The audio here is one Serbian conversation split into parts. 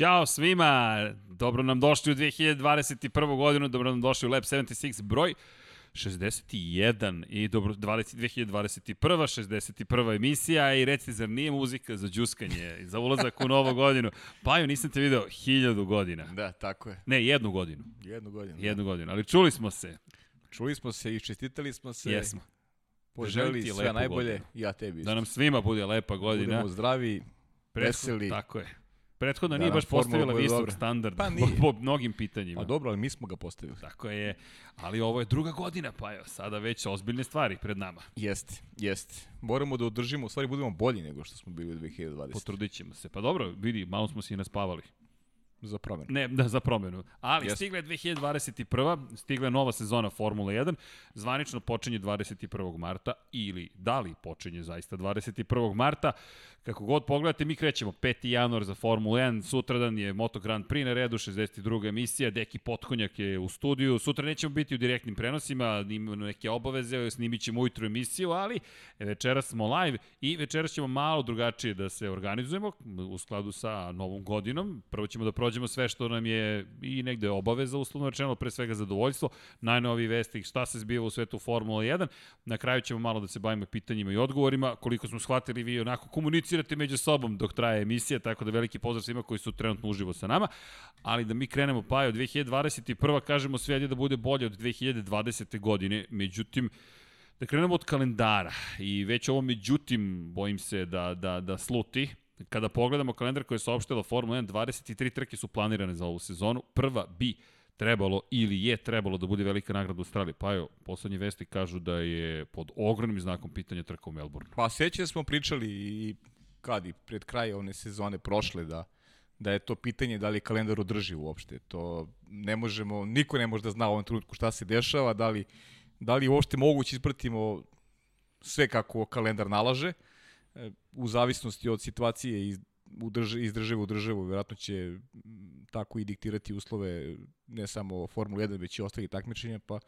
Ćao svima, dobro nam došli u 2021. godinu, dobro nam došli u Lab 76 broj 61 i dobro 20, 2021. 61. emisija i recite zar nije muzika za džuskanje, za ulazak u novu godinu. Pa jo, nisam te video hiljadu godina. Da, tako je. Ne, jednu godinu. Jednu godinu. Jednu godinu, ali čuli smo se. Čuli smo se i čestitali smo se. Jesmo. Ti sve najbolje. godinu. Ja tebi. Da nam svima bude lepa godina. Budemo zdravi, veseli. Tako je. Prethodno Da nije nam baš formula postavila visok dobra. standard Pa nije. po mnogim pitanjima. Pa dobro, ali mi smo ga postavili. Tako je, ali ovo je druga godina, pa evo, sada već ozbiljne stvari pred nama. Jeste, jeste. Moramo da održimo, u stvari budemo bolji nego što smo bili u 2020. Potrudit ćemo se. Pa dobro, vidi, malo smo se i naspavali. Za promenu. Ne, da, za promenu. Ali Jeste. stigla je 2021. Stigla je nova sezona Formule 1. Zvanično počinje 21. marta ili da li počinje zaista 21. marta. Kako god pogledate, mi krećemo 5. januar za Formulu 1. Sutradan je Moto Grand Prix na redu, 62. emisija. Deki Potkonjak je u studiju. Sutra nećemo biti u direktnim prenosima, imamo neke obaveze, snimit ćemo ujutru emisiju, ali večeras smo live i večeras ćemo malo drugačije da se organizujemo u skladu sa novom godinom. Prvo ćemo da prođemo sve što nam je i negde obaveza, uslovno rečeno, pre svega zadovoljstvo, najnoviji vesti, šta se zbiva u svetu Formula 1. Na kraju ćemo malo da se bavimo pitanjima i odgovorima. Koliko smo shvatili, vi onako komunicirate među sobom dok traje emisija, tako da veliki pozdrav svima koji su trenutno uživo sa nama. Ali da mi krenemo pa je od 2021. kažemo sve da bude bolje od 2020. godine. Međutim, Da krenemo od kalendara i već ovo međutim bojim se da, da, da sluti. Kada pogledamo kalendar koji je saopštila Formula 1, 23 trke su planirane za ovu sezonu. Prva bi trebalo ili je trebalo da bude velika nagrada u Australiji. Pa evo, poslednje vesti kažu da je pod ogromnim znakom pitanja trka u Melbourneu. Pa sećam smo pričali i kad i pred kraj one sezone prošle da da je to pitanje da li kalendar održi uopšte. To ne možemo, niko ne može da zna u ovom trenutku šta se dešava, da li, da li uopšte moguće ispratimo sve kako kalendar nalaže, E, u zavisnosti od situacije iz, u drž, iz države u državu, vjerojatno će tako i diktirati uslove ne samo Formula 1, već i ostali takmičenja, pa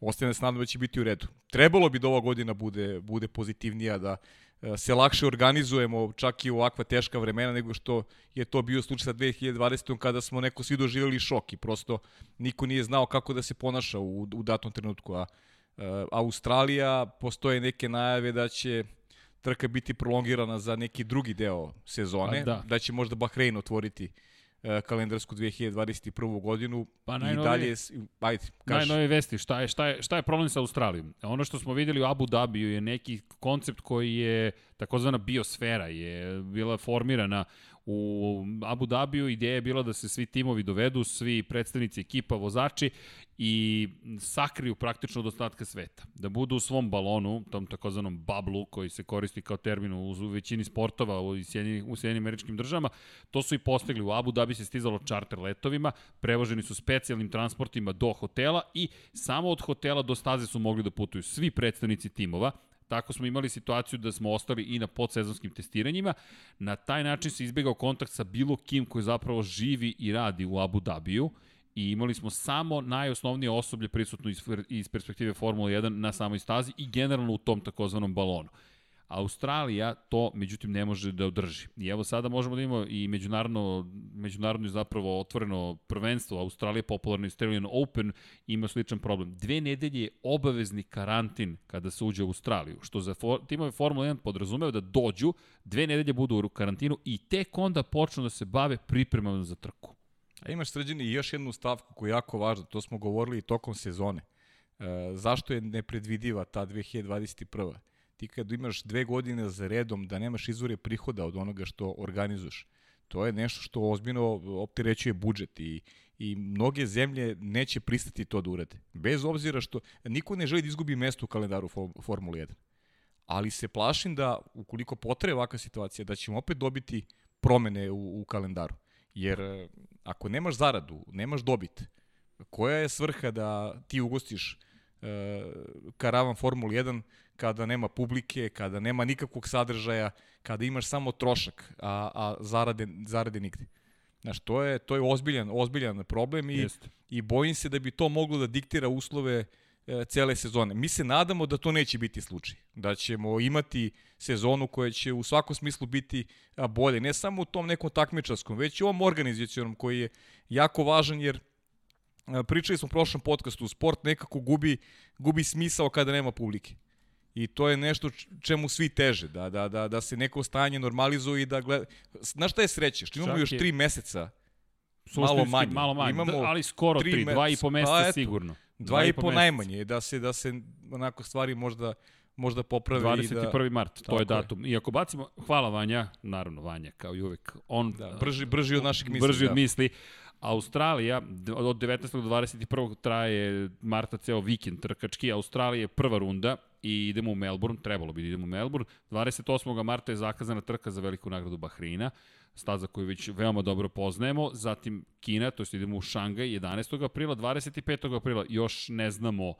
ostaje nas nadam da će biti u redu. Trebalo bi da ova godina bude, bude pozitivnija, da se lakše organizujemo čak i u ovakva teška vremena nego što je to bio slučaj sa 2020. kada smo neko svi doživjeli šok i prosto niko nije znao kako da se ponaša u, u datom trenutku. A e, Australija, postoje neke najave da će trka biti prolongirana za neki drugi deo sezone, da. da će možda Bahrein otvoriti e, kalendarsku 2021. godinu Pa i najnovije- dalje, ajde, kaži. Najnove vesti, šta je, šta, je, šta je problem sa Australijom? Ono što smo videli u Abu Dhabiju je neki koncept koji je takozvana biosfera, je bila formirana u Abu Dhabiju. Ideja je bila da se svi timovi dovedu, svi predstavnici ekipa, vozači i sakriju praktično od ostatka sveta. Da budu u svom balonu, tom takozvanom bablu koji se koristi kao termin u, većini sportova u Sjedinim, u Sjedinim američkim državama, to su i postigli. U Abu Dhabi se stizalo čarter letovima, prevoženi su specijalnim transportima do hotela i samo od hotela do staze su mogli da putuju svi predstavnici timova. Tako smo imali situaciju da smo ostali i na podsezonskim testiranjima. Na taj način se izbjegao kontakt sa bilo kim koji zapravo živi i radi u Abu Dhabiju i imali smo samo najosnovnije osoblje prisutno iz, iz perspektive Formule 1 na samoj stazi i generalno u tom takozvanom balonu. Australija to međutim ne može da održi. I evo sada možemo da imamo i međunarodno, međunarodno zapravo otvoreno prvenstvo. Australija popularno Australian Open ima sličan problem. Dve nedelje je obavezni karantin kada se uđe u Australiju, što za for, timove Formula 1 podrazumeva da dođu, dve nedelje budu u karantinu i tek onda počnu da se bave pripremama za trku. A imaš sređeni i još jednu stavku koja je jako važna, to smo govorili i tokom sezone. E, zašto je nepredvidiva ta 2021. Ti kad imaš dve godine za redom da nemaš izvore prihoda od onoga što organizuješ, to je nešto što ozbiljno opterećuje budžet i, i mnoge zemlje neće pristati to da urade. Bez obzira što niko ne želi da izgubi mesto u kalendaru Fo- Formule 1. Ali se plašim da ukoliko potraje ovakva situacija, da ćemo opet dobiti promene u, u kalendaru. Jer e, ako nemaš zaradu, nemaš dobit, koja je svrha da ti ugostiš karavan Formula 1 kada nema publike, kada nema nikakvog sadržaja, kada imaš samo trošak, a, a zarade, zarade nigde. Znaš, to je, to je ozbiljan, ozbiljan problem i, Jeste. i bojim se da bi to moglo da diktira uslove e, cele sezone. Mi se nadamo da to neće biti slučaj. Da ćemo imati sezonu koja će u svakom smislu biti bolje. Ne samo u tom nekom takmičarskom, već i ovom organizacijonom koji je jako važan jer pričali smo u prošlom podcastu, sport nekako gubi, gubi smisao kada nema publike. I to je nešto čemu svi teže, da, da, da, da se neko stanje normalizuje i da gleda... Znaš šta je sreće? Što imamo Čak još tri meseca malo manje. Malo manje, Imamo da, ali skoro tri, tri dva i po meseca pa, sigurno. Dva, dva i po, po najmanje, da se, da se onako stvari možda možda popravi 21. Da, mart, to je datum. I ako bacimo, hvala Vanja, naravno Vanja, kao i uvek, on... Da, brži, brži od naših misli. Brži da. od misli. Australija, od 19. do 21. traje Marta ceo vikend trkački, Australija je prva runda i idemo u Melbourne, trebalo bi da idemo u Melbourne. 28. marta je zakazana trka za veliku nagradu Bahreina, staza koju već veoma dobro poznajemo, zatim Kina, to je idemo u Šangaj 11. aprila, 25. aprila još ne znamo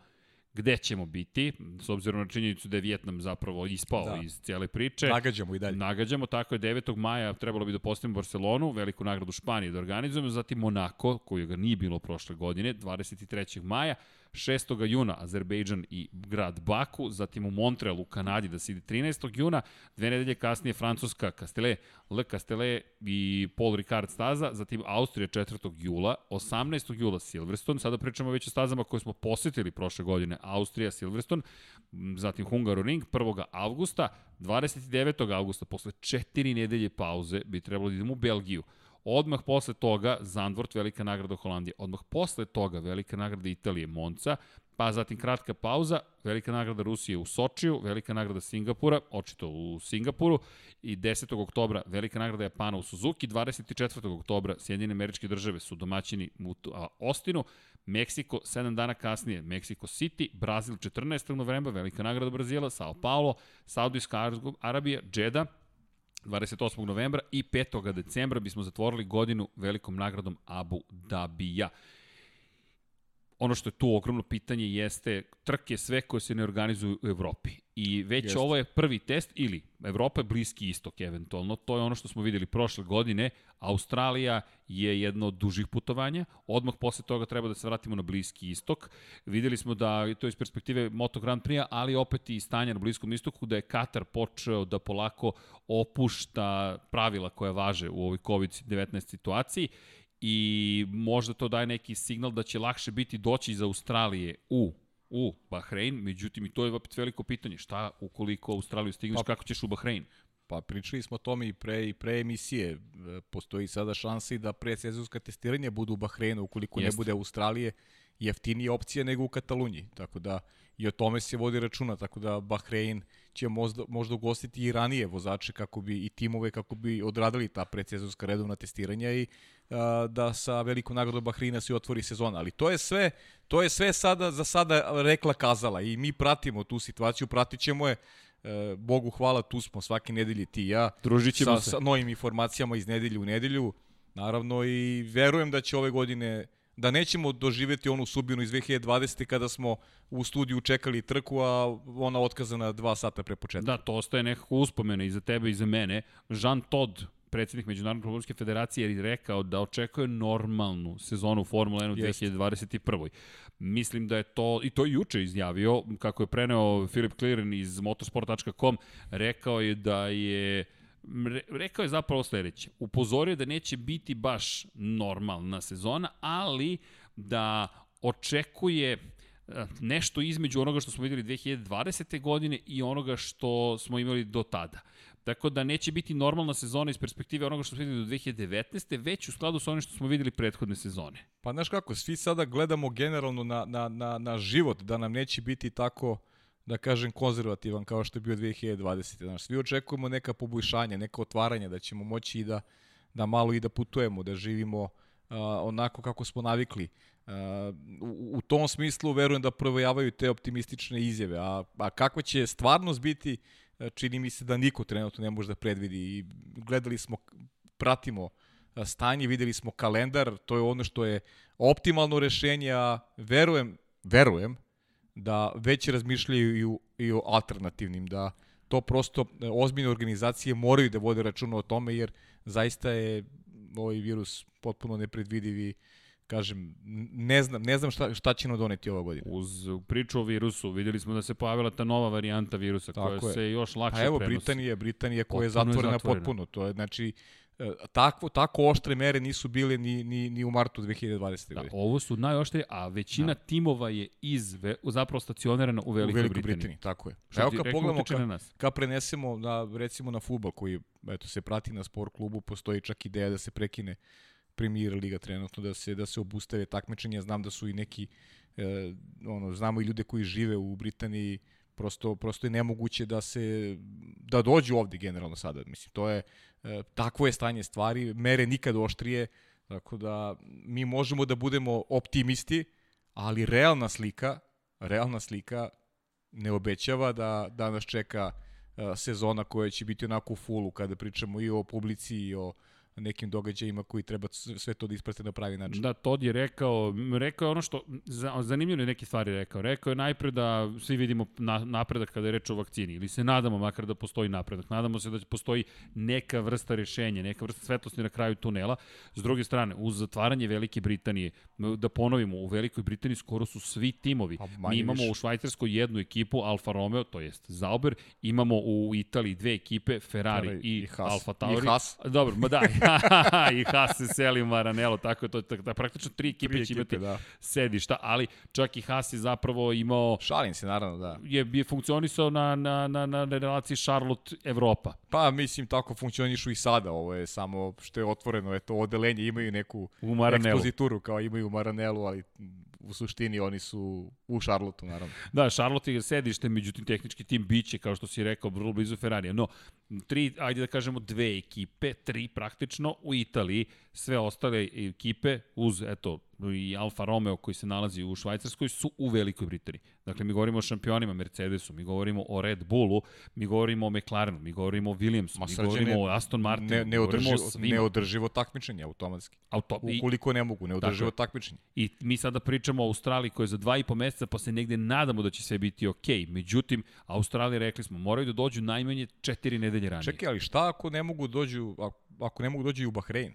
gde ćemo biti, s obzirom na činjenicu da je Vjetnam zapravo ispao da. iz cijele priče. Nagađamo i dalje. Nagađamo, tako je 9. maja trebalo bi da postavimo Barcelonu, veliku nagradu Španije da organizujemo, zatim Monako, koju ga nije bilo prošle godine, 23. maja, 6. juna Azerbejdžan i grad Baku, zatim u Montrealu u Kanadi da se ide 13. juna, dve nedelje kasnije Francuska Castele, Le Castele i Paul Ricard staza, zatim Austrija 4. jula, 18. jula Silverstone, sada pričamo već o stazama koje smo posetili prošle godine, Austrija, Silverstone, zatim Hungaroring 1. avgusta, 29. avgusta, posle četiri nedelje pauze, bi trebalo da idemo u Belgiju. Odmah posle toga Zandvort, velika nagrada Holandije. Odmah posle toga velika nagrada Italije, Monca, pa zatim kratka pauza, velika nagrada Rusije u Sočiju, velika nagrada Singapura, očito u Singapuru, i 10. oktobra velika nagrada Japana u Suzuki, 24. oktobra Sjedinjene američke države su domaćini u Ostinu, Meksiko 7 dana kasnije, Mexico City, Brazil 14. novembra, velika nagrada Brazila, Sao Paulo, Saudijska Arabija, Jeddah, 28. novembra i 5. decembra bismo zatvorili godinu velikom nagradom Abu Dhabija. Ono što je tu ogromno pitanje jeste trke sve koje se ne organizuju u Evropi. I već Jeste. ovo je prvi test ili Evropa je bliski istok eventualno. To je ono što smo videli prošle godine. Australija je jedno od dužih putovanja. Odmah posle toga treba da se vratimo na bliski istok. Videli smo da to iz perspektive Moto Grand Prix, ali opet i stanja na bliskom istoku da je Katar počeo da polako opušta pravila koja važe u ovoj COVID-19 situaciji i možda to daje neki signal da će lakše biti doći iz Australije u u Bahrein, međutim i to je opet veliko pitanje, šta ukoliko Australiju stigneš, pa, kako ćeš u Bahrein? Pa pričali smo o tome i pre, i pre emisije. E, postoji sada šansa i da pre sezonska testiranja budu u Bahreinu, ukoliko Jeste. ne bude Australije, jeftinije opcije nego u Katalunji. Tako da i o tome se vodi računa, tako da Bahrein će možda, možda ugostiti i ranije vozače kako bi i timove kako bi odradili ta predsezonska redovna testiranja i a, da sa velikom nagradom Bahreina se otvori sezona. Ali to je sve, to je sve sada za sada rekla kazala i mi pratimo tu situaciju, pratit ćemo je E, Bogu hvala, tu smo svake nedelje ti i ja. Družit ćemo sa, se. Sa novim informacijama iz nedelje u nedelju. Naravno i verujem da će ove godine da nećemo doživeti onu subinu iz 2020. kada smo u studiju čekali trku, a ona otkazana dva sata pre početka. Da, to ostaje nekako uspomene i za tebe i za mene. Jean Todd, predsednik Međunarodne automobilske federacije, je rekao da očekuje normalnu sezonu Formula 1 u 2021. Mislim da je to, i to je juče izjavio, kako je preneo Filip Clearen iz motorsport.com, rekao je da je rekao je zapravo sledeće. Upozorio da neće biti baš normalna sezona, ali da očekuje e, nešto između onoga što smo videli 2020. godine i onoga što smo imali do tada. Tako da neće biti normalna sezona iz perspektive onoga što smo videli do 2019. već u skladu sa onim što smo videli prethodne sezone. Pa znaš kako, svi sada gledamo generalno na, na, na, na život, da nam neće biti tako da kažem, konzervativan kao što je bio 2020. Znaš, svi očekujemo neka poboljšanja, neka otvaranja, da ćemo moći i da, da malo i da putujemo, da živimo uh, onako kako smo navikli. Uh, u, u tom smislu verujem da provojavaju te optimistične izjave, a, a kakva će stvarnost biti, čini mi se da niko trenutno ne može da predvidi. I gledali smo, pratimo stanje, videli smo kalendar, to je ono što je optimalno rešenje, a verujem, verujem da već razmišljaju i, u, i o alternativnim, da to prosto e, ozbiljne organizacije moraju da vode računa o tome, jer zaista je ovaj virus potpuno nepredvidiv i kažem, ne znam, ne znam šta, šta će nam doneti ova godina. Uz priču o virusu, videli smo da se pojavila ta nova varijanta virusa Tako koja je. se još lakše prenosi. Pa evo, prenosi. Britanija, Britanija koja je zatvorena, je zatvorena potpuno. To je, znači, takvo, tako oštre mere nisu bile ni, ni, ni u martu 2020. Da, ovo su najoštrije, a većina da. timova je iz, zapravo stacionirana u Velikoj, u Velikoj Britaniji. Britaniji. Tako je. Što Evo kad pogledamo, ka, ka prenesemo na, recimo na futbol koji eto, se prati na sport klubu, postoji čak ideja da se prekine Premier Liga trenutno, da se, da se obustave takmičenja. Znam da su i neki, e, ono, znamo i ljude koji žive u Britaniji, prosto, prosto je nemoguće da se, da dođu ovde generalno sada. Mislim, to je, e, takvo je stanje stvari, mere nikad oštrije, tako da mi možemo da budemo optimisti, ali realna slika, realna slika ne obećava da, da nas čeka e, sezona koja će biti onako u fullu kada pričamo i o publici i o nekim događajima koji treba sve to da isprate na pravi način. Da, Todd je rekao, rekao je ono što, zanimljivo je neke stvari rekao. Rekao je najpre da svi vidimo na, napredak kada je reč o vakcini, ili se nadamo makar da postoji napredak. Nadamo se da postoji neka vrsta rešenja, neka vrsta svetlosti na kraju tunela. S druge strane, uz zatvaranje Velike Britanije, da ponovimo, u Velikoj Britaniji skoro su svi timovi. Pa, Mi imamo više. u Švajcarskoj jednu ekipu, Alfa Romeo, to jest Zauber, imamo u Italiji dve ekipe, Ferrari Ferrari i, i Alfa Tauri. I Haas. Dobro, ma da, I Haas se seli u Maranello, tako je to, tako, da praktično tri ekipe tri će ekipe, imati da. sedišta, ali čak i Haas je zapravo imao... Šalim se, naravno, da. Je, je funkcionisao na, na, na, na relaciji Charlotte-Evropa. Pa, mislim, tako funkcionišu i sada, ovo je samo što je otvoreno, eto, odelenje, imaju neku u ekspozituru kao imaju u Maranelu, ali u suštini oni su u Charlotteu, naravno. Da, Charlotte je sedište, međutim tehnički tim biće, kao što si rekao, vrlo blizu Ferrarija. No, tri, ajde da kažemo dve ekipe, tri praktično u Italiji, sve ostale ekipe uz, eto, i Alfa Romeo koji se nalazi u Švajcarskoj su u Velikoj Britaniji. Dakle, mi govorimo o šampionima Mercedesu, mi govorimo o Red Bullu, mi govorimo o McLarenu, mi govorimo o Williamsu, Ma, mi govorimo o Aston Martinu, ne, neodrživo, neodrživo takmičenje automatski. Auto, Ukoliko ne mogu, neodrživo dakle, takmičenje. I mi sada pričamo o Australiji koja je za dva i po meseca, pa se negde nadamo da će sve biti okej. Okay. Međutim, Australiji rekli smo, moraju da dođu najmanje četiri nedelje ranije. Čekaj, ali šta ako ne mogu dođu, ako ne mogu dođu i u Bahrein?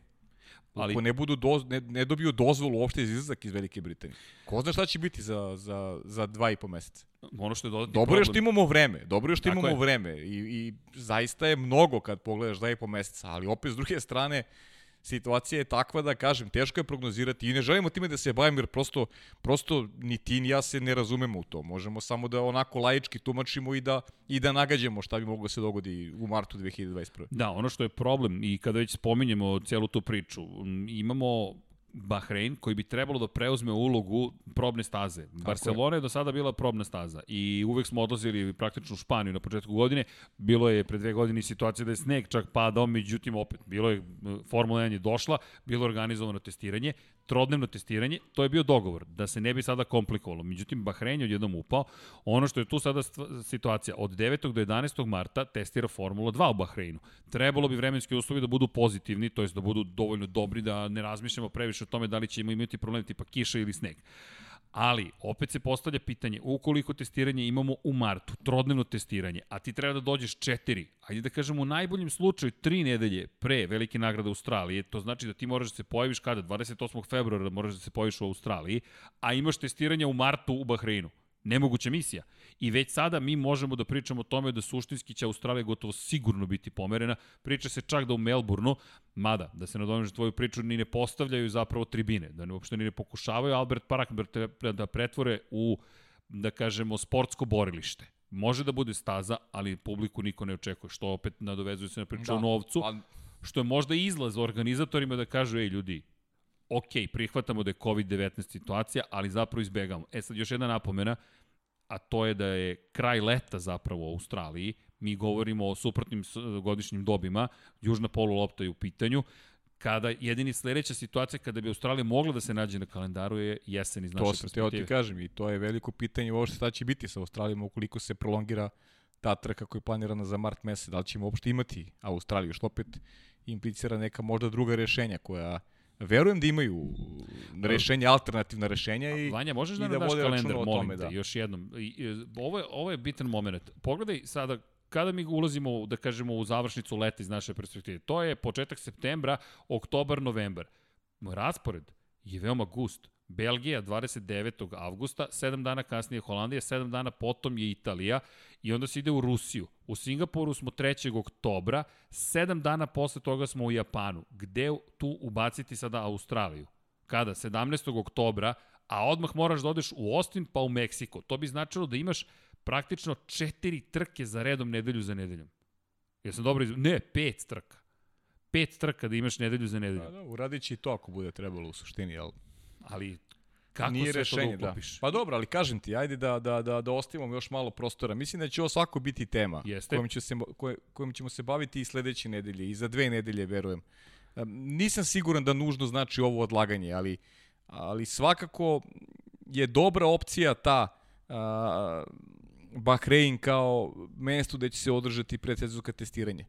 Ali, ne, budu doz, ne, ne dobiju dozvolu uopšte iz izlazak iz Velike Britanije. Ko zna šta će biti za, za, za dva i po meseca? Ono što je dodatni Dobro je što imamo vreme, dobro je što Tako imamo je. vreme i, i zaista je mnogo kad pogledaš dva i po meseca, ali opet s druge strane, uh, situacija je takva da, kažem, teško je prognozirati i ne želimo time da se bavim jer prosto, prosto ni ti ni ja se ne razumemo u to. Možemo samo da onako laički tumačimo i da, i da nagađamo šta bi moglo da se dogodi u martu 2021. Da, ono što je problem i kada već spominjemo celu tu priču, imamo Bahrein koji bi trebalo da preuzme ulogu probne staze. Tako Barcelona je. je do sada bila probna staza i uvek smo odlazili praktično u Španiju na početku godine. Bilo je pre dve godine situacija da je sneg čak padao, međutim opet bilo je Formula 1 je došla, bilo je organizovano testiranje trodnevno testiranje, to je bio dogovor, da se ne bi sada komplikovalo. Međutim, Bahrein je odjednom upao. Ono što je tu sada situacija, od 9. do 11. marta testira Formula 2 u Bahreinu. Trebalo bi vremenski uslovi da budu pozitivni, to jest da budu dovoljno dobri, da ne razmišljamo previše o tome da li ćemo imati problem tipa kiša ili sneg. Ali, opet se postavlja pitanje, ukoliko testiranje imamo u martu, trodnevno testiranje, a ti treba da dođeš četiri, ajde da kažemo u najboljem slučaju tri nedelje pre velike nagrade Australije, to znači da ti moraš da se pojaviš kada? 28. februara moraš da se pojaviš u Australiji, a imaš testiranje u martu u Bahreinu. Nemoguća misija. I već sada mi možemo da pričamo o tome da suštinski će Australija gotovo sigurno biti pomerena. Priča se čak da u Melbourneu, mada, da se nadomeže tvoju priču, ni ne postavljaju zapravo tribine, da ne, uopšte ni ne pokušavaju Albert Park da pretvore u, da kažemo, sportsko borilište. Može da bude staza, ali publiku niko ne očekuje, što opet nadovezuje se na priču da, o novcu, pa... što je možda izlaz organizatorima da kažu, ej ljudi, ok, prihvatamo da je COVID-19 situacija, ali zapravo izbegamo. E sad još jedna napomena, a to je da je kraj leta zapravo u Australiji, mi govorimo o suprotnim godišnjim dobima, južna polulopta je u pitanju, kada jedini sledeća situacija kada bi Australija mogla da se nađe na kalendaru je jesen iz naše to perspektive. To ti kažem i to je veliko pitanje uopšte šta će biti sa Australijom ukoliko se prolongira ta trka koja je planirana za mart mesec. Da li ćemo uopšte imati Australiju, što opet implicira neka možda druga rešenja koja Verujem da imaju rešenja, alternativna rešenja i Vanja, možeš da, da daš kalendar, molim tome, te, da. još jednom. I, ovo, je, ovo je bitan moment. Pogledaj sada kada mi ulazimo, da kažemo, u završnicu leta iz naše perspektive. To je početak septembra, oktobar, novembar. Raspored je veoma gust. Belgija 29. avgusta, 7 dana kasnije Holandija, 7 dana potom je Italija i onda se ide u Rusiju. U Singapuru smo 3. oktobra, 7 dana posle toga smo u Japanu. Gde tu ubaciti sada Australiju? Kada? 17. oktobra, a odmah moraš da odeš u Austin pa u Meksiko. To bi značilo da imaš praktično četiri trke za redom nedelju za nedeljom. Jesam dobro izv... Ne, pet trka. Pet trka da imaš nedelju za nedelju. Da, da, uradit će i to ako bude trebalo u suštini, jel? Ali kako Nije sve rešenje, to da uklopiš? Pa dobro, ali kažem ti, ajde da, da, da, da ostavimo još malo prostora. Mislim da će ovo svako biti tema Jeste. kojom, će se, koje, kojom ćemo se baviti i sledeće nedelje i za dve nedelje, verujem. Em, Nisam siguran da nužno znači ovo odlaganje, ali, ali svakako je dobra opcija ta a, Bahrein kao mesto gde će se održati predsezonska testiranje.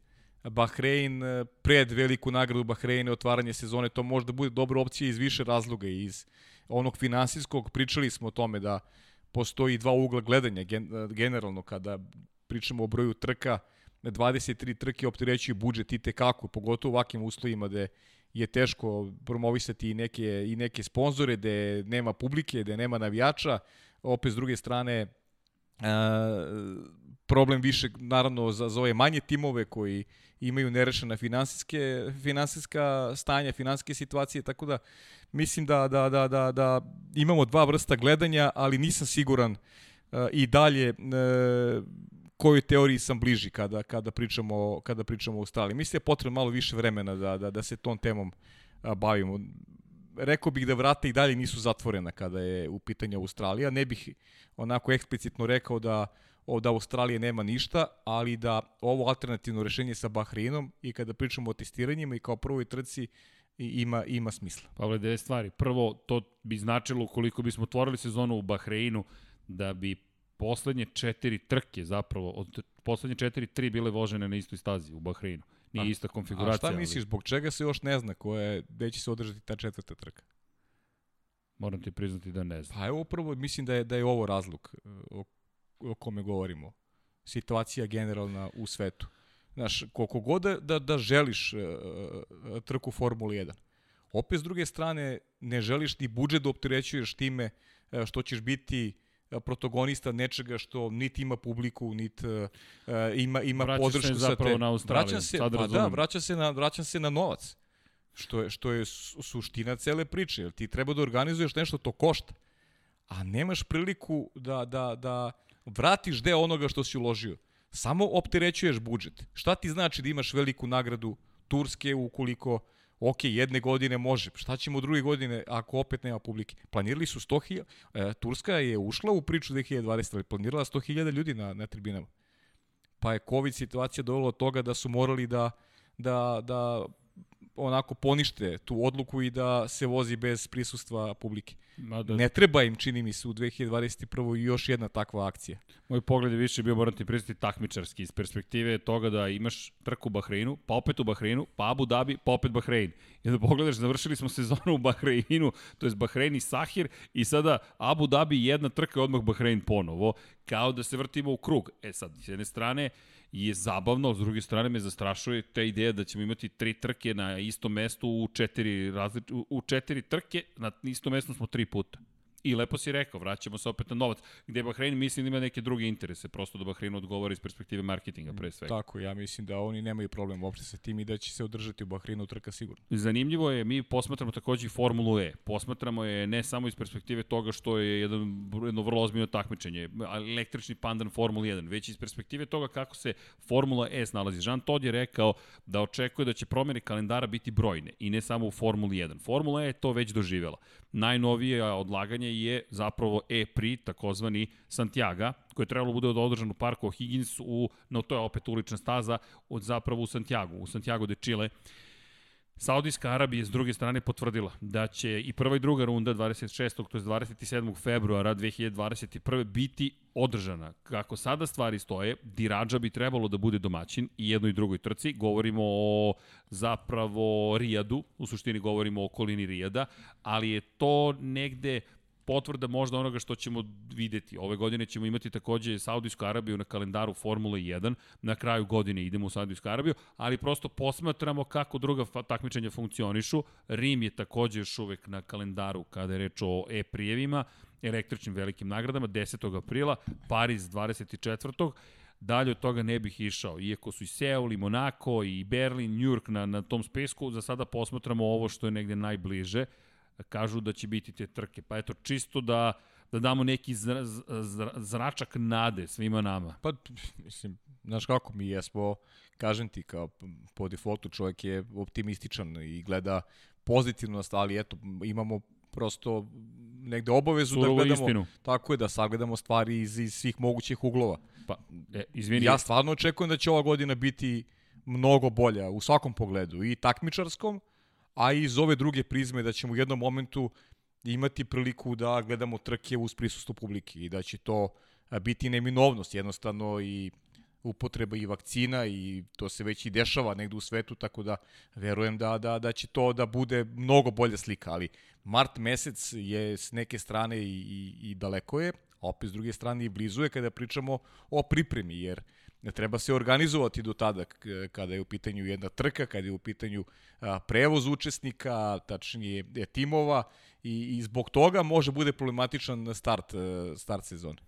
Bahrein e, pred veliku nagradu Bahreina otvaranje sezone, to može da bude dobra opcija iz više razloga, iz onog finansijskog, pričali smo o tome da postoji dva ugla gledanja gen, generalno kada pričamo o broju trka, 23 trke opterećuju budžet i tekako, pogotovo u ovakvim uslovima gde je teško promovisati i neke, i neke sponzore, gde nema publike, gde nema navijača, opet s druge strane e, problem više naravno za, za ove manje timove koji imaju nerešena finansijske finansijska stanja, finansijske situacije, tako da mislim da, da, da, da, da imamo dva vrsta gledanja, ali nisam siguran uh, i dalje uh, kojoj teoriji sam bliži kada, kada, pričamo, kada pričamo o Australiji. Mislim da je potrebno malo više vremena da, da, da se tom temom uh, bavimo. Rekao bih da vrata i dalje nisu zatvorena kada je u pitanju Australija. Ne bih onako eksplicitno rekao da od Australije nema ništa, ali da ovo alternativno rešenje sa Bahreinom i kada pričamo o testiranjima i kao prvoj trci i ima, ima smisla. Pavle, dve stvari. Prvo, to bi značilo koliko bismo otvorili sezonu u Bahreinu, da bi poslednje četiri trke zapravo, od poslednje četiri, tri bile vožene na istoj stazi u Bahreinu. Nije A- ista konfiguracija. A šta ali misliš, zbog čega se još ne zna ko je, gde će se održati ta četvrta trka? Moram ti priznati da ne znam. Pa evo upravo mislim da je, da je ovo razlog e, o, kome govorimo. Situacija generalna u svetu. Znaš, koliko god da, da, da želiš uh, trku Formule 1, opet s druge strane ne želiš ni budžet da opterećuješ time uh, što ćeš biti e, protagonista nečega što niti ima publiku, niti uh, ima ima Vraćaš se podršku sa zapravo te. na Australiju, Vraćam se, sad pa da, vraća se na vraćam se na novac. Što je što je su- suština cele priče, jer ti treba da organizuješ nešto to košta. A nemaš priliku da da da vratiš deo onoga što si uložio. Samo opterećuješ budžet. Šta ti znači da imaš veliku nagradu Turske ukoliko ok, jedne godine može. Šta ćemo druge godine ako opet nema publike? Planirali su 100.000, e, Turska je ušla u priču 2020, ali planirala 100.000 ljudi na, na tribinama. Pa je COVID situacija dovela od toga da su morali da, da, da onako ponište tu odluku i da se vozi bez prisustva publike. Mada, Ne treba im, čini mi se, u 2021. i još jedna takva akcija. Moj pogled je više bio, moram ti priznati, takmičarski iz perspektive toga da imaš trku u Bahreinu, pa opet u Bahreinu, pa Abu Dhabi, pa opet Bahrein. I da pogledaš, završili smo sezonu u Bahreinu, to je Bahrein i Sahir, i sada Abu Dhabi jedna trka i odmah Bahrein ponovo, kao da se vrtimo u krug. E sad, s jedne strane, je zabavno, s druge strane me zastrašuje ta ideja da ćemo imati tri trke na istom mestu u četiri, različ, u, četiri trke, na istom mestu smo tri puta. I lepo si rekao, vraćamo se opet na novac, gde Bahrein mislim da ima neke druge interese, prosto da Bahrein odgovara iz perspektive marketinga pre svega. Tako, ja mislim da oni nemaju problem uopšte sa tim i da će se održati u Bahreinu trka sigurno. Zanimljivo je, mi posmatramo takođe i Formulu E. Posmatramo je ne samo iz perspektive toga što je jedan, jedno vrlo ozbiljno takmičenje, električni pandan Formula 1, već iz perspektive toga kako se Formula E snalazi. Jean Todt je rekao da očekuje da će promene kalendara biti brojne i ne samo u Formuli 1. Formula E je to već doživela. Najnovije odlaganje je zapravo E-Pri, takozvani Santiago, koje je trebalo da bude održan u parku O'Higgins, u, no to je opet ulična staza, od zapravo u Santiago, u Santiago de Chile. Saudijska Arabija s druge strane potvrdila da će i prva i druga runda 26. to je 27. februara 2021. biti održana. Kako sada stvari stoje, Dirađa bi trebalo da bude domaćin i jednoj i drugoj trci. Govorimo o zapravo Rijadu, u suštini govorimo o okolini Rijada, ali je to negde potvrda možda onoga što ćemo videti. Ove godine ćemo imati takođe Saudijsku Arabiju na kalendaru Formule 1, na kraju godine idemo u Saudijsku Arabiju, ali prosto posmatramo kako druga takmičenja funkcionišu. Rim je takođe još uvek na kalendaru kada je reč o e-prijevima, električnim velikim nagradama, 10. aprila, Pariz 24. Dalje od toga ne bih išao, iako su i Seul, i Monako, i Berlin, York na, na tom spisku, za sada posmatramo ovo što je negde najbliže kažu da će biti te trke. Pa eto, čisto da, da damo neki zra, zra, zračak nade svima nama. Pa, mislim, znaš kako mi jesmo, kažem ti, kao po defaultu čovjek je optimističan i gleda pozitivno, ali eto, imamo prosto negde obavezu Surovo da gledamo, istinu. tako je da sagledamo stvari iz, iz svih mogućih uglova. Pa, e, izvini. Ja stvarno očekujem da će ova godina biti mnogo bolja u svakom pogledu, i takmičarskom, a i iz ove druge prizme da ćemo u jednom momentu imati priliku da gledamo trke uz prisustu publike i da će to biti neminovnost jednostavno i upotreba i vakcina i to se već i dešava negde u svetu, tako da verujem da, da, da će to da bude mnogo bolja slika, ali mart mesec je s neke strane i, i, i daleko je, a opet s druge strane i blizu je kada pričamo o pripremi, jer ne treba se organizovati do tada kada je u pitanju jedna trka, kada je u pitanju prevoz učesnika, tačnije timova i, i zbog toga može bude problematičan start, e, start sezone.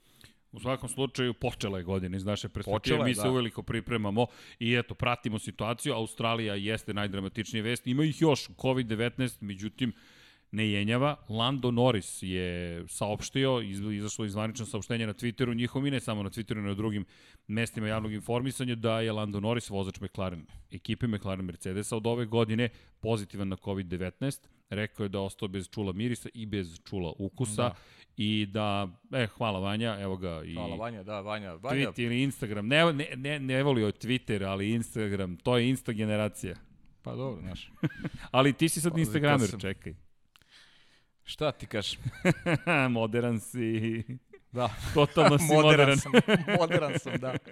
U svakom slučaju počela je godina iz naše perspektive, mi se da. uveliko pripremamo i eto, pratimo situaciju, Australija jeste najdramatičnija vest, ima ih još, COVID-19, međutim, ne jenjava. Lando Norris je saopštio, izašlo izvanično saopštenje na Twitteru, njihovom i ne samo na Twitteru, na drugim mestima javnog informisanja, da je Lando Norris vozač McLaren, ekipe McLaren Mercedesa od ove godine pozitivan na COVID-19. Rekao je da ostao bez čula mirisa i bez čula ukusa. Da i da, e, hvala Vanja, evo ga. I hvala Vanja, da, Vanja. Vanja. Twitter ili Instagram, ne, ne, ne, ne volio Twitter, ali Instagram, to je Insta generacija. Pa dobro, znaš. ali ti si sad Instagramer, čekaj. Šta ti kažeš? modern si. Da. Totalno si modern. modern. sam, modern sam, da.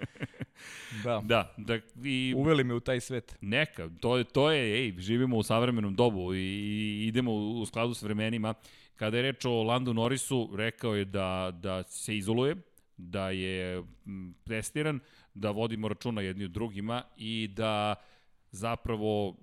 Da. Da. da i, Uveli me u taj svet. Neka, to, je, to je, ej, živimo u savremenom dobu i, i idemo u, u skladu s vremenima. Kada je reč o Landu Norrisu, rekao je da, da se izoluje, da je testiran, da vodimo računa jedni od drugima i da zapravo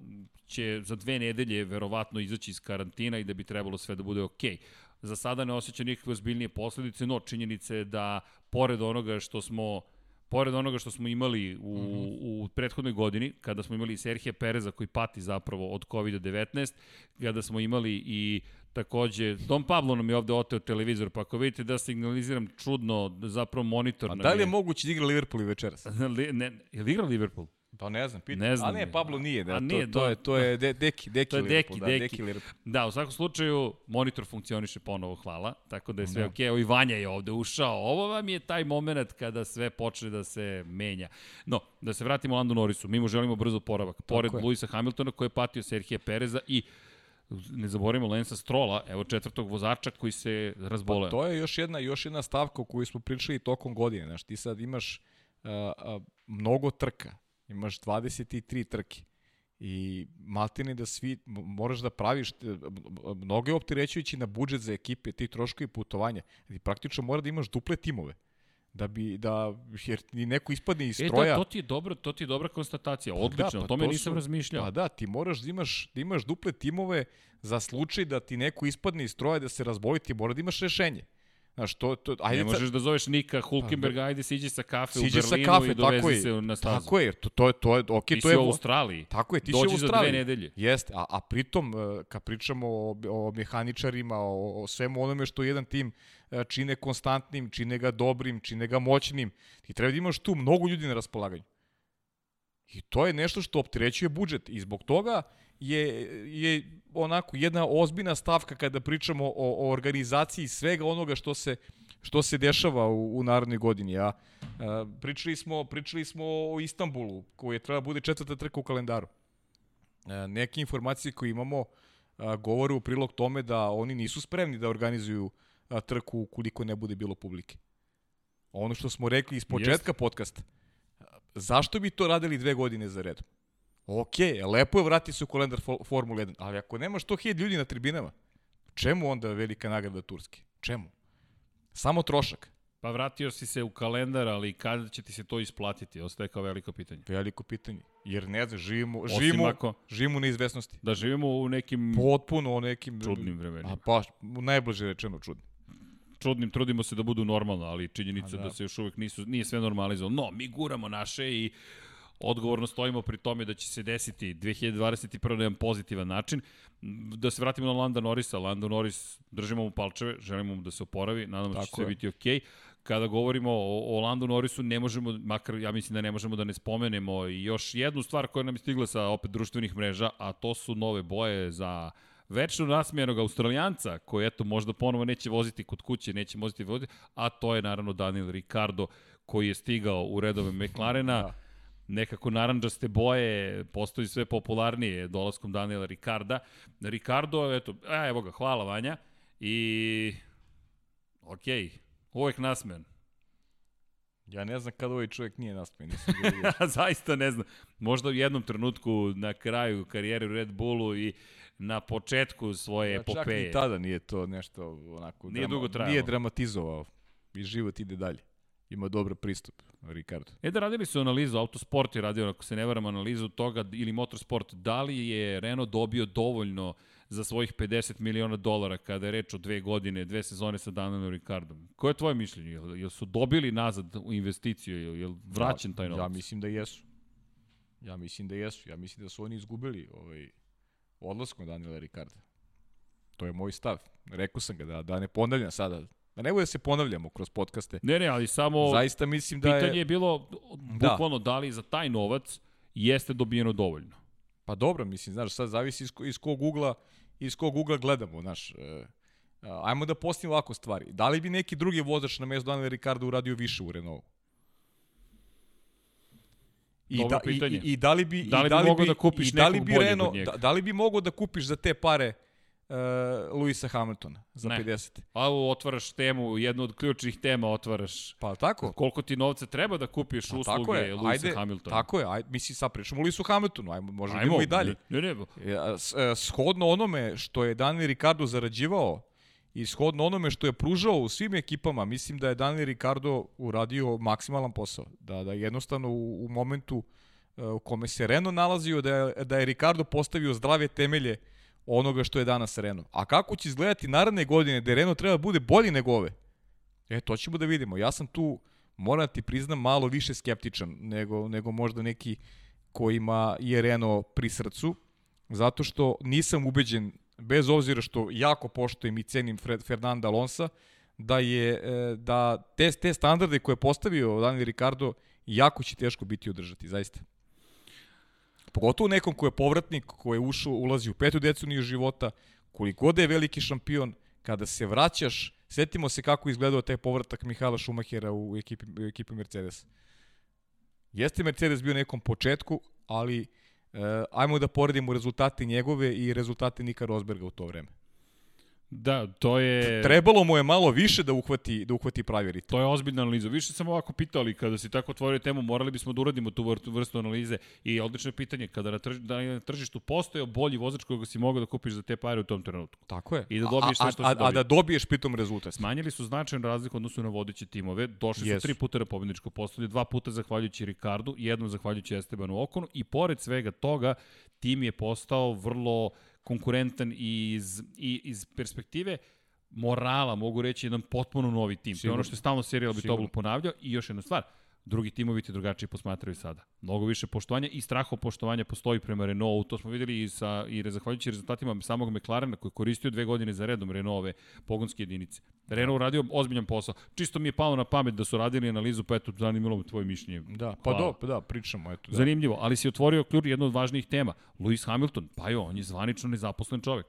će za dve nedelje verovatno izaći iz karantina i da bi trebalo sve da bude okej. Okay. Za sada ne osjeća nikakve zbiljnije posledice, no činjenica je da pored onoga što smo pored onoga što smo imali u, mm -hmm. u prethodnoj godini, kada smo imali Serhije Pereza koji pati zapravo od COVID-19, kada smo imali i takođe, Don Pablo nam je ovde oteo televizor, pa ako vidite da signaliziram čudno, zapravo monitor... A da li je, je moguće da igra Liverpool i večeras? ne, je li igra Liverpool? Pa ne znam, pitam. Ne znam. A ne, Pablo nije, da. A nije, to, to, je, to je de, Deki, Deki to je Liverpool, deki, da, deki. Deki Liverpool. Da, u svakom slučaju monitor funkcioniše ponovo, hvala. Tako da je sve da. okej. Okay. I Vanja je ovde ušao. Ovo vam je taj moment kada sve počne da se menja. No, da se vratimo Landu Norrisu. Mi mu želimo brzo poravak. Pored Luisa Hamiltona koji je patio Serhije Pereza i ne zaboravimo Lensa Strola, evo četvrtog vozača koji se razboleo. Pa to je još jedna još jedna stavka o kojoj smo pričali tokom godine, znaš, ti sad imaš uh, uh, mnogo trka imaš 23 trke i maltene da svi, moraš da praviš, mnogo je opterećujući na budžet za ekipe, ti troškovi putovanja, i praktično mora da imaš duple timove da bi da jer ni neko ispadne iz stroja. E da, to ti je dobro, to ti je dobra konstatacija. Pa Odlično, da, pa o tome to nisam su, razmišljao. Pa da, ti moraš da imaš da imaš duple timove za slučaj da ti neko ispadne iz stroja da se razboli, ti mora da imaš rešenje. Znaš, to, to, ajde, ne možeš da zoveš Nika Hulkenberga, pa, ajde siđi sa kafe siđi u Berlinu kafe, i dovezi se na stazu. Tako je, to, to je, to je, ok, ti to je... u Australiji. Tako je, ti Dođi si u Australiji. za dve nedelje. Jeste, a, a pritom, e, kad pričamo o, o mehaničarima, o, o svemu onome što jedan tim e, čine konstantnim, čine ga dobrim, čine ga moćnim, ti treba da imaš tu mnogo ljudi na raspolaganju. I to je nešto što opterećuje budžet i zbog toga je, je onako jedna ozbiljna stavka kada pričamo o, o organizaciji svega onoga što se što se dešava u, u narodnoj godini. Ja, a, pričali, smo, pričali smo o Istanbulu, koji je treba da bude četvrta trka u kalendaru. A, neke informacije koje imamo a, govore u prilog tome da oni nisu spremni da organizuju a, trku ukoliko ne bude bilo publike. Ono što smo rekli iz početka Jest. podcasta, zašto bi to radili dve godine za redom? Ok, lepo je vrati se u kalendar Formula 1, ali ako nemaš 100.000 ljudi na tribinama, čemu onda velika nagrada Turske? Čemu? Samo trošak. Pa vratio si se u kalendar, ali kada će ti se to isplatiti? Ostaje kao veliko pitanje. Veliko pitanje. Jer ne znam, živimo, Osim živimo, ako- živimo u neizvesnosti. Da živimo u nekim Potpuno o nekim... čudnim vremenima. A u najbliže rečeno čudnim. čudnim, trudimo se da budu normalno, ali činjenica A da. da. se još uvek nisu, nije sve normalizovano. No, mi guramo naše i odgovorno stojimo pri tome da će se desiti 2021. na jedan pozitivan način. Da se vratimo na Landa Norrisa. Landa Norris, držimo mu palčeve, želimo mu da se oporavi, nadamo se da će sve biti okej. Kada govorimo o, o Landu Norrisu, ne možemo, makar ja mislim da ne možemo da ne spomenemo i još jednu stvar koja nam je stigla sa opet društvenih mreža, a to su nove boje za večno nasmijenog Australijanca, koji eto možda ponovo neće voziti kod kuće, neće voziti voziti, a to je naravno Daniel Ricardo koji je stigao u redove McLarena. Da. Nekako naranđaste boje postoji sve popularnije dolaskom Daniela Ricarda. Ricardo, eto, a, evo ga, hvala Vanja. I, okej, uvek nasmejan. Ja ne znam kada ovaj čovjek nije nasmejan. Vidio. Zaista ne znam. Možda u jednom trenutku na kraju karijere u Red Bullu i na početku svoje Ja, Čak epopeje. ni tada nije to nešto onako... Nije dugo trajalo. Nije dramatizovao. I život ide dalje. Ima dobar pristup, Ricardo. E da radili su analizu, Autosport je radio, ako se ne varam, analizu toga, ili Motorsport, da li je Renault dobio dovoljno za svojih 50 miliona dolara kada je reč o dve godine, dve sezone sa Danielom Ricardom. Koje je tvoje mišljenje? Jel, jel su dobili nazad u investiciju? Jel, jel vraćen taj Ja, novac? ja mislim da jesu. Ja mislim da jesu. Ja mislim da su oni izgubili ovaj, odlaskom Daniela Ricarda. To je moj stav. Rekao sam ga da, da ne ponavljam sada. Da ne bude da se ponavljamo kroz podcaste. Ne, ne, ali samo Zaista mislim da pitanje je... je bilo bukvalno da. li za taj novac jeste dobijeno dovoljno. Pa dobro, mislim, znaš, sad zavisi iz, iz kog ugla, iz kog ugla gledamo, znaš. E, ajmo da postavimo ovako stvari. Da li bi neki drugi vozač na mesto Daniela Ricarda uradio više u Renaultu? I Dobro da, i, pitanje. i, I da li bi, Da li i bi mogao da kupiš i da li bi Renault, da, da li bi mogao da kupiš za te pare uh, Luisa Hamiltona za Ne. 50? A otvaraš temu, jednu od ključnih tema otvaraš. Pa tako? Koliko ti novca treba da kupiš Pa, usluge tako je. Luisa Ajde, Hamiltona? Tako je. Ajde, mislim, sad pričamo o Luisu Hamiltonu. Ajmo, možemo Ajmo, i dalje. Ne, ne, Ja, s- e, shodno onome što je Daniel Ricardo zarađivao i shodno onome što je pružao u svim ekipama, mislim da je Daniel Ricardo uradio maksimalan posao. Da, da jednostavno u, u momentu e, u kome se Renault nalazio, da je, da je Ricardo postavio zdrave temelje onoga što je danas Renault. A kako će izgledati naredne godine da Renault treba da bude bolji nego ove? E, to ćemo da vidimo. Ja sam tu, moram da ti priznam, malo više skeptičan nego, nego možda neki kojima je Renault pri srcu, zato što nisam ubeđen, bez obzira što jako poštojem i cenim Fred, Fernanda Alonsa, da je e, da te, te standarde koje je postavio Daniel Ricardo jako će teško biti održati, zaista. Pogotovo nekom ko je povratnik, ko je ušao, ulazi u petu deceniju života, koliko da je veliki šampion, kada se vraćaš, setimo se kako izgledao taj povratak Mihala Šumahera u ekipi, u ekipi Mercedes. Jeste Mercedes bio nekom početku, ali e, ajmo da poredimo rezultate njegove i rezultate Nika Rosberga u to vreme. Da, to je... Trebalo mu je malo više da uhvati, da uhvati pravi ritam. To je ozbiljna analiza. Više sam ovako pitali, kada si tako otvorio temu, morali bismo da uradimo tu vrstu, analize. I odlično je pitanje, kada na, trž, da na tržištu postojao bolji vozač koga si mogao da kupiš za te pare u tom trenutku. Tako je. I da dobiješ sve što a, a, a da dobiješ pritom rezultat. Smanjili su značajnu razliku u odnosu na vodeće timove. Došli Jesu. su tri puta na pobedničko postolje, dva puta zahvaljujući Ricardu, jednom zahvaljujući Estebanu Okonu i pored svega toga tim je postao vrlo konkurentan i iz, i iz perspektive morala, mogu reći, jedan potpuno novi tim. To je ono što je stalno Serial Sigurno. Bitoblu ponavljao. I još jedna stvar, drugi timovi ti drugačije posmatraju sada. Mnogo više poštovanja i straho poštovanja postoji prema Renaultu. To smo videli i, sa, i zahvaljujući rezultatima samog McLarena koji je koristio dve godine za redom Renaultove pogonske jedinice. Renault uradio ozbiljan posao. Čisto mi je palo na pamet da su radili analizu, pa eto, zanimalo me tvoje mišljenje. Da, pa Hvala. do, da, pričamo, eto. Da. Zanimljivo, ali si otvorio ključ jednu od važnijih tema. Lewis Hamilton, pa jo, on je zvanično nezaposlen čovek.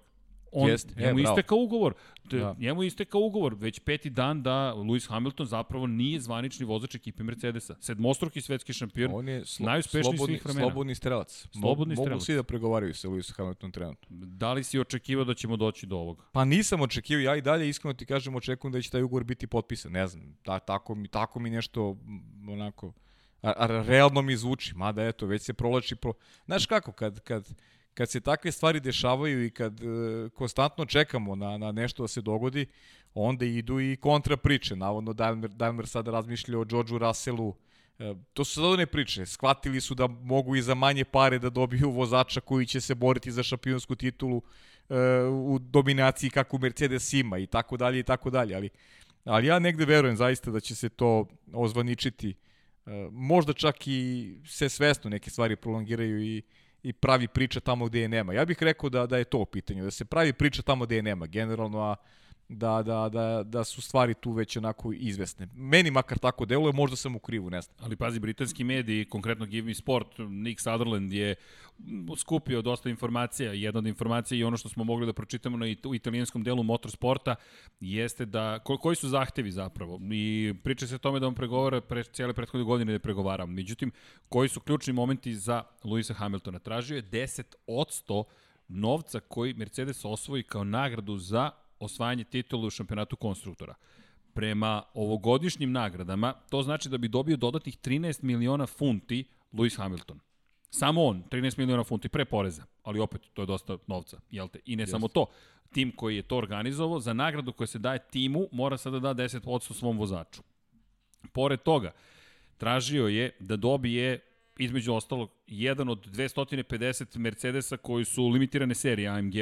On, Jeste, e, njemu bravo. istekao ugovor. Da. Da. Njemu istekao ugovor već peti dan da Lewis Hamilton zapravo nije zvanični vozač ekipe Mercedesa. Sedmostruki svetski šampion. On je slo, najuspešniji slobodni, svih vremena. slobodni strelac. Mo- Slobodni Mogu strelac. svi da pregovaraju sa Lewisom Hamiltonom trenutno. Da li si očekivao da ćemo doći do ovoga? Pa nisam očekivao, ja i dalje iskreno ti kažem očekujem da će taj ugovor biti potpisan, ne znam, ta, tako, mi, tako mi nešto m, onako, a, a, realno mi zvuči, mada eto, već se provlači, pro... znaš kako, kad, kad, kad se takve stvari dešavaju i kad e, konstantno čekamo na, na nešto da se dogodi, onda idu i kontra priče. Navodno Daimler, Daimler sada razmišlja o Georgeu Russellu, E, to su sad one priče. Shvatili su da mogu i za manje pare da dobiju vozača koji će se boriti za šampionsku titulu e, u dominaciji kako Mercedes ima i tako dalje i tako dalje. Ali, ali ja negde verujem zaista da će se to ozvaničiti. E, možda čak i se svesno neke stvari prolongiraju i, i pravi priča tamo gde je nema. Ja bih rekao da, da je to pitanje, da se pravi priča tamo gde je nema generalno, a da, da, da, da su stvari tu već onako izvesne. Meni makar tako deluje, možda sam u krivu, ne znam. Ali pazi, britanski mediji, konkretno Give Me Sport, Nick Sutherland je skupio dosta informacija. Jedna od informacija i ono što smo mogli da pročitamo na u italijanskom delu motorsporta jeste da, ko, koji su zahtevi zapravo. I priča se o tome da on pregovara pre, cijele prethodne godine da je pregovara. Međutim, koji su ključni momenti za Luisa Hamiltona? Tražio je 10 od 100 novca koji Mercedes osvoji kao nagradu za osvajanje titula u šampionatu konstruktora. Prema ovogodišnjim nagradama, to znači da bi dobio dodatnih 13 miliona funti Lewis Hamilton. Samo on, 13 miliona funti pre poreza, ali opet to je dosta novca, jel te? I ne Just. samo to, tim koji je to organizovao, za nagradu koja se daje timu, mora sada da da 10% svom vozaču. Pored toga, tražio je da dobije između ostalog, jedan od 250 Mercedesa koji su limitirane serije AMG,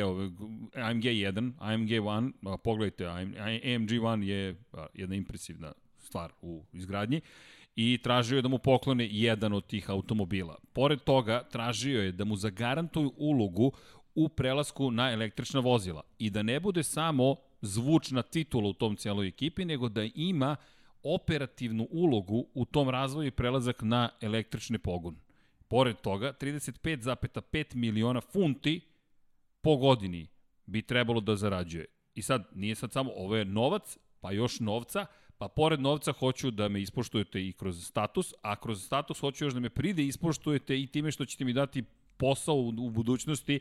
AMG 1, AMG 1, a, pogledajte, AMG 1 je jedna impresivna stvar u izgradnji i tražio je da mu poklone jedan od tih automobila. Pored toga, tražio je da mu zagarantuju ulogu u prelasku na električna vozila i da ne bude samo zvučna titula u tom cijeloj ekipi, nego da ima operativnu ulogu u tom razvoju i prelazak na električni pogon. Pored toga, 35,5 miliona funti po godini bi trebalo da zarađuje. I sad, nije sad samo, ovo je novac, pa još novca, pa pored novca hoću da me ispoštujete i kroz status, a kroz status hoću još da me pride ispoštujete i time što ćete mi dati posao u, budućnosti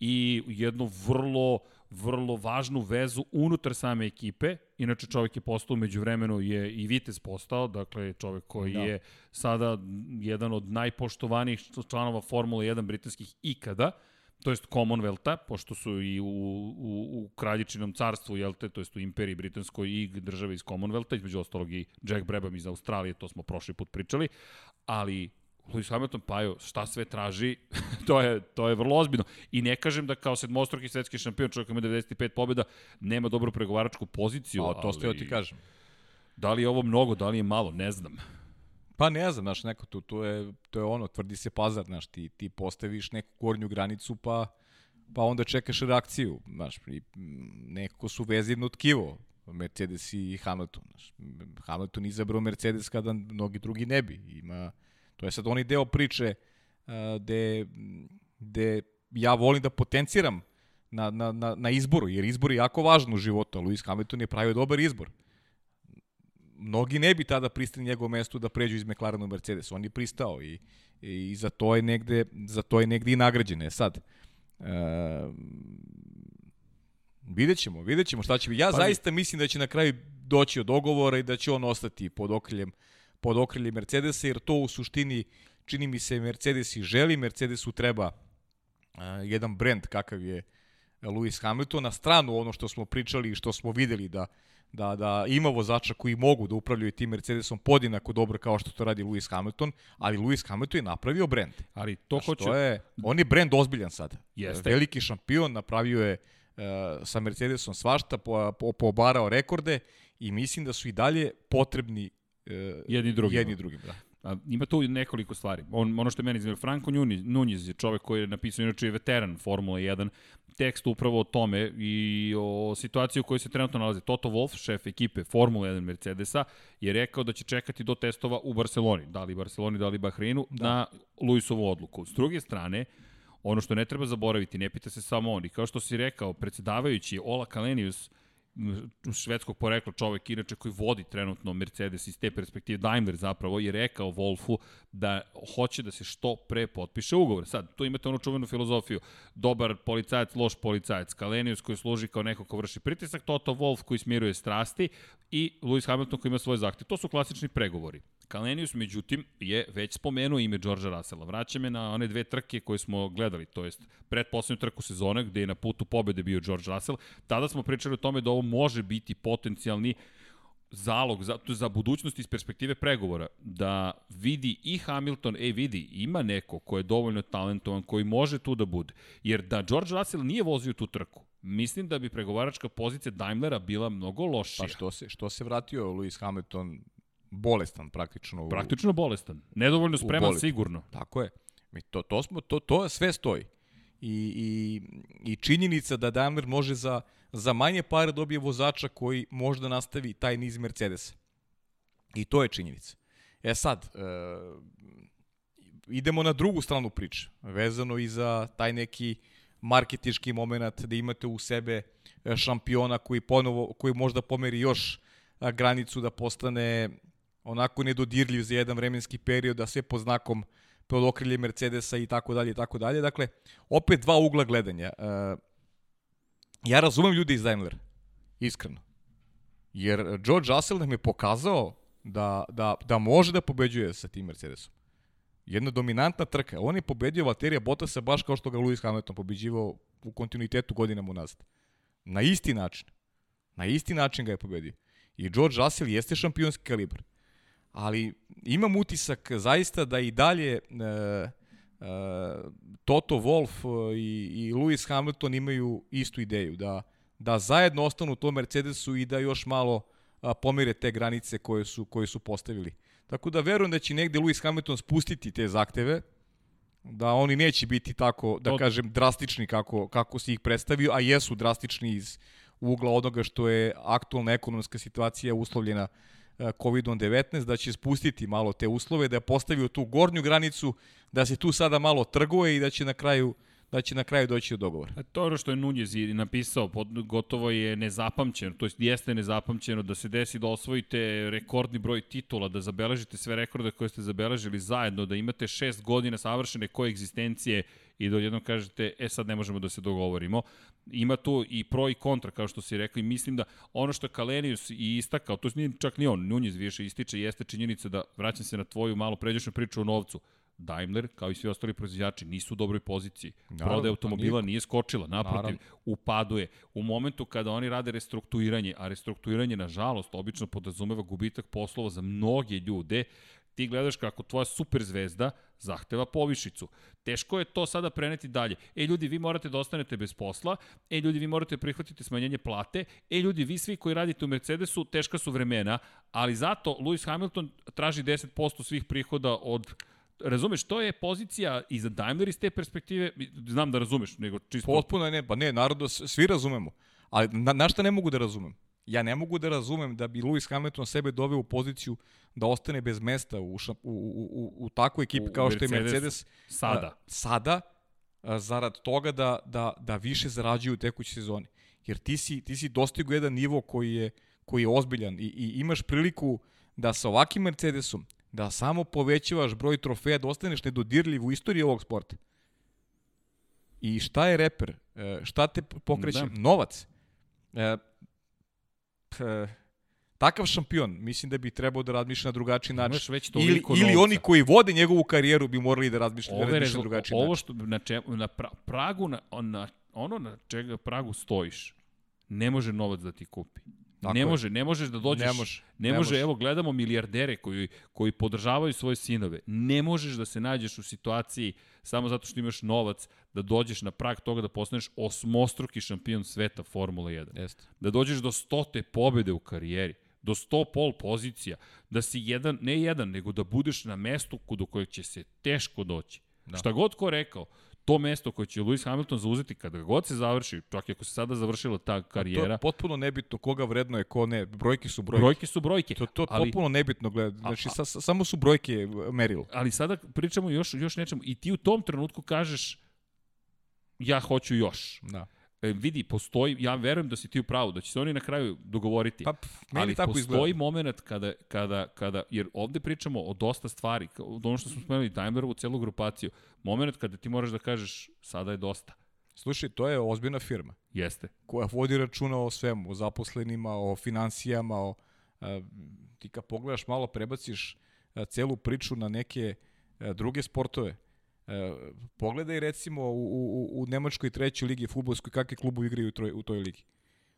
i jednu vrlo vrlo važnu vezu unutar same ekipe. Inače čovjek je postao među vremenu je i Vitez postao, dakle čovjek koji da. je sada jedan od najpoštovanijih članova Formule 1 britanskih ikada to jest Commonwealtha, pošto su i u, u, u kraljičinom carstvu, jel te, to jest u imperiji britanskoj i države iz Commonwealtha, između ostalog i Jack Brabham iz Australije, to smo prošli put pričali, ali Lewis Hamilton, pa jo, šta sve traži, to, je, to je vrlo ozbiljno. I ne kažem da kao sedmostroki svetski šampion, čovjek ima 95 pobjeda, nema dobru pregovaračku poziciju. Pa, to ste ti kažem. Da li je ovo mnogo, da li je malo, ne znam. Pa ne znam, znaš, neko tu, to je, to je ono, tvrdi se pazar, znaš, ti, ti postaviš neku gornju granicu, pa, pa onda čekaš reakciju, znaš, i neko su vezivno tkivo, Mercedes i Hamilton, znaš. Hamilton izabrao Mercedes kada mnogi drugi ne bi, ima To je sad onaj deo priče uh, gde, gde ja volim da potenciram na, na, na, na izboru, jer izbor je jako važan u životu, a Lewis Hamilton je pravio dobar izbor. Mnogi ne bi tada pristali njegovo mesto da pređu iz McLarena u Mercedes, on je pristao i, i za to je negde, za to je negde i nagrađene. Sad, uh, vidjet ćemo, vidjet ćemo šta će biti. Ja pa, zaista mislim da će na kraju doći od dogovora i da će on ostati pod okriljem uh, pod okrilje Mercedesa, jer to u suštini čini mi se Mercedes i želi, Mercedesu treba uh, jedan brend kakav je Lewis Hamilton, na stranu ono što smo pričali i što smo videli da da, da ima vozača koji mogu da upravljaju tim Mercedesom podinako dobro kao što to radi Lewis Hamilton, ali Lewis Hamilton je napravio brend. Ali to Znaš, hoće... To je, on je brend ozbiljan sad. Jeste. Veliki šampion, napravio je uh, sa Mercedesom svašta, po, po, pobarao rekorde i mislim da su i dalje potrebni e, jedni drugim. Jedni drugim, da. A, ima tu nekoliko stvari. On, ono što je meni zanimljivo, Franco Nunez je čovek koji je napisao, inače je veteran Formula 1, tekst upravo o tome i o situaciji u kojoj se trenutno nalazi. Toto Wolff, šef ekipe Formula 1 Mercedesa, je rekao da će čekati do testova u Barceloni, da li Barceloni, da li Bahreinu, da. na Luisovu odluku. S druge strane, ono što ne treba zaboraviti, ne pita se samo on. I kao što si rekao, predsjedavajući Ola Kalenius, švedskog porekla čovek, inače koji vodi trenutno Mercedes iz te perspektive, Daimler zapravo, je rekao Wolfu da hoće da se što pre potpiše ugovor. Sad, tu imate onu čuvenu filozofiju, dobar policajac, loš policajac, Kalenius koji služi kao neko ko vrši pritisak, Toto Wolf koji smiruje strasti i Lewis Hamilton koji ima svoje zahtje. To su klasični pregovori. Kalenius, međutim, je već spomenuo ime Đorđa Rasela. Vraća me na one dve trke koje smo gledali, to jest predposlednju trku sezone, gde je na putu pobede bio George Russell. Tada smo pričali o tome da ovo može biti potencijalni zalog za, za budućnost iz perspektive pregovora, da vidi i Hamilton, e vidi, ima neko ko je dovoljno talentovan, koji može tu da bude. Jer da George Russell nije vozio tu trku, mislim da bi pregovaračka pozicija Daimlera bila mnogo lošija. Pa što se, što se vratio Lewis Hamilton bolestan praktično. U, Praktično bolestan. Nedovoljno spreman sigurno. Tako je. Mi to, to, smo, to, to sve stoji. I, i, I činjenica da Daimler može za, za manje pare dobije vozača koji možda nastavi taj niz Mercedesa. I to je činjenica. E sad, e, idemo na drugu stranu priče, vezano i za taj neki marketički moment da imate u sebe e, šampiona koji ponovo koji možda pomeri još a, granicu da postane onako nedodirljiv za jedan vremenski period, da sve po znakom pod okrilje Mercedesa i tako dalje i tako dalje. Dakle, opet dva ugla gledanja. E, ja razumem ljude iz Daimler, iskreno. Jer George Russell nam je pokazao da, da, da može da pobeđuje sa tim Mercedesom. Jedna dominantna trka. On je pobedio Valterija Bottasa baš kao što ga Lewis Hamilton pobeđivao u kontinuitetu godinama unazad. Na isti način. Na isti način ga je pobedio. I George Russell jeste šampionski kalibar. Ali imam utisak zaista da i dalje e, e, Toto Wolff i, i Lewis Hamilton imaju istu ideju. Da, da zajedno ostanu u tom Mercedesu i da još malo a, pomire te granice koje su, koje su postavili. Tako da verujem da će negde Lewis Hamilton spustiti te zahteve, da oni neće biti tako, da To- kažem, drastični kako, kako si ih predstavio, a jesu drastični iz ugla onoga što je aktualna ekonomska situacija uslovljena e, COVID-19, da će spustiti malo te uslove, da je postavio tu gornju granicu, da se tu sada malo trguje i da će na kraju da će na kraju doći do dogovora. A To je ono što je Nunez i napisao, pod, gotovo je nezapamćeno, to jest jeste nezapamćeno da se desi da osvojite rekordni broj titula, da zabeležite sve rekorde koje ste zabeležili zajedno, da imate šest godina savršene koegzistencije i da odjednom kažete, e sad ne možemo da se dogovorimo. Ima tu i pro i kontra, kao što si rekli, mislim da ono što je Kalenius i istakao, to nije čak ni on, Nunez više ističe, jeste činjenica da, vraćam se na tvoju malo pređašnju priču o novcu, Daimler, kao i svi ostali proizvođači, nisu u dobroj poziciji. Naravno, Prodaja pa automobila nije skočila, naprotiv, Naravno. u padu je. U momentu kada oni rade restrukturiranje, a restrukturiranje, nažalost, obično podrazumeva gubitak poslova za mnoge ljude, ti gledaš kako tvoja superzvezda zahteva povišicu. Teško je to sada preneti dalje. E ljudi, vi morate da ostanete bez posla, e ljudi, vi morate prihvatiti smanjenje plate, e ljudi, vi svi koji radite u Mercedesu, teška su vremena, ali zato Lewis Hamilton traži 10% svih prihoda od Razumeš, to je pozicija i za Daimler iz te perspektive, znam da razumeš, nego čisto... Potpuno ne, pa ne, narodno, svi razumemo. Ali na, na šta ne mogu da razumem? Ja ne mogu da razumem da bi Lewis Hamilton sebe doveo u poziciju da ostane bez mesta u, u, u, u, u takvoj ekipi U kao što je. Mercedes. Sada. A, sada, a, zarad toga da, da, da više zarađuju u tekućoj sezoni. Jer ti si, ti si dostigo jedan nivo koji je, koji je ozbiljan i, i imaš priliku da sa ovakvim Mercedesom da samo povećavaš broj trofeja, da ostaneš nedodirljiv u istoriji ovog sporta. I šta je reper? E, šta te pokreće? Da. Novac. E, p, takav šampion, mislim da bi trebao da razmišlja na drugačiji način. Imaš već Ili, toliko ili novca. oni koji vode njegovu karijeru bi morali da razmišljaju da Ove razmišljaju na drugačiji ovo način. što na, čemu, na pra, pragu, na, na, ono na čega pragu stojiš, ne može novac da ti kupi. Tako ne je. može, ne možeš da dođeš. Ne može, Ne, ne može, evo gledamo milijardere koji, koji podržavaju svoje sinove. Ne možeš da se nađeš u situaciji samo zato što imaš novac da dođeš na prag toga da postaneš osmostruki šampion sveta Formula 1 Jeste. da dođeš do stote pobede u karijeri, do 100 pol pozicija, da si jedan, ne jedan, nego da budeš na mestu do kojeg će se teško doći. Da. Šta god ko rekao, to mesto koje će Lewis Hamilton zauzeti kada god se završi, čak i ako se sada završila ta To karijera, je potpuno nebitno koga vredno je, ko ne. Brojke su brojke. brojke su brojke. To, to je ali, potpuno nebitno gleda. Znači, sa, sa, samo su brojke merilo. ali sada pričamo još, još nečemu i ti u tom trenutku kažeš ja hoću još. Da. E, vidi, postoji, ja verujem da si ti u pravu, da će se oni na kraju dogovoriti. Pa, pf, ali tako postoji izgleda. moment kada, kada, kada, jer ovde pričamo o dosta stvari, od ono što smo spomenuli, Daimlerovu celu grupaciju, moment kada ti moraš da kažeš sada je dosta. Slušaj, to je ozbiljna firma Jeste. koja vodi računa o svemu, o zaposlenima, o financijama, o, a, ti kad pogledaš malo, prebaciš a, celu priču na neke a, druge sportove. A, pogledaj recimo u, u, u Nemačkoj trećoj ligi futbolskoj kakve klubovi igraju u, troj, u toj ligi.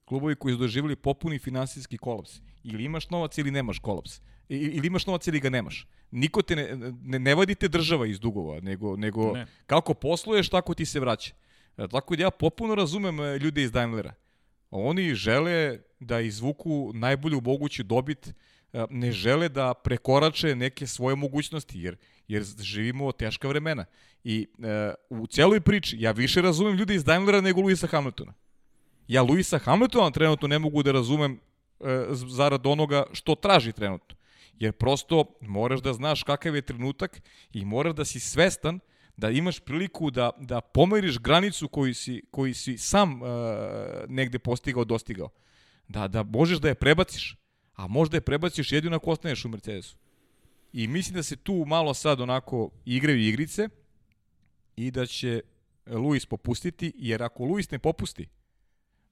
Klubovi koji su doživjeli popuni finansijski kolaps. Ili imaš novac ili nemaš kolaps. I, ili imaš novac ili ga nemaš. Niko te ne, ne, ne vadite država iz dugova, nego, nego Ne. kako posluješ, tako ti se vraća. E, Tako da ja popuno razumem e, ljude iz Daimlera. Oni žele da izvuku najbolju moguću dobit, e, ne žele da prekorače neke svoje mogućnosti, jer, jer živimo teška vremena. I e, u celoj priči ja više razumem ljude iz Daimlera nego Luisa Hamiltona. Ja Luisa Hamiltona trenutno ne mogu da razumem z- zarad onoga što traži trenutno. Jer prosto moraš da znaš kakav je trenutak i moraš da si svestan da imaš priliku da, da pomeriš granicu koju si, koju si sam e, negde postigao, dostigao. Da, da možeš da je prebaciš, a možda je prebaciš jedino ako ostaneš u Mercedesu. I mislim da se tu malo sad onako igraju igrice i da će Luis popustiti, jer ako Luis ne popusti,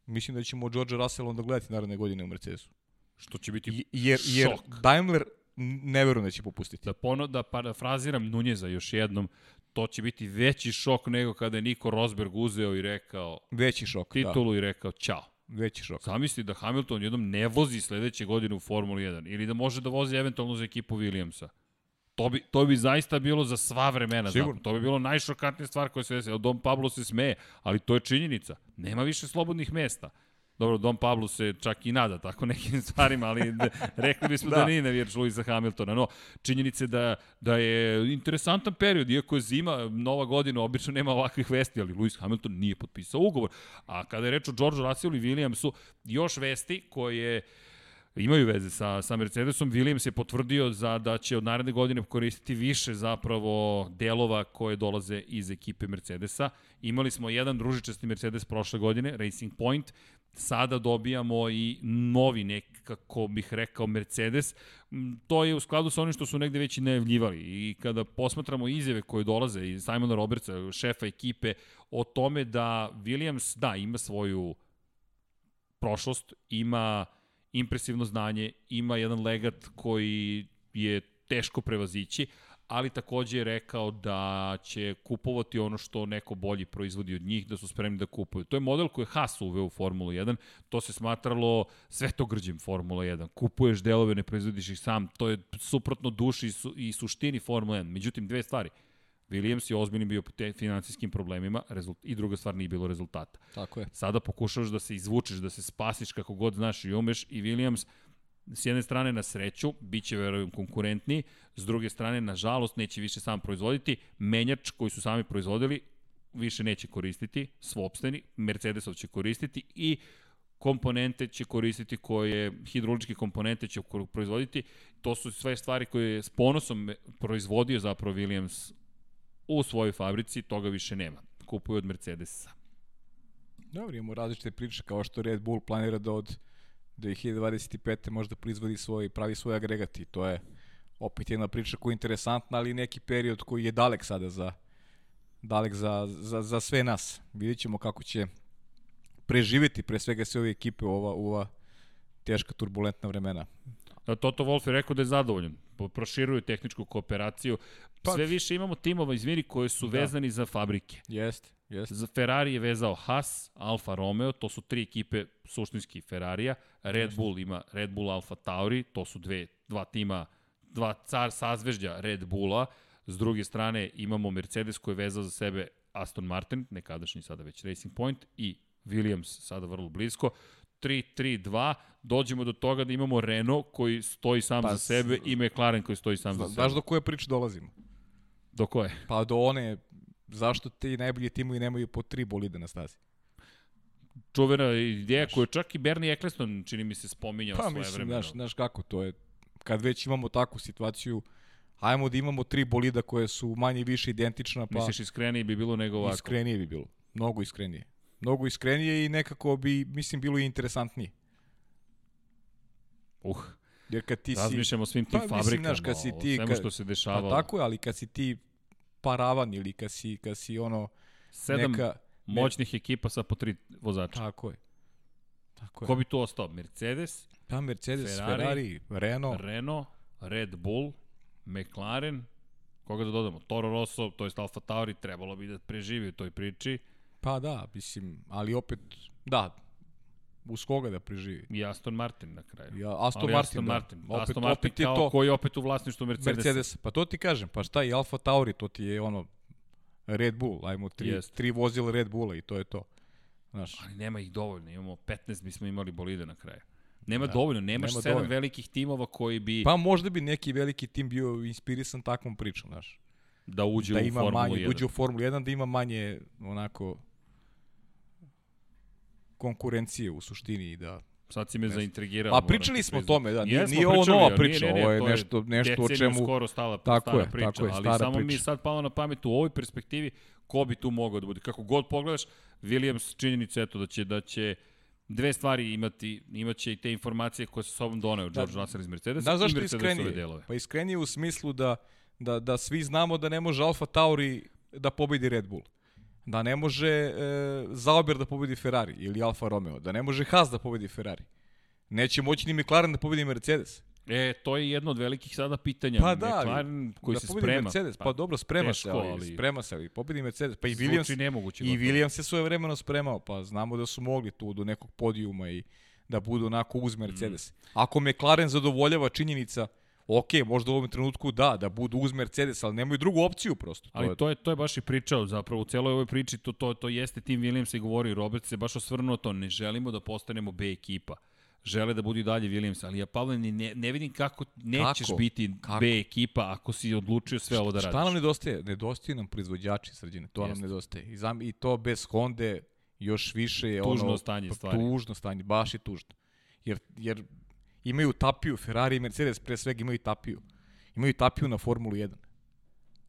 mislim da ćemo George Russell onda gledati naredne godine u Mercedesu. Što će biti I- Jer, jer šok. Daimler ne verujem da će popustiti. Da, pono, da parafraziram Nunjeza još jednom, to će biti veći šok nego kada je Niko Rosberg uzeo i rekao Veći šok, da. titulu i rekao ćao. Veći šok. Zamisli da Hamilton jednom ne vozi sledeće godine u Formuli 1 ili da može da vozi eventualno za ekipu Williamsa. To bi, to bi zaista bilo za sva vremena. Sigurno. Sigurno. To bi bilo najšokantnija stvar koja se desi. Dom Pablo se smeje, ali to je činjenica. Nema više slobodnih mesta. Dobro, Dom Pablo se čak i nada tako nekim stvarima, ali de, rekli bismo da, Da. nije navijač Luisa Hamiltona. No, činjenica je da, da je interesantan period, iako je zima, nova godina, obično nema ovakvih vesti, ali Lewis Hamilton nije potpisao ugovor. A kada je reč o George Russellu i Williamsu, još vesti koje imaju veze sa, sa Mercedesom. Williams je potvrdio za da će od naredne godine koristiti više zapravo delova koje dolaze iz ekipe Mercedesa. Imali smo jedan družičasti Mercedes prošle godine, Racing Point, sada dobijamo i novi nekako bih rekao Mercedes. M, To je u skladu sa onim što su negde već i najavljivali i kada posmatramo izjave koje dolaze iz Simona Robertsa, šefa ekipe, o tome da Williams, da, ima svoju prošlost, ima impresivno znanje, ima jedan legat koji je teško prevazići, ali takođe je rekao da će kupovati ono što neko bolji proizvodi od njih, da su spremni da kupuju. To je model koji je Haas uveo u Formulu 1, to se smatralo svetogrđem Formula 1. Kupuješ delove, ne proizvodiš ih sam, to je suprotno duši i, su, i suštini Formula 1. Međutim, dve stvari. Williams je ozbiljno bio pod te finansijskim problemima rezult, i druga stvar nije bilo rezultata. Tako je. Sada pokušavaš da se izvučeš, da se spasiš kako god znaš i umeš i Williams s jedne strane na sreću, bit će verujem konkurentniji, s druge strane nažalost neće više sam proizvoditi, menjač koji su sami proizvodili više neće koristiti, svopsteni, Mercedesov će koristiti i komponente će koristiti koje, hidrauličke komponente će proizvoditi, to su sve stvari koje je s ponosom proizvodio zapravo Williams u svojoj fabrici, toga više nema. Kupuju od Mercedesa. Dobro, imamo različite priče, kao što Red Bull planira da od 2025. možda proizvodi svoj, pravi svoj agregat i to je opet jedna priča koja je interesantna, ali neki period koji je dalek sada za, dalek za, za, za sve nas. Vidjet ćemo kako će preživeti pre svega sve ove ekipe ova, ova teška turbulentna vremena. Da, Toto Wolff je rekao da je zadovoljan. Proširuju tehničku kooperaciju. Pa- Sve više imamo timova, izvini, koji su Da. vezani za fabrike. Jeste, jeste. Za Ferrari je vezao Haas, Alfa Romeo, to su tri ekipe suštinski Ferrarija. Red Bull ima Red Bull Alfa Tauri, to su dve, dva tima, dva car sazvežđa Red Bulla. S druge strane imamo Mercedes koji je vezao za sebe Aston Martin, nekadašnji sada već Racing Point, i Williams sada vrlo blisko. 3-3-2, dođemo do toga da imamo Renault koji stoji sam Pa, za sebe i McLaren koji stoji sam za Zna- sebe. Znaš do koje priče dolazimo? Do koje? Pa do one, zašto ti najbolji timovi nemaju po tri bolide na stazi? Čuvena ideja koju čak i Bernie Eccleston, čini mi se, spominjao Pa svoje mislim, vremena. znaš, znaš kako to je. Kad već imamo takvu situaciju, ajmo da imamo tri bolida koje su manje više identična, pa Misliš iskrenije bi bilo nego ovako? iskrenije bi bilo. Mnogo iskrenije. Mnogo iskrenije i nekako bi, mislim, bilo i interesantnije. Uh, Jer kad ti si... razmišljamo o svim tim Pa, mislim, fabrikama, znaš, kad si o ti- svemu kad- što se Pa dešavalo. tako je, ali kad si ti paravan ili kad si, kad si ono Sedam neka... moćnih ekipa sa po tri vozača. Tako je. Tako je. Ko bi tu ostao? Mercedes, Pa Mercedes, Ferrari, Ferrari, Renault, Renault, Red Bull, McLaren, koga da dodamo? Toro Rosso, to je Alfa Tauri, trebalo bi da preživi u toj priči. Pa da, mislim, ali opet, da, uz koga da preživi. I Aston Martin na kraju. Ja, Aston Ali Martin, Aston da. Martin. Opet, Aston Martin opet je kao, to koji je opet u vlasništvu Mercedesa. Mercedes. Pa to ti kažem, pa šta i Alfa Tauri, to ti je ono Red Bull, ajmo tri, Jest. tri vozila Red Bulla i to je to. Znaš, Ali nema ih dovoljno, imamo 15 bismo imali bolide na kraju. Nema Da, dovoljno, nemaš nema sedam dovoljno. velikih timova koji bi pa možda bi neki veliki tim bio inspirisan takvom pričom, znaš. da uđe da u Formulu manje, 1. da uđe u Formulu 1, da ima manje onako konkurencije u suštini i da Sad si me Ne zaintrigirao. Pa moram pričali smo o tome, da, nije, Jesmo nije ovo nova ali priča, nije, ne, ovo je to nešto, nešto o čemu... skoro stala, Tako stara je, priča, tako je, ali stara samo mi priča. sad palo na pamet u ovoj perspektivi ko bi tu mogao da bude. Kako god pogledaš, Williams činjenica eto da će da će dve stvari imati, imaće i te informacije koje su sobom doneo George Russell iz Mercedesa Da, i zašto Mercedesove iskrenije? delove. Pa iskrenije u smislu da, da, da svi znamo da ne može Alfa Tauri da pobedi Red Bull. Da ne može e, Zauber da pobedi Ferrari ili Alfa Romeo. Da ne može Haas da pobedi Ferrari. Neće moći ni McLaren da pobedi Mercedes. E, to je jedno od velikih sada pitanja. Pa da, McLaren koji da se sprema. Mercedes, pa, dobro, sprema se, teško, ali, ali- sprema se, ali pobedi Mercedes. Pa i Williams, nemoguće. I gotovo. Williams se svoje vremeno spremao, pa znamo da su mogli tu do nekog podijuma i da budu onako uz Mercedes. Mm. Ako McLaren zadovoljava činjenica, ok, možda u ovom trenutku da, da budu uz Mercedes, ali nemaju drugu opciju prosto. To Ali je, to je to je baš i pričao zapravo u celoj ovoj priči to to to jeste Tim Williams i govori Robert se baš osvrnuo to ne želimo da postanemo B ekipa. Žele da budu i dalje Williams, ali ja Pavle ne, ne vidim kako nećeš Kako? biti Kako? B ekipa ako si odlučio sve ovo da radiš. Šta nam nedostaje? Nedostaje nam proizvođači srđine, to Jeste. nam nedostaje. I, zam, I to bez Honda još više je Tužno ono... stanje pa, stvari. Tužno stanje, baš je tužno. Jer, jer imaju tapiju, Ferrari i Mercedes pre svega imaju tapiju. Imaju tapiju na Formulu 1.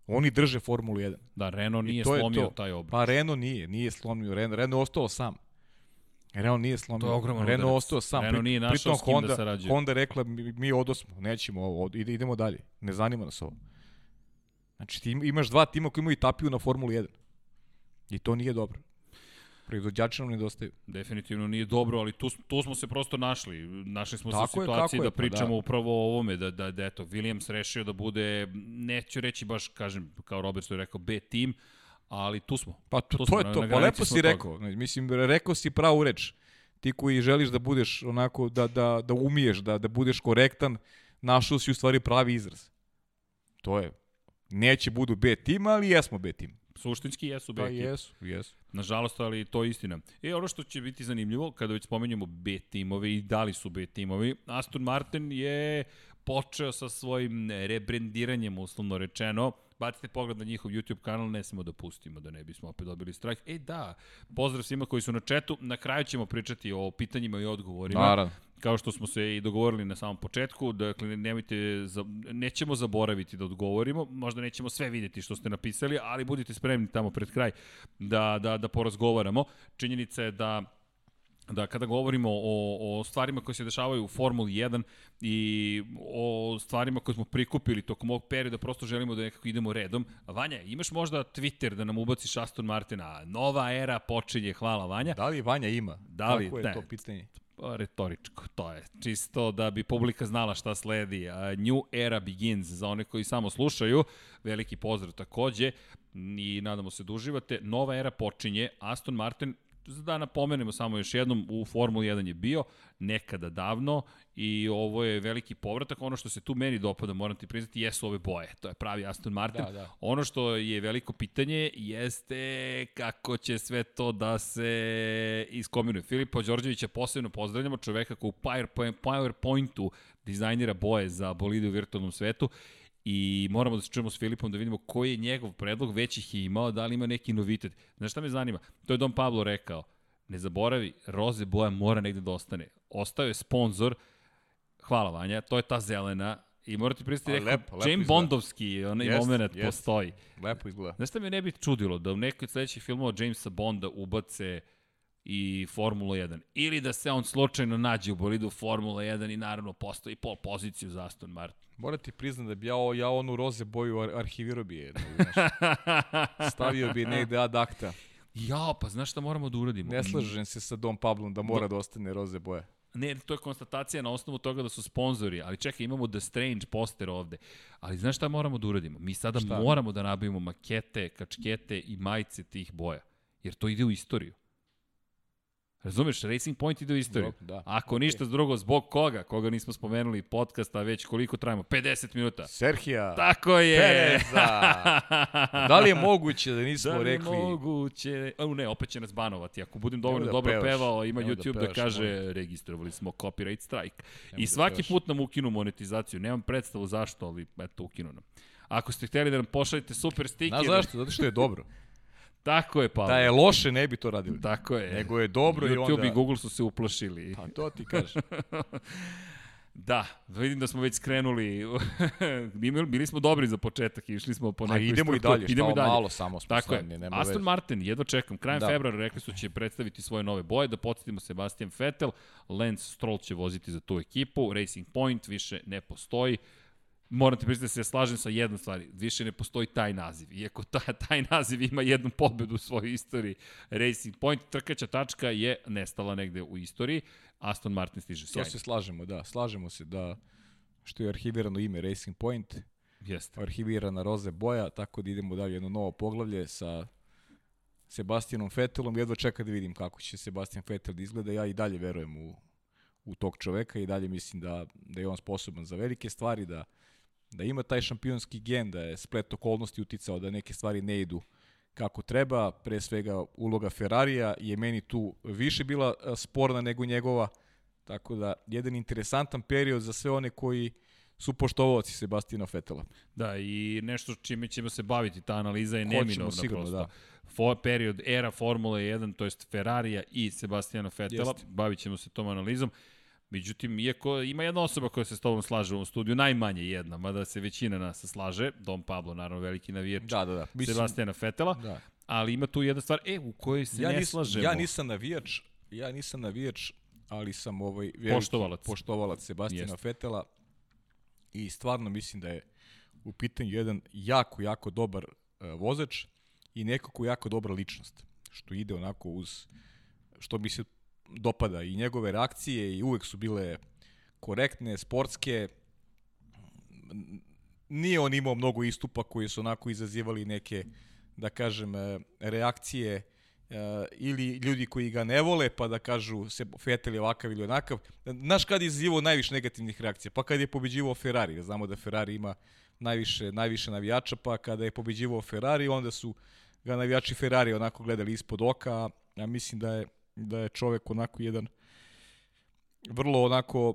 Oni drže Formulu 1. Da, Renault nije slomio taj obrat. Pa Renault nije, nije slomio. Renault, Renault ostao sam. Renault nije slomio. To je ogroman Renault udarac. ostao sam. Renault nije našao pritom s kim da Honda, sarađuje. Honda rekla, mi, mi odosmo, nećemo ovo, od- ide, idemo dalje. Ne zanima nas ovo. Znači ti im- imaš dva tima koji imaju tapiju na Formulu 1. I to nije dobro. Proizvođači nam nedostaju. Definitivno nije dobro, ali tu, tu smo se prosto našli. Našli smo Tako se u situaciji da je, pa pričamo da. upravo o ovome, da, da, da eto, Williams rešio da bude, neću reći baš, kažem, kao Robert što je rekao, B tim, ali tu smo. Pa to, Tu to smo, je to. na Pa lepo si toga. rekao. Znači, Mislim, rekao si pravu reč. Ti koji želiš da budeš onako, da, da, da umiješ, da, da budeš korektan, našao si u stvari pravi izraz. To je. Neće budu B tim, ali jesmo B tim. Suštinski jesu B ekipe. jesu, jesu. Nažalost, ali to je istina. E, ono što će biti zanimljivo, kada već spomenjamo B timove i da li su B timovi, Aston Martin je počeo sa svojim rebrendiranjem, uslovno rečeno. Bacite pogled na njihov YouTube kanal, ne smemo da pustimo da ne bismo opet dobili strajk. E da, pozdrav svima koji su na četu. Na kraju ćemo pričati o pitanjima i odgovorima. Naravno. Kao što smo se i dogovorili na samom početku, dakle nemojte, za, nećemo zaboraviti da odgovorimo, možda nećemo sve videti što ste napisali, ali budite spremni tamo pred kraj da, da, da porazgovaramo. Činjenica je da da kada govorimo o, o stvarima koje se dešavaju u Formuli 1 i o stvarima koje smo prikupili tokom ovog perioda, prosto želimo da nekako idemo redom. Vanja, imaš možda Twitter da nam ubaciš Aston Martina? Nova era počinje, hvala Vanja. Da li Vanja ima? Da li- Kako je ne. to pitanje? Pa, retoričko, to je čisto da bi publika znala šta sledi. A, New era begins za one koji samo slušaju. Veliki pozdrav takođe i nadamo se da uživate. Nova era počinje. Aston Martin da napomenemo samo još jednom, u Formuli 1 je bio nekada davno i ovo je veliki povratak. Ono što se tu meni dopada, moram ti priznati, jesu ove boje. To je pravi Aston Martin. Da, da. Ono što je veliko pitanje jeste kako će sve to da se iskombinuje. Filipa Đorđevića posebno pozdravljamo, čoveka koji u PowerPoint- PowerPointu dizajnira boje za bolide u virtualnom svetu i moramo da se čujemo s Filipom da vidimo koji je njegov predlog, već ih je imao, da li ima neki novitet. Znaš šta me zanima? To je Don Pablo rekao. Ne zaboravi, roze boja mora negde da ostane. Ostao je sponsor, hvala Vanja, to je ta zelena, I morate pristati rekao, lepo, lepo James izgleda. Bondovski onaj Jest, moment jest. postoji. Lepo izgleda. Znaš šta me ne bi čudilo? Da u nekoj sledećih filmova Jamesa Bonda ubace i Formula 1. Ili da se on slučajno nađe u bolidu Formula 1 i naravno postoji pol poziciju za Aston Martin. Moram ti priznam da bi ja, ja onu roze boju ar arhivirao bi je. Stavio bi negde ad acta. Ja, pa znaš šta moramo da uradimo? Ne slažem se sa Dom Pablom da mora da ostane roze boje. Ne, to je konstatacija na osnovu toga da su sponzori, ali čekaj, imamo The Strange poster ovde. Ali znaš šta moramo da uradimo? Mi sada šta? moramo da nabavimo makete, kačkete i majice tih boja. Jer to ide u istoriju. Razumeš, Racing Point ide u istoriju. Da, da. Ako okay. ništa drugo, zbog koga? Koga nismo spomenuli podcasta, već koliko trajimo? 50 minuta. Serhija. Tako je. Pereza. da li je moguće da nismo da li rekli? Da li je moguće? O, ne, opet će nas banovati. Ako budem dovoljno da dobro pevaš. pevao, ima Nemo YouTube da, da kaže moj. registrovali smo copyright strike. Nemo I da svaki da put nam ukinu monetizaciju. Nemam predstavu zašto, ali eto, ukinu nam. Ako ste hteli da nam pošaljete super stiker... Znaš zašto? Zato što je dobro. Tako je, Pavle. Da je loše, ne bi to radili. Tako je. Nego je dobro YouTube i onda... YouTube i Google su se uplašili. Pa to ti kažeš. Da, vidim da smo već skrenuli. Bili smo dobri za početak i išli smo po nekoj A idemo strukturi. i dalje, idemo i dalje. malo samo smo Tako je. Nema Aston već. Martin, jedno čekam. Krajem da. februara rekli su će predstaviti svoje nove boje, da podsjetimo Sebastian Vettel, Lance Stroll će voziti za tu ekipu, Racing Point više ne postoji moram ti priznati da se slažem sa jednom stvari. Više ne postoji taj naziv. Iako ta, taj naziv ima jednu pobedu u svojoj istoriji. Racing Point, trkaća tačka je nestala negde u istoriji. Aston Martin stiže sjajno. To se slažemo, da. Slažemo se da što je arhivirano ime Racing Point, Jeste. arhivirana roze boja, tako da idemo dalje jedno novo poglavlje sa Sebastianom Vettelom. Jedva čekam da vidim kako će Sebastian Vettel da izgleda. Ja i dalje verujem u, u tog čoveka i dalje mislim da, da je on sposoban za velike stvari, da da ima taj šampionski gen, da je splet okolnosti uticao da neke stvari ne idu kako treba, pre svega uloga Ferrarija je meni tu više bila sporna nego njegova, tako da jedan interesantan period za sve one koji su poštovovaci Sebastina Fetela. Da, i nešto čime ćemo se baviti, ta analiza je neminovna sigurno, prosto. Da. For, period era Formule 1, to jest Ferrarija i Sebastijana Fetela, Jest. bavit ćemo se tom analizom. Međutim, iako ima jedna osoba koja se s tobom slaže u ovom studiju, najmanje jedna, mada se većina nas slaže, Dom Pablo, naravno veliki navijač da, da, da. Mislim, Sebastijana Fetela, da. ali ima tu jedna stvar, e, u kojoj se ja ne nis, slažemo. Ja nisam navijač, ja nisam navijač, ali sam ovaj veliki poštovalac, poštovalac Sebastijana Fetela i stvarno mislim da je u pitanju jedan jako, jako dobar uh, vozač i nekako jako dobra ličnost, što ide onako uz, što mi se dopada i njegove reakcije i uvek su bile korektne, sportske. Nije on imao mnogo istupa koji su onako izazivali neke, da kažem, e, reakcije e, ili ljudi koji ga ne vole, pa da kažu se Fetel je ovakav ili onakav. Znaš kad je izazivao najviše negativnih reakcija? Pa kad je pobeđivao Ferrari. Znamo da Ferrari ima najviše, najviše navijača, pa kada je pobeđivao Ferrari, onda su ga navijači Ferrari onako gledali ispod oka, a mislim da je da je čovek onako jedan vrlo onako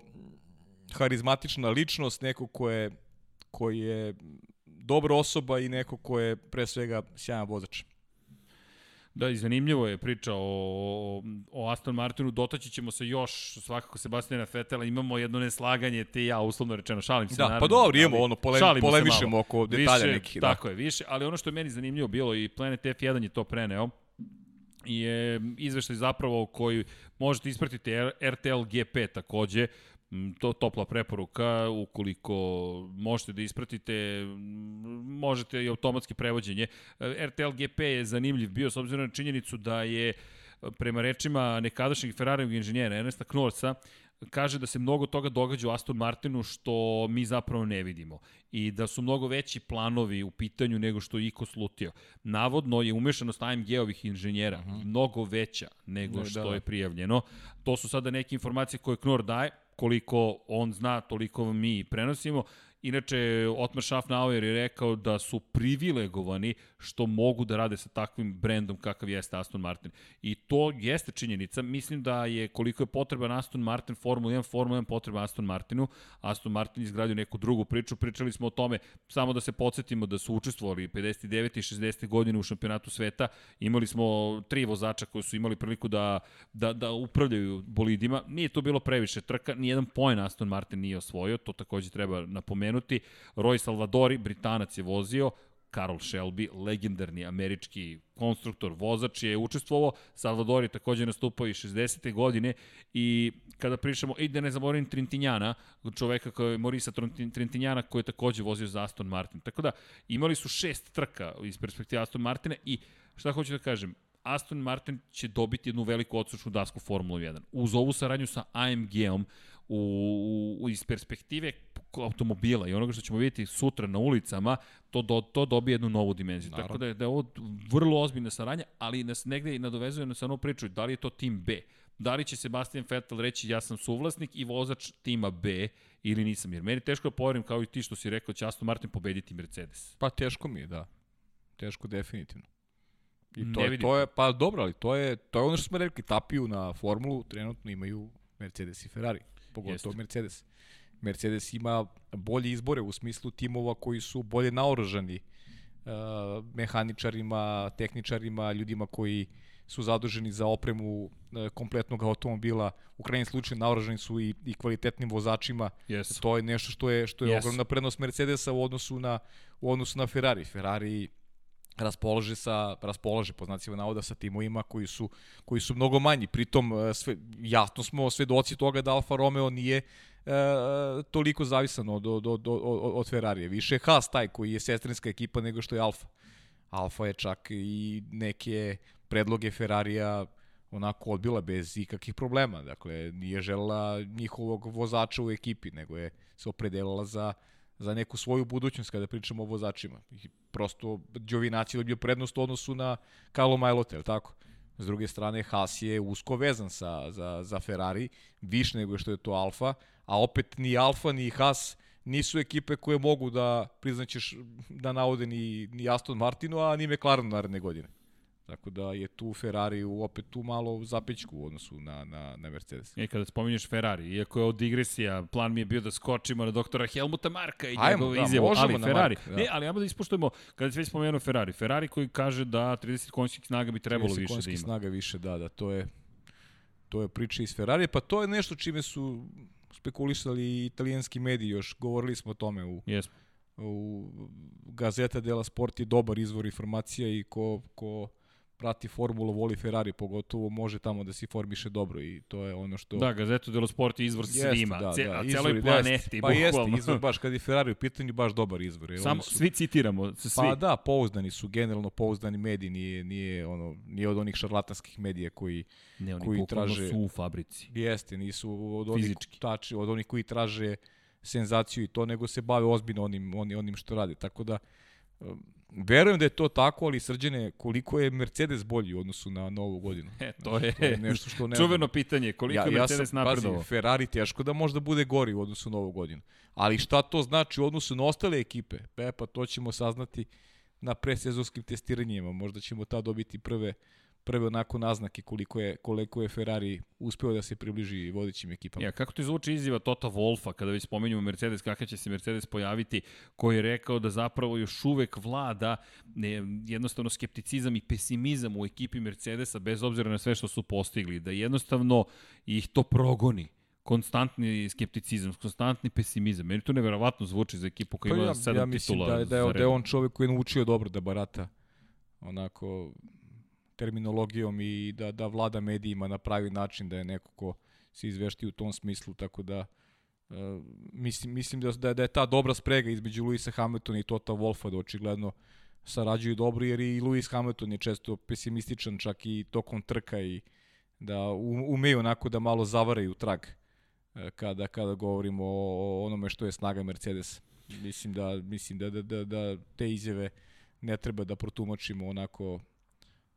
harizmatična ličnost, neko ko je, koji je dobra osoba i neko ko je pre svega sjajan vozač. Da, i zanimljivo je priča o, o Aston Martinu, dotaći ćemo se još svakako Sebastina Fetela, imamo jedno neslaganje te ja, uslovno rečeno, šalim se. Da, naravno, pa dobro, imamo ono, pole, polemišemo oko detalja više, nekih. Da. Tako je, više, ali ono što je meni zanimljivo bilo i Planet F1 je to preneo, je izveštaj zapravo koji možete ispratiti RTL GP takođe, to topla preporuka, ukoliko možete da ispratite, možete i automatski prevođenje. RTL GP je zanimljiv bio s obzirom na činjenicu da je prema rečima nekadašnjeg Ferrarijog inženjera Ernesta Knorca, kaže da se mnogo toga događa u Aston Martinu što mi zapravo ne vidimo i da su mnogo veći planovi u pitanju nego što je Iko slutio. Navodno je umešanost AMG-ovih inženjera uh mhm. -huh. mnogo veća nego što da. je prijavljeno. To su sada neke informacije koje Knor daje, koliko on zna, toliko mi prenosimo. Inače, Otmar Schaffnauer je rekao da su privilegovani što mogu da rade sa takvim brendom kakav jeste Aston Martin. I to jeste činjenica. Mislim da je koliko je potreban Aston Martin Formula 1, Formula 1 potreba Aston Martinu. Aston Martin izgradio neku drugu priču. Pričali smo o tome, samo da se podsjetimo da su učestvovali 59. i 60. godine u šampionatu sveta. Imali smo tri vozača koji su imali priliku da, da, da upravljaju bolidima. Nije to bilo previše trka, nijedan poen Aston Martin nije osvojio, to takođe treba napomenuti. Roy Salvadori, Britanac je vozio, Karol Shelby, legendarni američki konstruktor, vozač je učestvovao, Salvador je takođe nastupao i 60. godine i kada pričamo, i da ne zaboravim Trintinjana, čoveka koji je Morisa Trintinjana koji je takođe vozio za Aston Martin. Tako da imali su šest trka iz perspektive Aston Martina i šta hoću da kažem, Aston Martin će dobiti jednu veliku odsučnu dasku Formula 1. Uz ovu saradnju sa AMG-om, u, u, iz perspektive automobila i onoga što ćemo vidjeti sutra na ulicama, to, do, to dobije jednu novu dimenziju. Naravno. Tako da je, da je ovo vrlo ozbiljna saradnja, ali nas negde i nadovezuje na samo priču, da li je to tim B? Da li će Sebastian Vettel reći ja sam suvlasnik i vozač tima B ili nisam? Jer meni teško da poverim kao i ti što si rekao će Aston Martin pobediti Mercedes. Pa teško mi je, da. Teško definitivno. I to, je, to je, pa dobro, ali to je, to je ono što smo rekli, tapiju na formulu, trenutno imaju Mercedes i Ferrari, pogotovo Jeste. Mercedes. Mercedes ima bolje izbore u smislu timova koji su bolje naoružani uh, mehaničarima, tehničarima, ljudima koji su zaduženi za opremu uh, kompletnog automobila. U krajnjem slučaju naoružani su i, i kvalitetnim vozačima. Yes. To je nešto što je što je yes. ogromna prednost Mercedesa u odnosu na u odnosu na Ferrari. Ferrari raspolože sa raspolože po znacima navoda sa timovima koji su koji su mnogo manji pritom uh, sve jasno smo svedoci toga da Alfa Romeo nije e, toliko zavisan od, od, od, od, od Ferrarija. Više je Haas taj koji je sestrinska ekipa nego što je Alfa. Alfa je čak i neke predloge Ferrarija onako odbila bez ikakvih problema. Dakle, nije žela njihovog vozača u ekipi, nego je se opredelila za, za neku svoju budućnost kada pričamo o vozačima. I prosto Giovinazzi je bio prednost u odnosu na Carlo Majlote, je tako? S druge strane, Haas je usko vezan sa, za, za Ferrari, više nego što je to Alfa, a opet ni Alfa ni Haas nisu ekipe koje mogu da priznaćeš da navode ni, ni Aston Martinu, a ni McLaren naredne godine. Tako da je tu Ferrari opet tu malo zapećku u odnosu na, na, na Mercedes. I e, kada spominješ Ferrari, iako je od digresija, plan mi je bio da skočimo na doktora Helmuta Marka i njegovu da, izjavu, ali Ferrari. Marka, da. Ne, ali ajmo da ispoštujemo, kada se već spomenuo Ferrari, Ferrari koji kaže da 30 konjskih snaga bi trebalo više da ima. 30 snaga više, da, da, to je to je priča iz Ferrari, pa to je nešto čime su spekulisali i italijanski mediji još, govorili smo o tome u, yes. u Gazeta della Sport je dobar izvor informacija i ko, ko prati formulu, voli Ferrari pogotovo, može tamo da se formiše dobro i to je ono što... Da, Gazeto dello Sport je izvor jeste, svima, da, ce, da, celoj planeti, jest, Pa jeste, izvor baš kad je Ferrari u pitanju, baš dobar izvor. Samo, su, svi citiramo, svi. Pa da, pouzdani su, generalno pouzdani mediji, nije, nije, ono, nije od onih šarlatanskih medija koji, ne, oni koji traže... su u fabrici. Jeste, nisu od onih, tači, od onih koji traže senzaciju i to, nego se bave ozbiljno onim, onim, onim što rade. Tako da, Verujem da je to tako, ali srđene, koliko je Mercedes bolji u odnosu na novu godinu? E, to, je, to je nešto što ne čuveno pitanje, koliko ja, je Mercedes ja napredovao? Ferrari teško da možda bude gori u odnosu na novu godinu. Ali šta to znači u odnosu na ostale ekipe? E, pa to ćemo saznati na presezonskim testiranjima. Možda ćemo ta dobiti prve prve onako naznake koliko je, koliko je Ferrari uspeo da se približi vodećim ekipama. Ja, kako ti zvuči izjava Tota Wolfa kada već spomenjamo Mercedes, kakav će se Mercedes pojaviti, koji je rekao da zapravo još uvek vlada ne, jednostavno skepticizam i pesimizam u ekipi Mercedesa bez obzira na sve što su postigli, da jednostavno ih to progoni konstantni skepticizam, konstantni pesimizam. Meni to neverovatno zvuči za ekipu koja pa ima ja, sedam ja mislim titula. Da, da, je, da je on čovek koji je naučio dobro da barata onako terminologijom i da, da vlada medijima na pravi način, da je neko ko se izvešti u tom smislu, tako da uh, mislim, mislim da, da, da je ta dobra sprega između Luisa Hamiltona i Tota Wolfa da očigledno sarađuju dobro, jer i Lewis Hamilton je često pesimističan čak i tokom trka i da umeju onako da malo zavaraju trag uh, kada, kada govorimo o onome što je snaga Mercedes. Mislim da, mislim da, da, da, da te izjave ne treba da protumačimo onako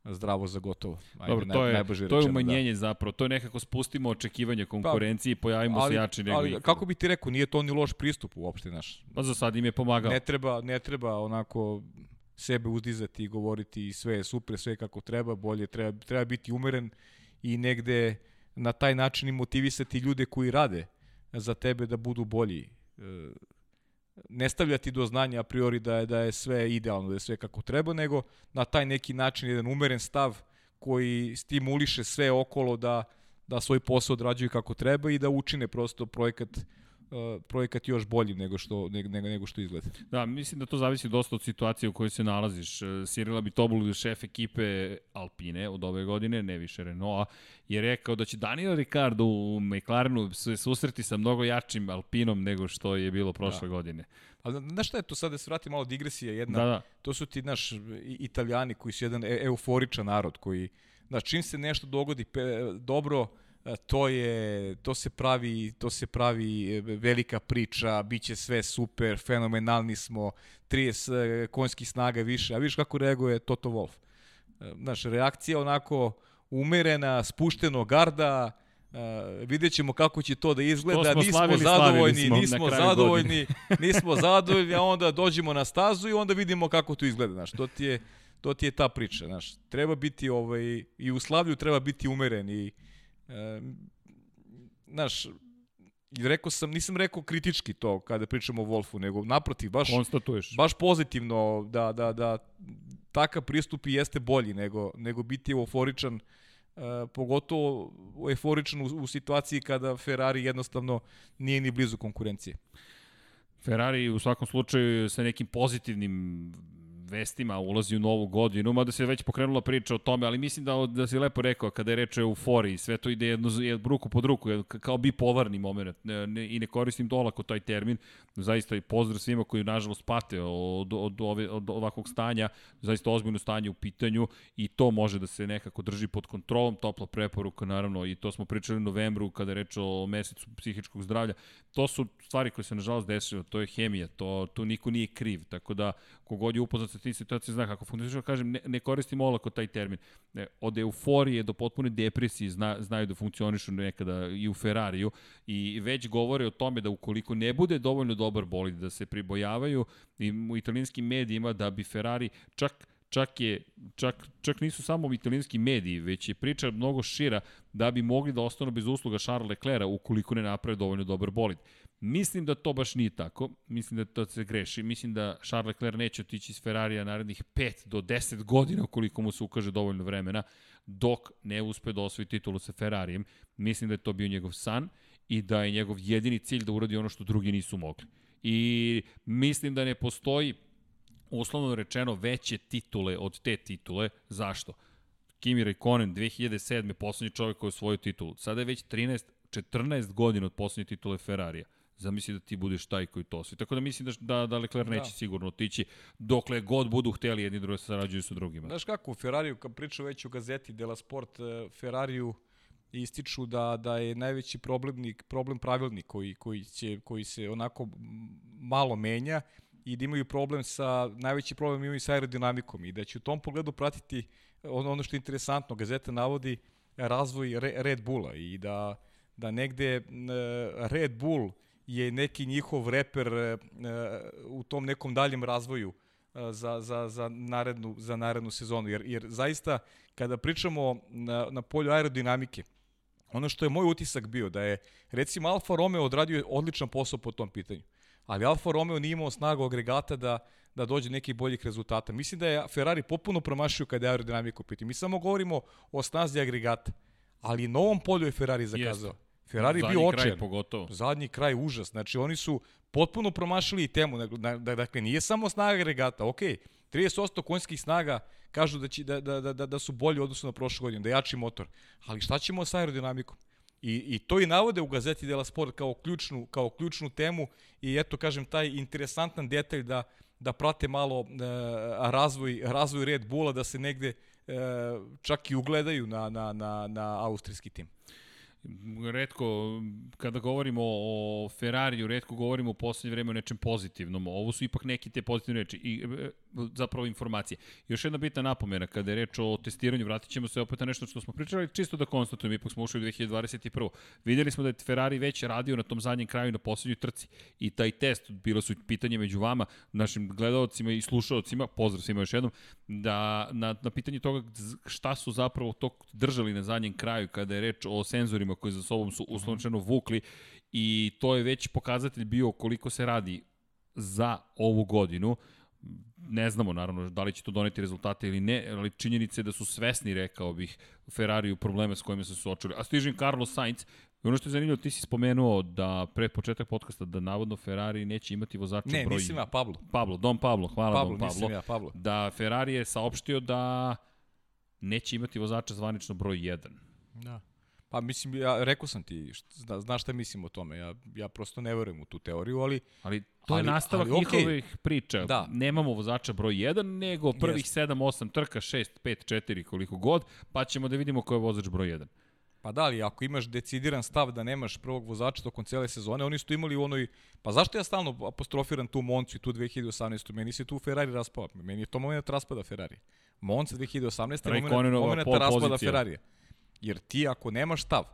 zdravo za gotovo. Ajde, Dobro, to je, to je da. umanjenje da. zapravo, to je nekako spustimo očekivanje konkurenciji i pojavimo ali, se jači nego ali, Kako bi ti rekao, nije to ni loš pristup uopšte naš. Pa za sad im je pomagao. Ne treba, ne treba onako sebe uzdizati i govoriti sve je super, sve kako treba, bolje treba, treba biti umeren i negde na taj način i motivisati ljude koji rade za tebe da budu bolji. Ne stavljati do znanja a priori da je, da je sve idealno, da je sve kako treba, nego na taj neki način jedan umeren stav koji stimuliše sve okolo da, da svoj posao odrađuju kako treba i da učine prosto projekat uh, projekat još boljim nego što, nego, nego što izgleda. Da, mislim da to zavisi dosta od situacije u kojoj se nalaziš. Sirila e, Bitobul, šef ekipe Alpine od ove godine, ne više Renaulta, je rekao da će Daniel Ricardo u McLarenu se susreti sa mnogo jačim Alpinom nego što je bilo prošle da. godine. Ali znaš šta je to sad da se vrati malo digresija jedna? Da, da. To su ti naš italijani koji su jedan e euforičan narod koji, znaš, čim se nešto dogodi pe, dobro, E, to je to se pravi to se pravi e, velika priča biće sve super fenomenalni smo 30 e, konjskih snaga više. A vidiš kako reaguje Toto Wolf naša reakcija onako umerena spušteno garda Uh, vidjet ćemo kako će to da izgleda, to smo nismo slavili, zadovoljni, smo nismo zadovoljni, nismo zadovoljni, a onda dođemo na stazu i onda vidimo kako to izgleda, znaš, to ti je, to ti je ta priča, znaš, treba biti, ovaj, i u Slavlju treba biti umeren i, E, znaš, rekao sam, nisam rekao kritički to kada pričamo o Wolfu, nego naprotiv, baš, Konstatuješ. baš pozitivno da, da, da takav pristup i jeste bolji nego, nego biti euforičan, e, pogotovo euforičan u, u situaciji kada Ferrari jednostavno nije ni blizu konkurencije. Ferrari u svakom slučaju sa nekim pozitivnim vestima ulazi u novu godinu, mada se već pokrenula priča o tome, ali mislim da, da si lepo rekao kada je reč o euforiji, sve to ide jedno, jedno ruku pod ruku, kao bipolarni moment ne, ne, i ne koristim dolako taj termin, zaista i pozdrav svima koji nažalost pate od, od, od, od ovakvog stanja, zaista ozbiljno stanje u pitanju i to može da se nekako drži pod kontrolom, topla preporuka naravno i to smo pričali u novembru kada je reč o mesecu psihičkog zdravlja, to su stvari koje se nažalost desilo, to je hemija, to, to niko nije kriv, tako da kogod je upoznat sa tim situacijama zna kako funkcioniše, kažem, ne, ne koristim olako taj termin. Ne, od euforije do potpune depresije zna, znaju da funkcionišu nekada i u Ferrariju i već govore o tome da ukoliko ne bude dovoljno dobar bolid, da se pribojavaju i u italijanskim medijima da bi Ferrari čak čak je čak čak nisu samo italijanski mediji, već je priča mnogo šira da bi mogli da ostanu bez usluga Charles Leclerca ukoliko ne naprave dovoljno dobar bolid. Mislim da to baš nije tako, mislim da to se greši, mislim da Charles Leclerc neće otići iz Ferrarija narednih 5 do 10 godina ukoliko mu se ukaže dovoljno vremena, dok ne uspe da osvoji titulu sa Ferrarijem. Mislim da je to bio njegov san i da je njegov jedini cilj da uradi ono što drugi nisu mogli. I mislim da ne postoji uslovno rečeno veće titule od te titule. Zašto? Kimi Raikkonen 2007. poslednji čovjek koji je osvojio titulu. Sada je već 13 14 godina od poslednje titule Ferrarija zamisli da ti budeš taj koji to osvi. Tako da mislim da, da, da Leclerc da. neće sigurno otići dokle god budu hteli jedni drugi da sarađuju sa drugima. Znaš kako, u Ferrariju, kad pričao već u gazeti Dela Sport, e, Ferrariju ističu da da je najveći problemnik problem pravilnik koji koji će koji se onako malo menja i da imaju problem sa najveći problem imaju sa aerodinamikom i da će u tom pogledu pratiti ono, ono što je interesantno gazeta navodi razvoj Red Bulla i da da negde e, Red Bull je neki njihov reper e, u tom nekom daljem razvoju za, za, za, narednu, za narednu sezonu. Jer, jer zaista, kada pričamo na, na polju aerodinamike, ono što je moj utisak bio, da je recimo Alfa Romeo odradio odličan posao po tom pitanju. Ali Alfa Romeo nije imao snagu agregata da, da dođe nekih boljih rezultata. Mislim da je Ferrari popuno promašio kada je aerodinamika u pitanju. Mi samo govorimo o snazi agregata, ali na ovom polju je Ferrari zakazao. Jeste. Ferrari Zadnji bio očajan. Kraj pogotovo. Zadnji kraj užas. Znači oni su potpuno promašili i temu. Dakle, nije samo snaga regata. Ok, 30% konjskih snaga kažu da, će, da, da, da, da su bolji odnosno na prošle godine, da je jači motor. Ali šta ćemo sa aerodinamikom? I, I to i navode u gazeti Dela Sport kao ključnu, kao ključnu temu i eto, kažem, taj interesantan detalj da, da prate malo e, razvoj, razvoj Red Bulla, da se negde e, čak i ugledaju na, na, na, na austrijski tim redko, kada govorimo o Ferrariju, redko govorimo u poslednje vreme o nečem pozitivnom. Ovo su ipak neki te pozitivne reči i e, zapravo informacije. Još jedna bitna napomena, kada je reč o testiranju, vratit ćemo se opet na nešto što smo pričali, čisto da konstatujemo, ipak smo ušli u 2021. Videli smo da je Ferrari već radio na tom zadnjem kraju na poslednjoj trci i taj test, bilo su pitanje među vama, našim gledalcima i slušalcima, pozdrav svima još jednom, da na, na pitanje toga šta su zapravo to držali na zadnjem kraju kada je reč o senzorima ljudima koji za sobom su uslovčeno vukli i to je već pokazatelj bio koliko se radi za ovu godinu. Ne znamo naravno da li će to doneti rezultate ili ne, ali činjenice da su svesni, rekao bih, Ferrari u probleme s kojima se suočili. A stižem Carlos Sainz, I ono što je zanimljivo, ti si spomenuo da pre početak podcasta da navodno Ferrari neće imati vozača Ne, broj... nisam ja, Pablo. Pablo, Don Pablo, hvala Pablo, Don Pablo. nisam ja, Pablo. Da Ferrari je saopštio da neće imati vozača zvanično broj 1. Da. Pa mislim, ja rekao sam ti, šta, zna, znaš šta mislim o tome, ja, ja prosto ne verujem u tu teoriju, ali Ali to Ali- je nastavak ali okej. njihovih priča. Da. Nemamo vozača broj 1, nego prvih 7-8 trka, 6, 5, 4, koliko god, pa ćemo da vidimo ko je vozač broj 1. Pa da, ali ako imaš decidiran stav da nemaš prvog vozača tokom cele sezone, oni su to imali u onoj... Pa zašto ja stalno apostrofiram tu Moncu i tu 2018. Meni se tu Ferrari raspao. Meni je to moment raspada Ferrari. Monca 2018. je moment, moment raspada. Ferrarija. Jer ti ako nemaš stav,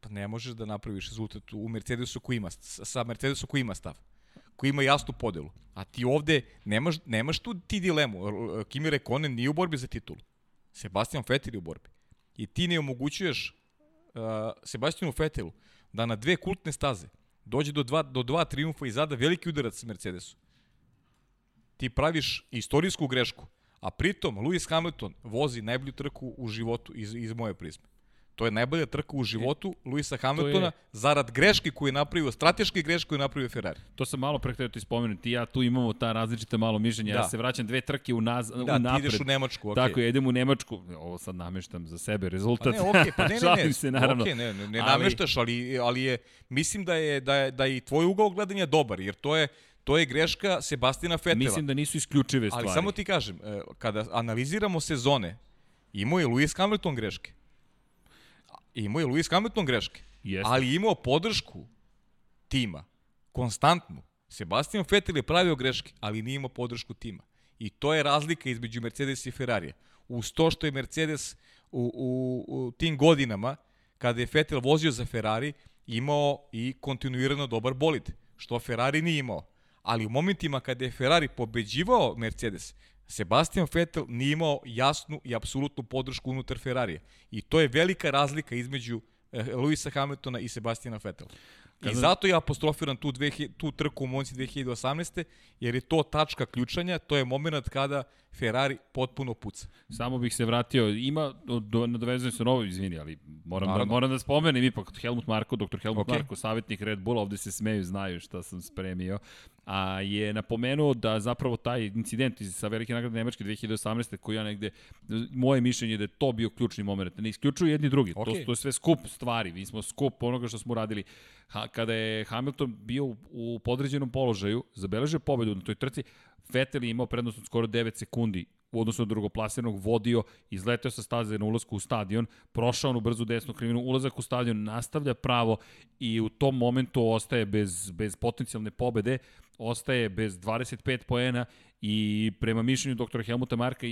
pa ne možeš da napraviš rezultat u Mercedesu koji ima, sa Mercedesom koji ima stav koji ima jasnu podelu. A ti ovde nemaš, nemaš tu ti dilemu. Kimi Rekonen nije u borbi za titulu. Sebastian Vettel je u borbi. I ti ne omogućuješ uh, Sebastianu Vettelu da na dve kultne staze dođe do dva, do dva triumfa i zada veliki udarac Mercedesu. Ti praviš istorijsku grešku, a pritom Lewis Hamilton vozi najbolju trku u životu iz, iz moje prizme. To je najbolja trka u životu Luisa Hamiltona je- zarad greške koju je napravio, strateške greške koju je napravio Ferrari. To sam malo pre htio ti spomenuti, ja tu imamo ta različita malo mišljenja, ja Da. se vraćam dve trke unaz, Da, ti unapred. ideš u Nemačku, okej. Tako je, idem u Nemačku, ovo sad nameštam za sebe rezultat. Pa ne, okej, pa ne, ne, ne, se, naravno. okej, ne, ne, ne Ali- nameštaš, ali, ali je, mislim da je, da je, da je i tvoj ugao gledanja dobar, jer to je, to je greška Sebastina Fetela. Mislim da nisu isključive stvari. Ali samo ti kažem, e, kada analiziramo sezone, imao je Lewis Hamilton greške. Imao je Lewis Hamilton greške. Jeste. Ali imao podršku tima, konstantnu. Sebastian Vettel je pravio greške, ali nije imao podršku tima. I to je razlika između Mercedes i Ferrarija. Uz to što je Mercedes u, u, u tim godinama, kada je Vettel vozio za Ferrari, imao i kontinuirano dobar bolid, što Ferrari nije imao. Ali u momentima kada je Ferrari pobeđivao Mercedes, Sebastian Vettel nije imao jasnu i apsolutnu podršku unutar Ferrarija. I to je velika razlika između eh, Luisa Hamiltona i Sebastiana Vettela. I Kada- zato ja apostrofiram tu, dve, tu trku u Monci 2018. jer je to tačka ključanja, to je moment kada Ferrari potpuno puca. Samo bih se vratio, ima, do, nadovezujem se novo, izvini, ali moram, da, moram da spomenem ipak Helmut Marko, dr. Helmut okay. Marko, savjetnik Red Bulla, ovde se smeju, znaju šta sam spremio, a je napomenuo da zapravo taj incident iz, sa velike nagrade Nemačke 2018. koji ja negde, moje mišljenje je da je to bio ključni moment, ne isključuju jedni drugi, okay. to, to je sve skup stvari, mi smo skup onoga što smo uradili. Ha, kada je Hamilton bio u, u podređenom položaju, zabeležio pobedu na toj trci, Vettel je imao prednost od skoro 9 sekundi u odnosu na drugoplasiranog vodio, izleteo sa staze na ulazku u stadion, prošao onu brzu desnu krivinu, ulazak u stadion, nastavlja pravo i u tom momentu ostaje bez, bez potencijalne pobede, ostaje bez 25 poena i prema mišljenju dr. Helmuta Marka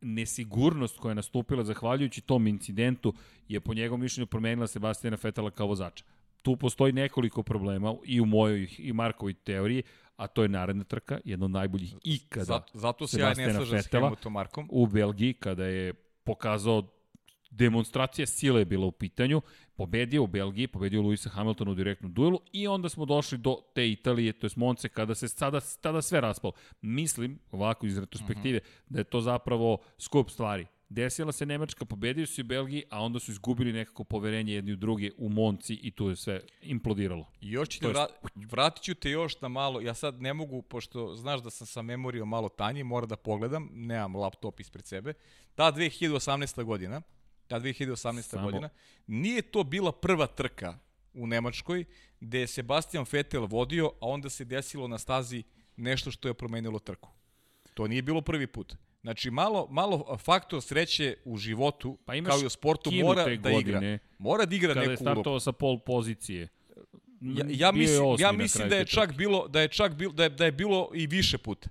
nesigurnost koja je nastupila zahvaljujući tom incidentu je po njegovom mišljenju promenila Sebastijana Fetela kao vozača. Tu postoji nekoliko problema i u mojoj i Markovoj teoriji, a to je naredna trka, jedna od najboljih ikada. Zato, zato se ja ne slažem s. Helmutom Markom. u Belgiji kada je pokazao demonstracija sile je bila u pitanju, pobedio u Belgiji, pobedio Luisa Hamiltona u direktnom duelu i onda smo došli do te Italije, to je Monce, kada se sada, tada sve raspalo. Mislim, ovako iz retrospektive, da je to zapravo skup stvari. Desila se Nemačka, pobedio su i Belgiji, a onda su izgubili nekako poverenje jedni u druge u Monci i tu je sve implodiralo. I još ću te To je- vra, vratit ću te još na malo, ja sad ne mogu, pošto znaš da sam sa memorijom malo tanji, moram da pogledam, nemam laptop ispred sebe. Ta 2018. godina, ta 2018. Samo- godina, nije to bila prva trka u Nemačkoj, gde je Sebastian Vettel vodio, a onda se desilo na stazi nešto što je promenilo trku. To nije bilo prvi put. Znači, malo, malo faktor sreće u životu, Pa imaš kao i u sportu, mora da igra. godine, Mora da igra Kada je neku ulogu. startovao sa pol pozicije. Ja, ja je mislim, ja mislim da je čak trke. bilo da je čak bilo da je, da je bilo i više puta.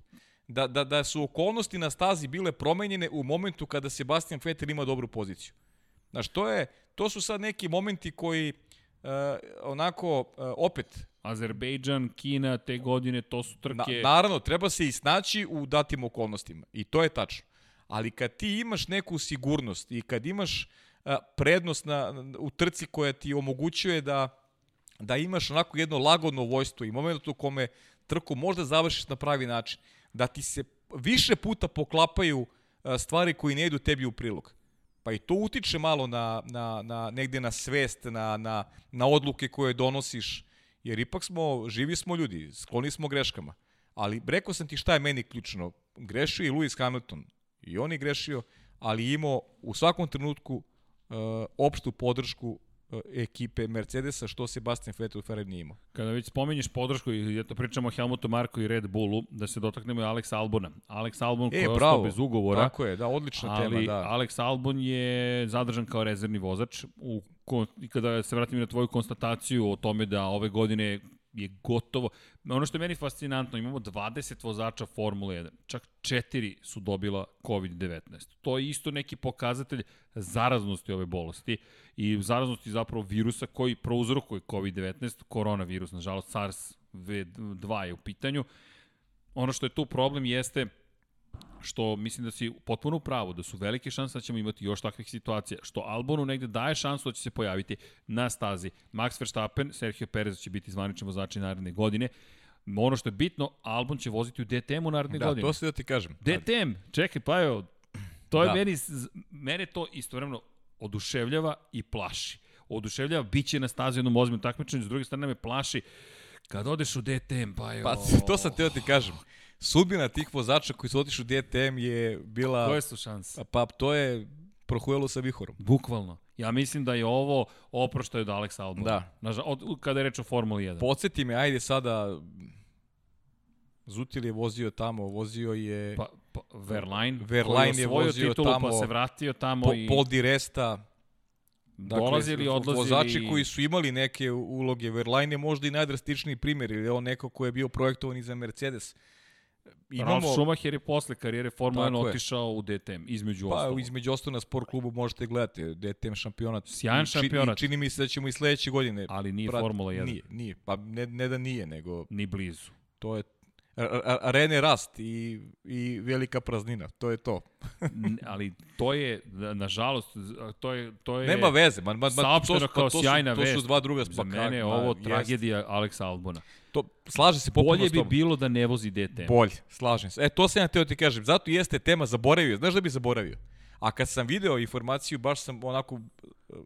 Da, da, da su okolnosti na stazi bile promenjene u momentu kada Sebastian Vettel ima dobru poziciju. Znaš, to, je, to su sad neki momenti koji uh, onako, uh, opet, Azerbejdžan, Kina, te godine, to su na, trke... naravno, treba se i snaći u datim okolnostima. I to je tačno. Ali kad ti imaš neku sigurnost i kad imaš uh, prednost na, u trci koja ti omogućuje da da imaš onako jedno lagodno vojstvo i moment u kome trku možda završiš na pravi način, da ti se više puta poklapaju stvari koji ne idu tebi u prilog. Pa i to utiče malo na, na, na negde na svest, na, na, na odluke koje donosiš, jer ipak smo, živi smo ljudi, skloni smo greškama. Ali rekao sam ti šta je meni ključno. Grešio i Lewis Hamilton. I on je grešio, ali imao u svakom trenutku uh, opštu podršku ekipe Mercedesa, što Sebastian Vettel Ferrari nije imao. Kada već spominješ podršku i eto pričamo o Helmutu Marku i Red Bullu, da se dotaknemo i Alex Albona. Alex Albon koji E, je ostao bez ugovora. Tako je, da, odlična ali tema, da. Alex Albon je zadržan kao rezervni vozač. U, I kada se vratim na tvoju konstataciju o tome da ove godine je gotovo. Ono što je meni fascinantno, imamo 20 vozača Formule 1, čak 4 su dobila COVID-19. To je isto neki pokazatelj zaraznosti ove bolesti i zaraznosti zapravo virusa koji prouzrokuje COVID-19, koronavirus, nažalost SARS-2 je u pitanju. Ono što je tu problem jeste što mislim da si potpuno u pravu, da su velike šanse da ćemo imati još takvih situacija, što Albonu negde daje šansu da će se pojaviti na stazi. Max Verstappen, Sergio Perez će biti zvanični vozači naredne godine. Ono što je bitno, Albon će voziti u DTM-u naredne Da, godine. to se da ti kažem. DTM, čekaj, pa evo, to je Da. meni, mene to istovremeno oduševljava i plaši. Oduševljava, bit će na stazi jednom ozbiljnom takmičenju, s druge strane me plaši kad odeš u DTM, pa evo... Pa to sam teo ti kažem. Sudbina tih vozača koji su otišli u DTM je bila... Koje su šanse? Pa to je prohujelo sa vihorom. Bukvalno. Ja mislim da je ovo oproštaj od Alexa Albona. Da. Naža, od, kada je reč o Formuli 1. Podsjeti me, ajde sada... Zutil je vozio tamo, vozio je... Pa, pa Verlaine koji je vozio titulu, tamo, pa se vratio tamo po, i Paul Di Resta. dolazili, odlazili. Vozači koji su imali neke uloge. Verlaine je možda i najdrastičniji primjer, ili je on neko ko je bio projektovan i za Mercedes. Ralf Schumacher je posle karijere Formula 1 Tako je. otišao u DTM, između Pa, ostalog. između ostalo na sport klubu možete gledati DTM šampionat. Sjajan šampionat. I čini mi se da ćemo i sledeće godine. Ali nije prat- Formula 1. Nije, nije. Pa ne, ne da nije, nego Ni blizu. to je arene rast i, i velika praznina. To je to. Ali to je, na- nažalost, to je... To je Nema veze. Man, man, man, to, su- kao to sjajna su, vest. To su dva druga Za spaka. mene je Ma, ovo jest. tragedija Alexa Albona. To, slaže se potpuno Bolje bi bilo da ne vozi DTM. Bolje, slažem se. E, to sam ja teo ti kažem. Zato jeste tema zaboravio. Znaš da bi zaboravio? A kad sam video informaciju, baš sam onako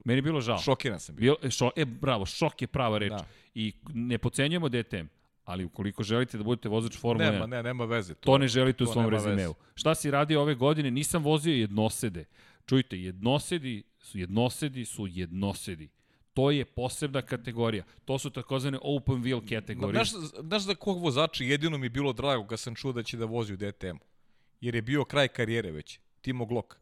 Meni je bilo žao. šokiran sam bio. Bio, e, šo, e, bravo, šok je prava reč. Da. I ne pocenjujemo DTM, ali ukoliko želite da budete vozač Formule 1, Nema, ne, nema veze. to ne želite u to svom rezimeu. Šta si radio ove godine? Nisam vozio jednosede. Čujte, jednosedi su jednosedi su jednosedi. To je posebna kategorija. To su takozvane open wheel kategorije. Znaš, znaš za kog vozača jedino mi je bilo drago kad sam čuo da će da vozi u DTM? Jer je bio kraj karijere već. Timo Glock.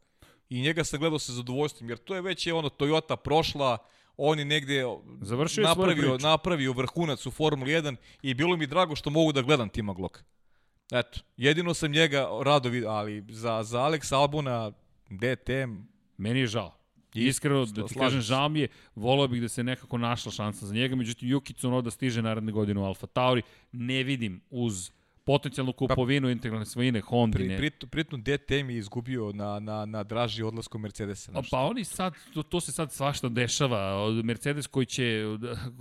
I njega sam gledao sa zadovoljstvom, jer to je već je ono Toyota prošla, on je negde Završio napravio, napravio vrhunac u Formuli 1 i bilo mi drago što mogu da gledam Tima Glocka. Eto, jedino sam njega rado vidio, ali za, za Alexa Albona DTM, Meni je žao. I- Iskreno, da ti slažem kažem, žao mi je, volao bih da se nekako našla šansa za njega, međutim, Yuki Tsunoda stiže naredne godine u Alfa Tauri, ne vidim uz potencijalnu kupovinu integralne svojine pri, Hondine. pri, pritom DTM je izgubio na, na, na draži odlasku Mercedesa. A Znaš, Pa oni sad, to, to se sad svašta dešava. Mercedes koji će,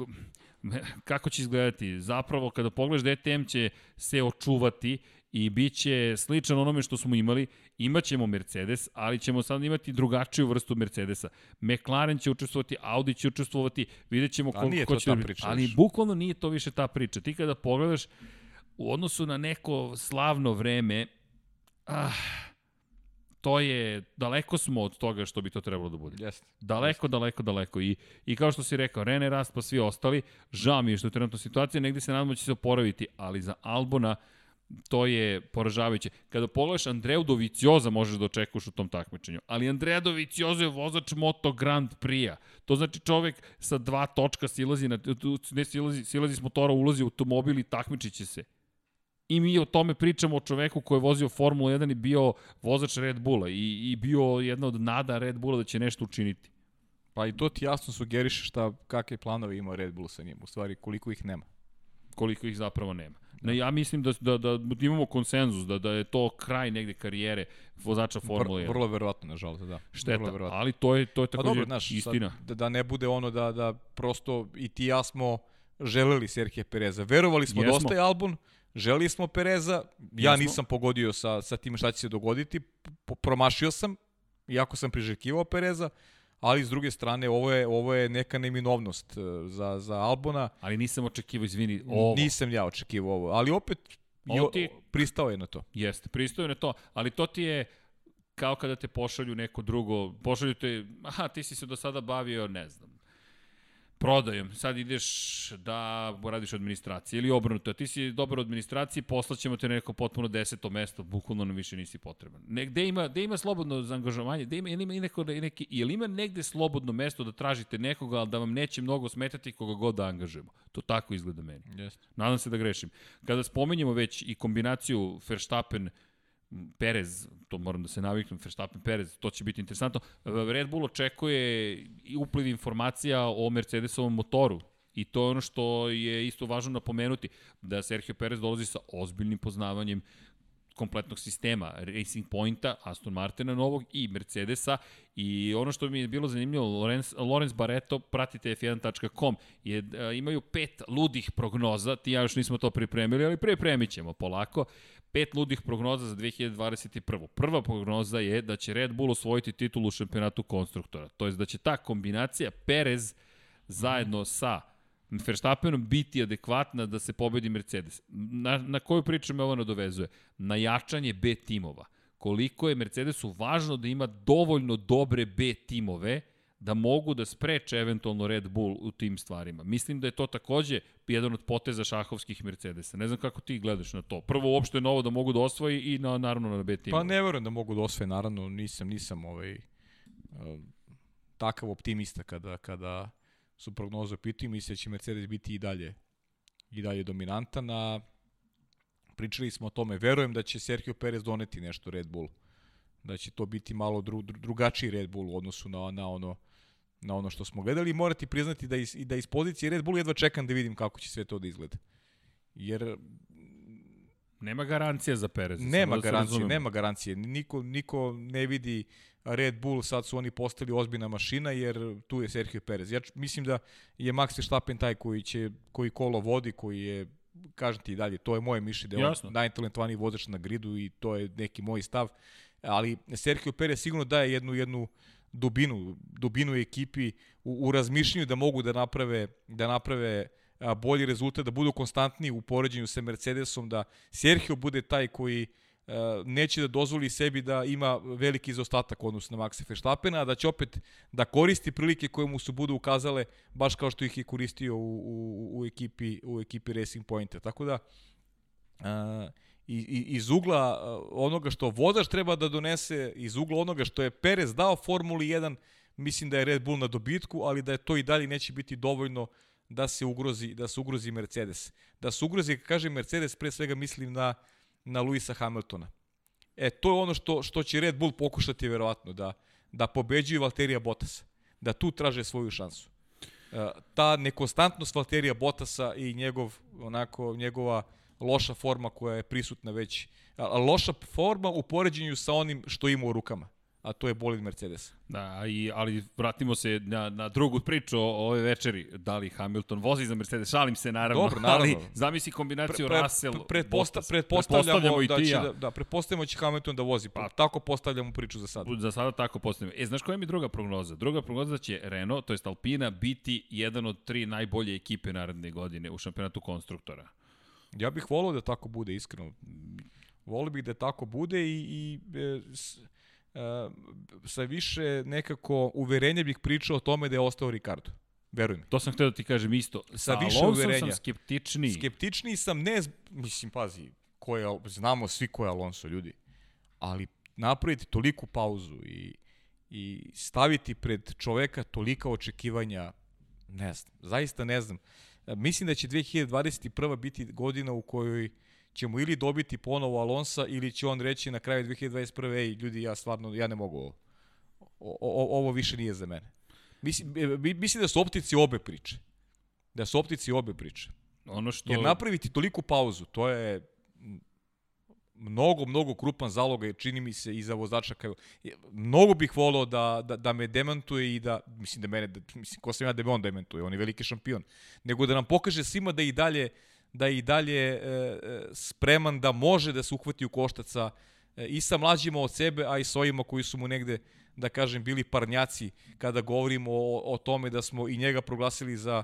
kako će izgledati? Zapravo, kada pogledaš DTM će se očuvati i bit će sličan onome što smo imali. Imaćemo Mercedes, ali ćemo sad imati drugačiju vrstu Mercedesa. McLaren će učestvovati, Audi će učestvovati, vidjet ćemo ko to će... ta da- priča ali bukvalno nije to više ta priča. Ti kada pogledaš u odnosu na neko slavno vreme, ah, to je, daleko smo od toga što bi to trebalo da bude. Jeste. Daleko, daleko, daleko. I, I kao što si rekao, Rene Rast pa svi ostali, žao mi je što je trenutno situacija, negde se nadamo da će se oporaviti, ali za Albona to je poražavajuće. Kada pogledaš Andreu Dovicioza možeš da očekuješ u tom takmičenju, ali Andrea Dovicioza je vozač Moto Grand Prix-a. To znači čovek sa dva točka silazi, na, ne silazi, silazi s motora, ulazi u automobil i takmičit će se. I mi o tome pričamo o čoveku koji je vozio Formulu 1 i bio vozač Red Bulla i, i bio jedna od nada Red Bulla da će nešto učiniti. Pa i to ti jasno sugeriše šta, kakve planove ima Red Bull sa njim, u stvari koliko ih nema. koliko ih zapravo nema. Ne, ja mislim da, da, da imamo konsenzus, da, da je to kraj negde karijere vozača Formule 1. Vrlo verovatno, nažalost, da. Šteta, ali to je, to je Pa takođe dobro, znaš, istina. Sad, da, da ne bude ono da, da prosto i ti ja smo želeli Serhije Pereza. Verovali smo Jesmo. da ostaje Albon, želeli smo Pereza, ja nisam pogodio sa, sa tim šta će se dogoditi, P- promašio sam, iako sam priželjkivao Pereza, ali s druge strane ovo je, ovo je neka neminovnost e, za, za Albona. Ali nisam očekivao, izvini, ovo. Nisam ja očekivao ovo, ali opet Ovo ti- pristao je na to. Jeste, pristojno je to, ali to ti je kao kada te pošalju neko drugo, pošalju te, aha, ti si se do sada bavio, ne znam, prodajom, sad ideš da radiš u administraciji ili obrnuto, ti si dobar u administraciji, poslaćemo te na neko potpuno deseto mesto, bukvalno nam više nisi potreban. Ne, gde ima, gde ima slobodno za angažovanje, gde ima, ili ima neko, neki, ili ima negde slobodno mesto da tražite nekoga, ali da vam neće mnogo smetati koga god da angažujemo. To tako izgleda meni. Jeste. Nadam se da grešim. Kada spomenjemo već i kombinaciju Verstappen Perez, to moram da se naviknem, Verstappen Perez, to će biti interesantno. Red Bull očekuje i upliv informacija o Mercedesovom motoru I to je ono što je isto važno napomenuti, da Sergio Perez dolazi sa ozbiljnim poznavanjem kompletnog sistema Racing Pointa, Aston Martina novog i Mercedesa i ono što mi je bilo zanimljivo, Lorenz, Lorenz Barreto, pratite f1.com, je, a, imaju pet ludih prognoza, ti ja još nismo to pripremili, ali pripremit ćemo polako, pet ludih prognoza za 2021. Prva prognoza je da će Red Bull osvojiti titulu u šampionatu konstruktora, to je da će ta kombinacija Perez zajedno sa Verstappenom biti adekvatna da se pobedi Mercedes. Na, na koju priču me ovo nadovezuje? Na jačanje B timova. Koliko je Mercedesu važno da ima dovoljno dobre B timove da mogu da spreče eventualno Red Bull u tim stvarima. Mislim da je to takođe jedan od poteza šahovskih Mercedesa. Ne znam kako ti gledaš na to. Prvo uopšte novo da mogu da osvoji i na, naravno na B timove. Pa ne verujem da mogu da osvoje, naravno nisam, nisam ovaj, uh, takav optimista kada, kada su prognoze u pitanju, misle da će Mercedes biti i dalje i dalje dominantan, a pričali smo o tome, verujem da će Sergio Perez doneti nešto Red Bull, da će to biti malo dru, dru, drugačiji Red Bull u odnosu na, na ono na ono što smo gledali i morati priznati da iz, da iz pozicije Red Bull jedva čekam da vidim kako će sve to da izgleda. Jer Nema garancija za Perez. Nema da garancije, nema garancije. Niko, niko ne vidi Red Bull, sad su oni postali ozbiljna mašina, jer tu je Sergio Perez. Ja mislim da je Max Verstappen taj koji, će, koji kolo vodi, koji je kažem ti dalje, to je moje mišljenje, da je on najtalentovaniji vozač na gridu i to je neki moj stav. Ali Sergio Perez sigurno daje jednu jednu dubinu, dubinu ekipi u, u razmišljanju da mogu da naprave da naprave bolji rezultat, da budu konstantni u poređenju sa Mercedesom, da Sergio bude taj koji neće da dozvoli sebi da ima veliki izostatak odnosno na Maxa Verstappena, a da će opet da koristi prilike koje mu su budu ukazale, baš kao što ih je koristio u, u, u, ekipi, u ekipi Racing Pointa. Tako da, a, iz ugla onoga što vozač treba da donese, iz ugla onoga što je Perez dao Formuli 1, mislim da je Red Bull na dobitku, ali da je to i dalje neće biti dovoljno da se ugrozi, da se ugrozi Mercedes. Da se ugrozi, kaže Mercedes, pre svega mislim na, na Luisa Hamiltona. E, to je ono što, što će Red Bull pokušati verovatno, da, da pobeđuju Valterija Bottasa, da tu traže svoju šansu. E, ta nekonstantnost Valterija Bottasa i njegov, onako, njegova loša forma koja je prisutna već, loša forma u poređenju sa onim što ima u rukama a to je bolid Mercedes. Da, i, ali vratimo se na, na drugu priču o ove večeri. Da li Hamilton vozi za Mercedes? Šalim se naravno, Dobro, naravno. ali zamisli kombinaciju pre, pre, Russell, pre, pretposta, Bottas. pretpostavljamo, i da će, ja. da, da, pretpostavljamo da će Hamilton da vozi. Pa, tako postavljamo priču za sada. Za sada tako postavljamo. E, znaš koja mi je druga prognoza? Druga prognoza da će Renault, to jest Alpina, biti jedan od tri najbolje ekipe naredne godine u šampionatu konstruktora. Ja bih volio da tako bude, iskreno. Volio bih da tako bude i, i e, s, e, sa više nekako uverenja bih pričao o tome da je ostao Ricardo. Veruj mi. To sam htio da ti kažem isto. Sa, Sa više Alonsom uverenja. sam skeptičniji. Skeptičniji sam, ne, mislim, pazi, ko je, znamo svi ko je Alonso, ljudi, ali napraviti toliku pauzu i, i staviti pred čoveka tolika očekivanja, ne znam, zaista ne znam. E, Mislim da će 2021. biti godina u kojoj ćemo ili dobiti ponovo Alonsa ili će on reći na kraju 2021. ej, ljudi, ja stvarno, ja ne mogu ovo. O, o, ovo više nije za mene. Mislim, e, mi- mislim da su optici obe priče. Da su optici obe priče. Ono što... Jer napraviti toliku pauzu, to je mnogo, mnogo krupan zaloga, čini mi se, i za vozača. Kao, mnogo bih volao da, da, da me demantuje i da, mislim da mene, da, mislim, ko sam ja da me on demantuje, on je veliki šampion, nego da nam pokaže svima da i dalje, da i dalje e, e, spreman da može da se uhvati u koštac sa, e, i sa mlađima od sebe, a i sa ovima koji su mu negde da kažem, bili parnjaci kada govorimo o, o tome da smo i njega proglasili za,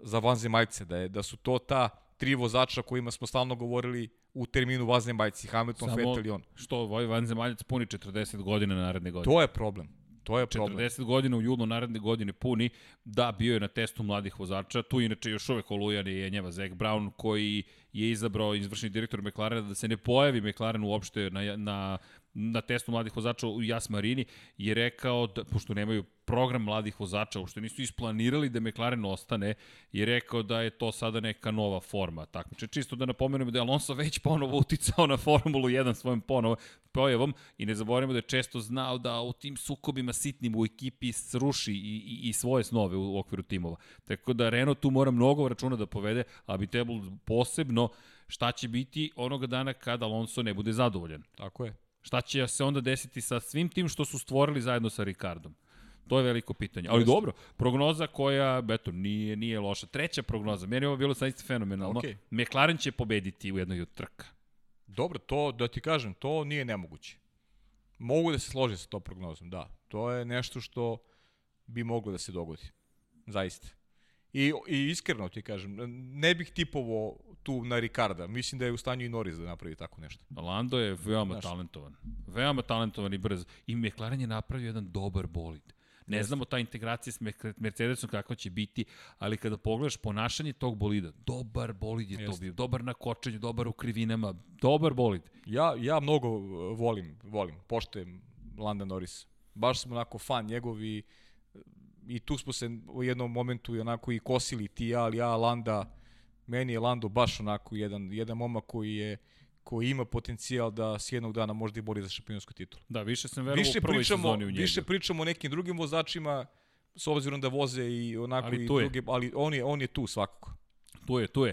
za vanzemaljce, da, je, da su to ta tri vozača kojima smo stalno govorili u terminu vanzemaljci, Hamilton, Samo Vettel i on. Što ovaj vanzemaljac puni 40 godina naredne godine. To je problem. To je problem. 40 godina u julu naredne godine puni, da, bio je na testu mladih vozača, tu inače još uvek olujan je njeva Zach Brown, koji je izabrao izvršni direktor McLarena da se ne pojavi McLaren uopšte na, na na testu mladih vozača u Jas Marini je rekao, da, pošto nemaju program mladih vozača, uopšte nisu isplanirali da McLaren ostane, je rekao da je to sada neka nova forma takmiče. Čisto da napomenemo da je Alonso već ponovo uticao na Formulu 1 svojim ponovo pojavom i ne zaboravimo da je često znao da u tim sukobima sitnim u ekipi sruši i, i, i svoje snove u okviru timova. Tako da Renault tu mora mnogo računa da povede, a bi trebalo posebno šta će biti onoga dana kada Alonso ne bude zadovoljan. Tako je. Šta će se onda desiti sa svim tim što su stvorili zajedno sa Ricardom? To je veliko pitanje. Ali dobro, prognoza koja, eto, nije, nije loša. Treća prognoza, meni je ovo bilo saista fenomenalno. Okay. McLaren će pobediti u jednoj od trka. Dobro, to, da ti kažem, to nije nemoguće. Mogu da se složim sa to prognozom, da. To je nešto što bi moglo da se dogodi. Zaista. I, I iskreno ti kažem, ne bih tipovo tu na Ricarda. Mislim da je u stanju i Norris da napravi tako nešto. Lando je veoma Znaš. talentovan. Veoma talentovan i brz. I McLaren je napravio jedan dobar bolid. Ne Jeste. znamo ta integracija s Mercedesom kakva će biti, ali kada pogledaš ponašanje tog bolida, dobar bolid je Jeste. to bio, dobar na kočenju, dobar u krivinama, dobar bolid. Ja, ja mnogo uh, volim, volim, poštojem Landa Norris. Baš sam onako fan njegovi i tu smo se u jednom momentu onako i kosili ti ja, ali ja Landa meni je Lando baš onako jedan, jedan momak koji je koji ima potencijal da s jednog dana možda i bori za šampionsku titulu. Da, više sam verovao u prvoj pričamo, sezoni u njega. Više pričamo o nekim drugim vozačima, s obzirom da voze i onako ali i druge, ali on je, on je tu svakako. Tu je, tu je.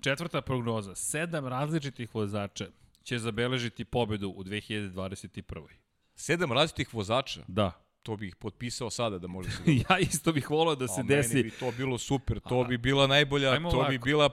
Četvrta prognoza. Sedam različitih vozača će zabeležiti pobedu u 2021. Sedam različitih vozača? Da to bih potpisao sada da može se ja isto bih volao da se A, desi. Meni bi to bilo super, to Aha. bi bila najbolja, Ajmo to ovako. bi bila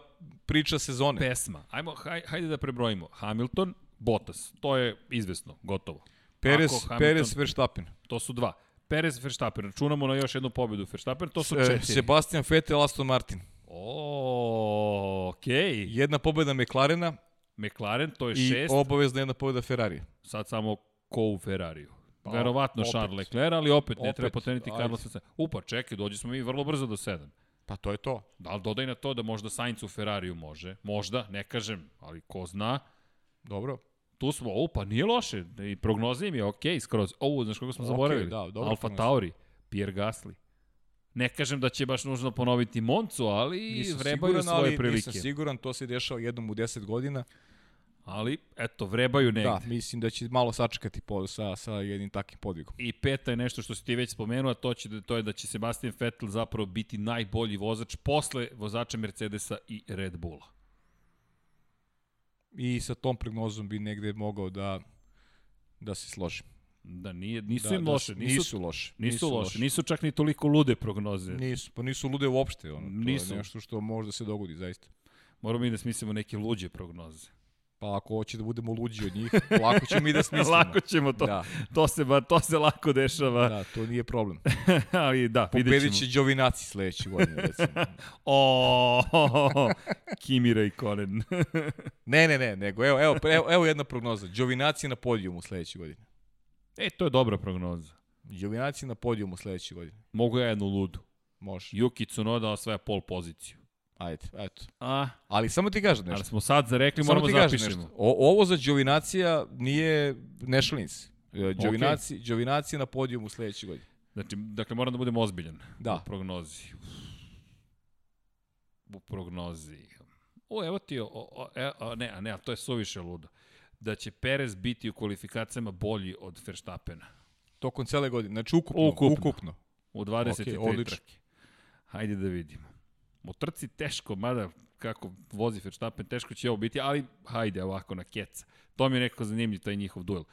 priča sezone. Pesma. Ajmo, haj, hajde da prebrojimo. Hamilton, Bottas, to je izvesno, gotovo. Perez, Hamilton, Perez, Verstappen. To su dva. Perez, Verstappen. Računamo na još jednu pobedu. Verstappen, to su četiri. Sebastian Vettel, Aston Martin. O, okej. Okay. Jedna pobeda McLarena. McLaren, to je i šest. I obavezna jedna pobeda Ferrari. Sad samo ko u Ferrariju. Pa, Verovatno opet. Charles Leclerc, ali opet, opet ne treba poteniti Carlos Sainz. Upa, čekaj, dođi smo mi vrlo brzo do 7. Pa to je to. Da li dodaj na to da možda Sainz u Ferrariju može? Možda, ne kažem, ali ko zna. Dobro. Tu smo, upa, nije loše. I prognoza im je okej, okay, skroz. Ovo, znaš koga smo okay, zaboravili? Da, dobro. Alfa Tauri, Pierre Gasly. Ne kažem da će baš nužno ponoviti Moncu, ali nisam vrebaju siguran, svoje ali prilike. Nisam siguran, to se dešava jednom u 10 godina ali eto, vrebaju negde. Da, mislim da će malo sačekati po, sa, sa jednim takvim podvigom. I peta je nešto što si ti već spomenuo, a to, će, da, to je da će Sebastian Vettel zapravo biti najbolji vozač posle vozača Mercedesa i Red Bulla. I sa tom prognozom bi negde mogao da, da se složim. Da, nije, nisu da, im da loše. Nisu, nisu loše. Nisu, nisu loše. loše. Nisu čak ni toliko lude prognoze. Nisu, pa nisu lude uopšte. Ono, to nisu. je nešto što može da se dogodi, zaista. Moramo i da smislimo neke luđe prognoze. Pa ako hoće da budemo luđi od njih, lako ćemo i da smislimo. lako ćemo to. Da. To se, ba, to se lako dešava. Da, to nije problem. Ali da, vidjet ćemo. Pobedit će Đovinaci sledeće godine, recimo. o, Kimi Raikkonen. ne, ne, ne, nego evo, evo, evo, evo jedna prognoza. Đovinaci na podijumu sledeće godine. E, to je dobra prognoza. Đovinaci na podijumu sledeće godine. Mogu ja jednu ludu. Može. Yuki Tsunoda osvaja pol poziciju. Ajde, eto. A, ali samo ti kažem nešto. Ali smo sad zarekli, moramo da zapišemo. O, ovo za Đovinacija nije Nešlins. Đovinaci, okay. Đovinacija na podijumu sledeće godine. Znači, dakle, moram da budem ozbiljan da. u prognozi. U prognozi. O, evo ti, o, o, e, o, ne, a ne, a to je suviše ludo. Da će Perez biti u kvalifikacijama bolji od Verstappena. Tokom cele godine, znači ukupno. Ukupno. ukupno. U 23 okay, trke. Hajde da vidimo. U trci teško, mada kako vozi Verstappen, teško će ovo biti, ali hajde ovako na keca. To mi je neko zanimljiv, taj njihov duel.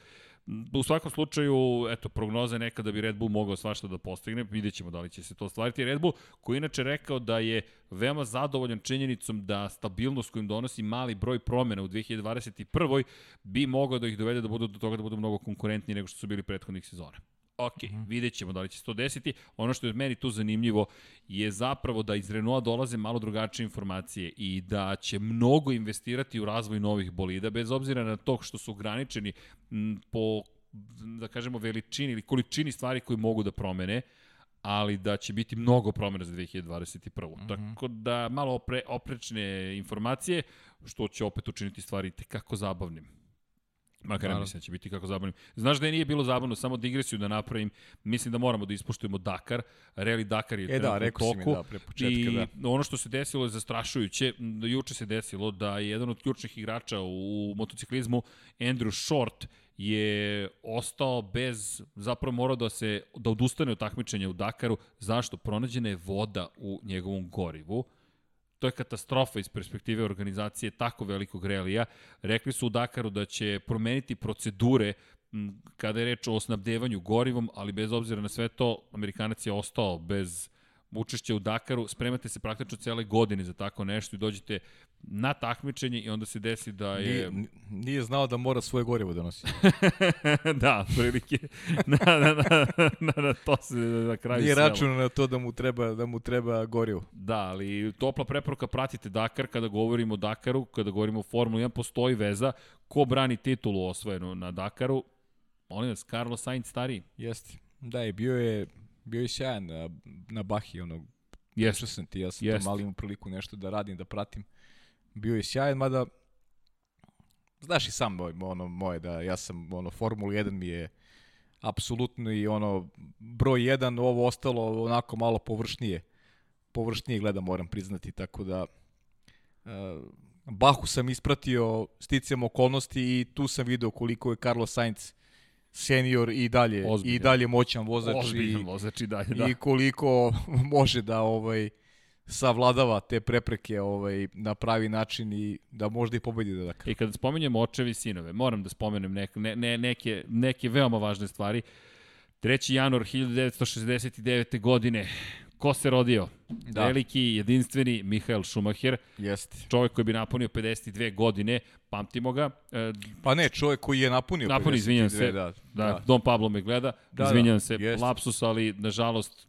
U svakom slučaju, eto, prognoza neka da bi Red Bull mogao svašta da postigne, vidjet ćemo da li će se to ostvariti. Red Bull, koji inače rekao da je veoma zadovoljan činjenicom da stabilnost kojim donosi mali broj promena u 2021. bi mogao da ih dovede da budu do toga da budu mnogo konkurentniji nego što su bili prethodnih sezona. Ok, mm -hmm. vidjet ćemo da li će se to desiti. Ono što je meni tu zanimljivo je zapravo da iz Renaulta dolaze malo drugačije informacije i da će mnogo investirati u razvoj novih bolida, bez obzira na to što su ograničeni po da kažemo veličini ili količini stvari koje mogu da promene, ali da će biti mnogo promjena za 2021. Mm -hmm. Tako da malo opre, oprečne informacije, što će opet učiniti stvari tekako zabavnim. Makar mislim da će biti kako zabavnim. Znaš da je nije bilo zabavno, samo digresiju da napravim. Mislim da moramo da ispoštujemo Dakar. Rally Dakar je e, da, rekao toku. Mi, da, pre početka, I da. ono što se desilo je zastrašujuće. Juče se desilo da je jedan od ključnih igrača u motociklizmu, Andrew Short, je ostao bez, zapravo morao da se, da odustane od takmičenja u Dakaru. Zašto? Pronađena je voda u njegovom gorivu to je katastrofa iz perspektive organizacije tako velikog relija. Rekli su u Dakaru da će promeniti procedure kada je reč o snabdevanju gorivom, ali bez obzira na sve to, Amerikanac je ostao bez učešća u Dakaru, spremate se praktično cele godine za tako nešto i dođete na takmičenje i onda se desi da je... Nije, nije znao da mora svoje gorivo da nosi. da, prilike. na, na, na, na, na to se na kraju Nije računao na to da mu treba, da mu treba gorivo. Da, ali topla preporuka pratite Dakar kada govorimo o Dakaru, kada govorimo o Formuli 1, postoji veza ko brani titulu osvojenu na Dakaru. Molim vas, Carlos Sainz stariji. Jeste. Da, i bio je bio je sjajan na, na Bahi, ono, Jeste. sam ti, ja sam tamo imao priliku nešto da radim, da pratim. Bio je sjajan, mada, znaš i sam moj, ono, moje, da ja sam, ono, Formula 1 mi je apsolutno i ono, broj 1, ovo ostalo onako malo površnije, površnije gleda, moram priznati, tako da, uh, Bahu sam ispratio sticam okolnosti i tu sam video koliko je Carlos Sainz senior i dalje Ozbiljan. i dalje moćan vozač Ozbiljan i, vozač i dalje, da. I koliko može da ovaj savladava te prepreke ovaj na pravi način i da možda i pobedi da dakle. I kada spominjemo očevi i sinove, moram da spomenem neke, ne, ne, neke, neke veoma važne stvari. 3. januar 1969. godine Ko se rodio? Da. Veliki, jedinstveni Mihael Schumacher. Jeste. Čovjek koji bi napunio 52 godine, pamtimo ga. E, pa ne, čovjek koji je napunio, napunio 52, izvinjam se, da, da, da. Don Pablo me gleda, da, izvinjam da, se, jest. lapsus, ali nažalost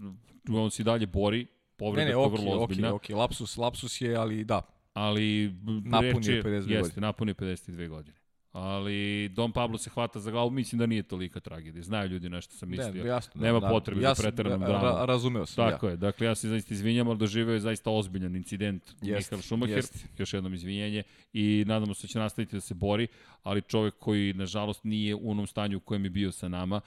on se dalje bori, povreda ne, ne, okay, vrlo ozbiljna. Ok, ok, lapsus, lapsus je, ali da. Ali napunio 52 godine. Jeste, napunio 52 godine ali Don Pablo se hvata za glavu, mislim da nije tolika tragedija. Znaju ljudi nešto sam mislio. Ne, jasno, Nema da, potrebe ja za preteranom dramom. Ra, razumeo sam. Tako ja. je. Dakle, ja se zaista izvinjam, ali doživeo je zaista ozbiljan incident jest, Michael Schumacher. Jest. Još jednom izvinjenje i nadamo se da će nastaviti da se bori, ali čovek koji, nažalost, nije u onom stanju u kojem je bio sa nama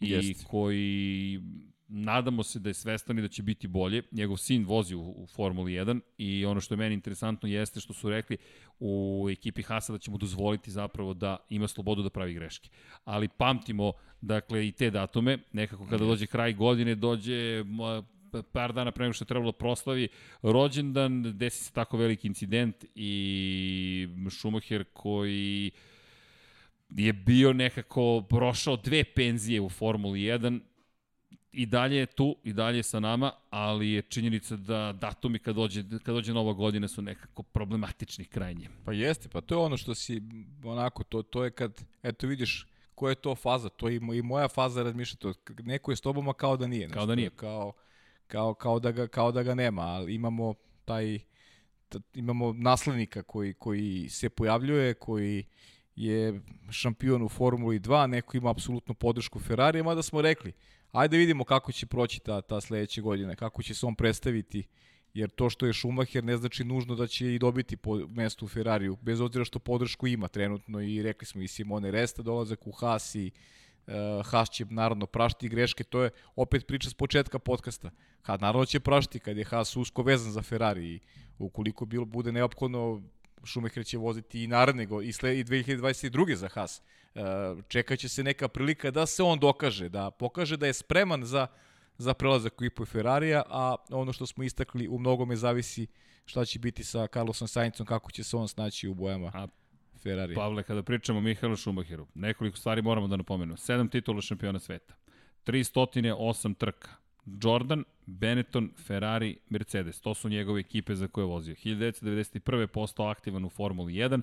i jest. koji nadamo se da je svestan i da će biti bolje. Njegov sin vozi u, u Formuli 1 i ono što je meni interesantno jeste što su rekli u ekipi Hasa da će mu dozvoliti zapravo da ima slobodu da pravi greške. Ali pamtimo, dakle, i te datume, nekako kada dođe kraj godine, dođe par dana pre nego što je trebalo da proslavi rođendan, desi se tako veliki incident i Schumacher koji je bio nekako prošao dve penzije u Formuli 1 i dalje je tu, i dalje je sa nama, ali je činjenica da datumi kad dođe, kad dođe nova godina su nekako problematični krajnje. Pa jeste, pa to je ono što si, onako, to, to je kad, eto vidiš, koja je to faza, to je i moja faza razmišlja to, neko je s tobom, a kao da nije. Kao da nije. Kao, kao, kao, da ga, kao da ga nema, ali imamo taj, imamo naslednika koji, koji se pojavljuje, koji je šampion u Formuli 2, neko ima apsolutnu podršku Ferrari, mada smo rekli, Ajde vidimo kako će proći ta, ta sledeće godine, kako će se on predstaviti, jer to što je Schumacher ne znači nužno da će i dobiti po mestu u Ferrariju, bez obzira što podršku ima trenutno i rekli smo i Simone Resta dolazak u Haas i uh, Haas će naravno prašti greške, to je opet priča s početka podcasta. Ha, naravno će prašti kad je Haas usko vezan za Ferrari i ukoliko bilo bude neophodno Schumacher će voziti i naredne i, sled, i 2022. za Haas. E, čekaće se neka prilika da se on dokaže, da pokaže da je spreman za, za prelazak u Ipo Ferrarija, a ono što smo istakli u mnogome zavisi šta će biti sa Carlosom Saincom, kako će se on snaći u bojama. A Ferrari. Pavle, kada pričamo o Mihajlu Schumacheru, nekoliko stvari moramo da napomenemo. Sedam titula šampiona sveta, 308 trka, Jordan, Benetton, Ferrari, Mercedes. To su njegove ekipe za koje je vozio. 1991. postao aktivan u Formuli 1.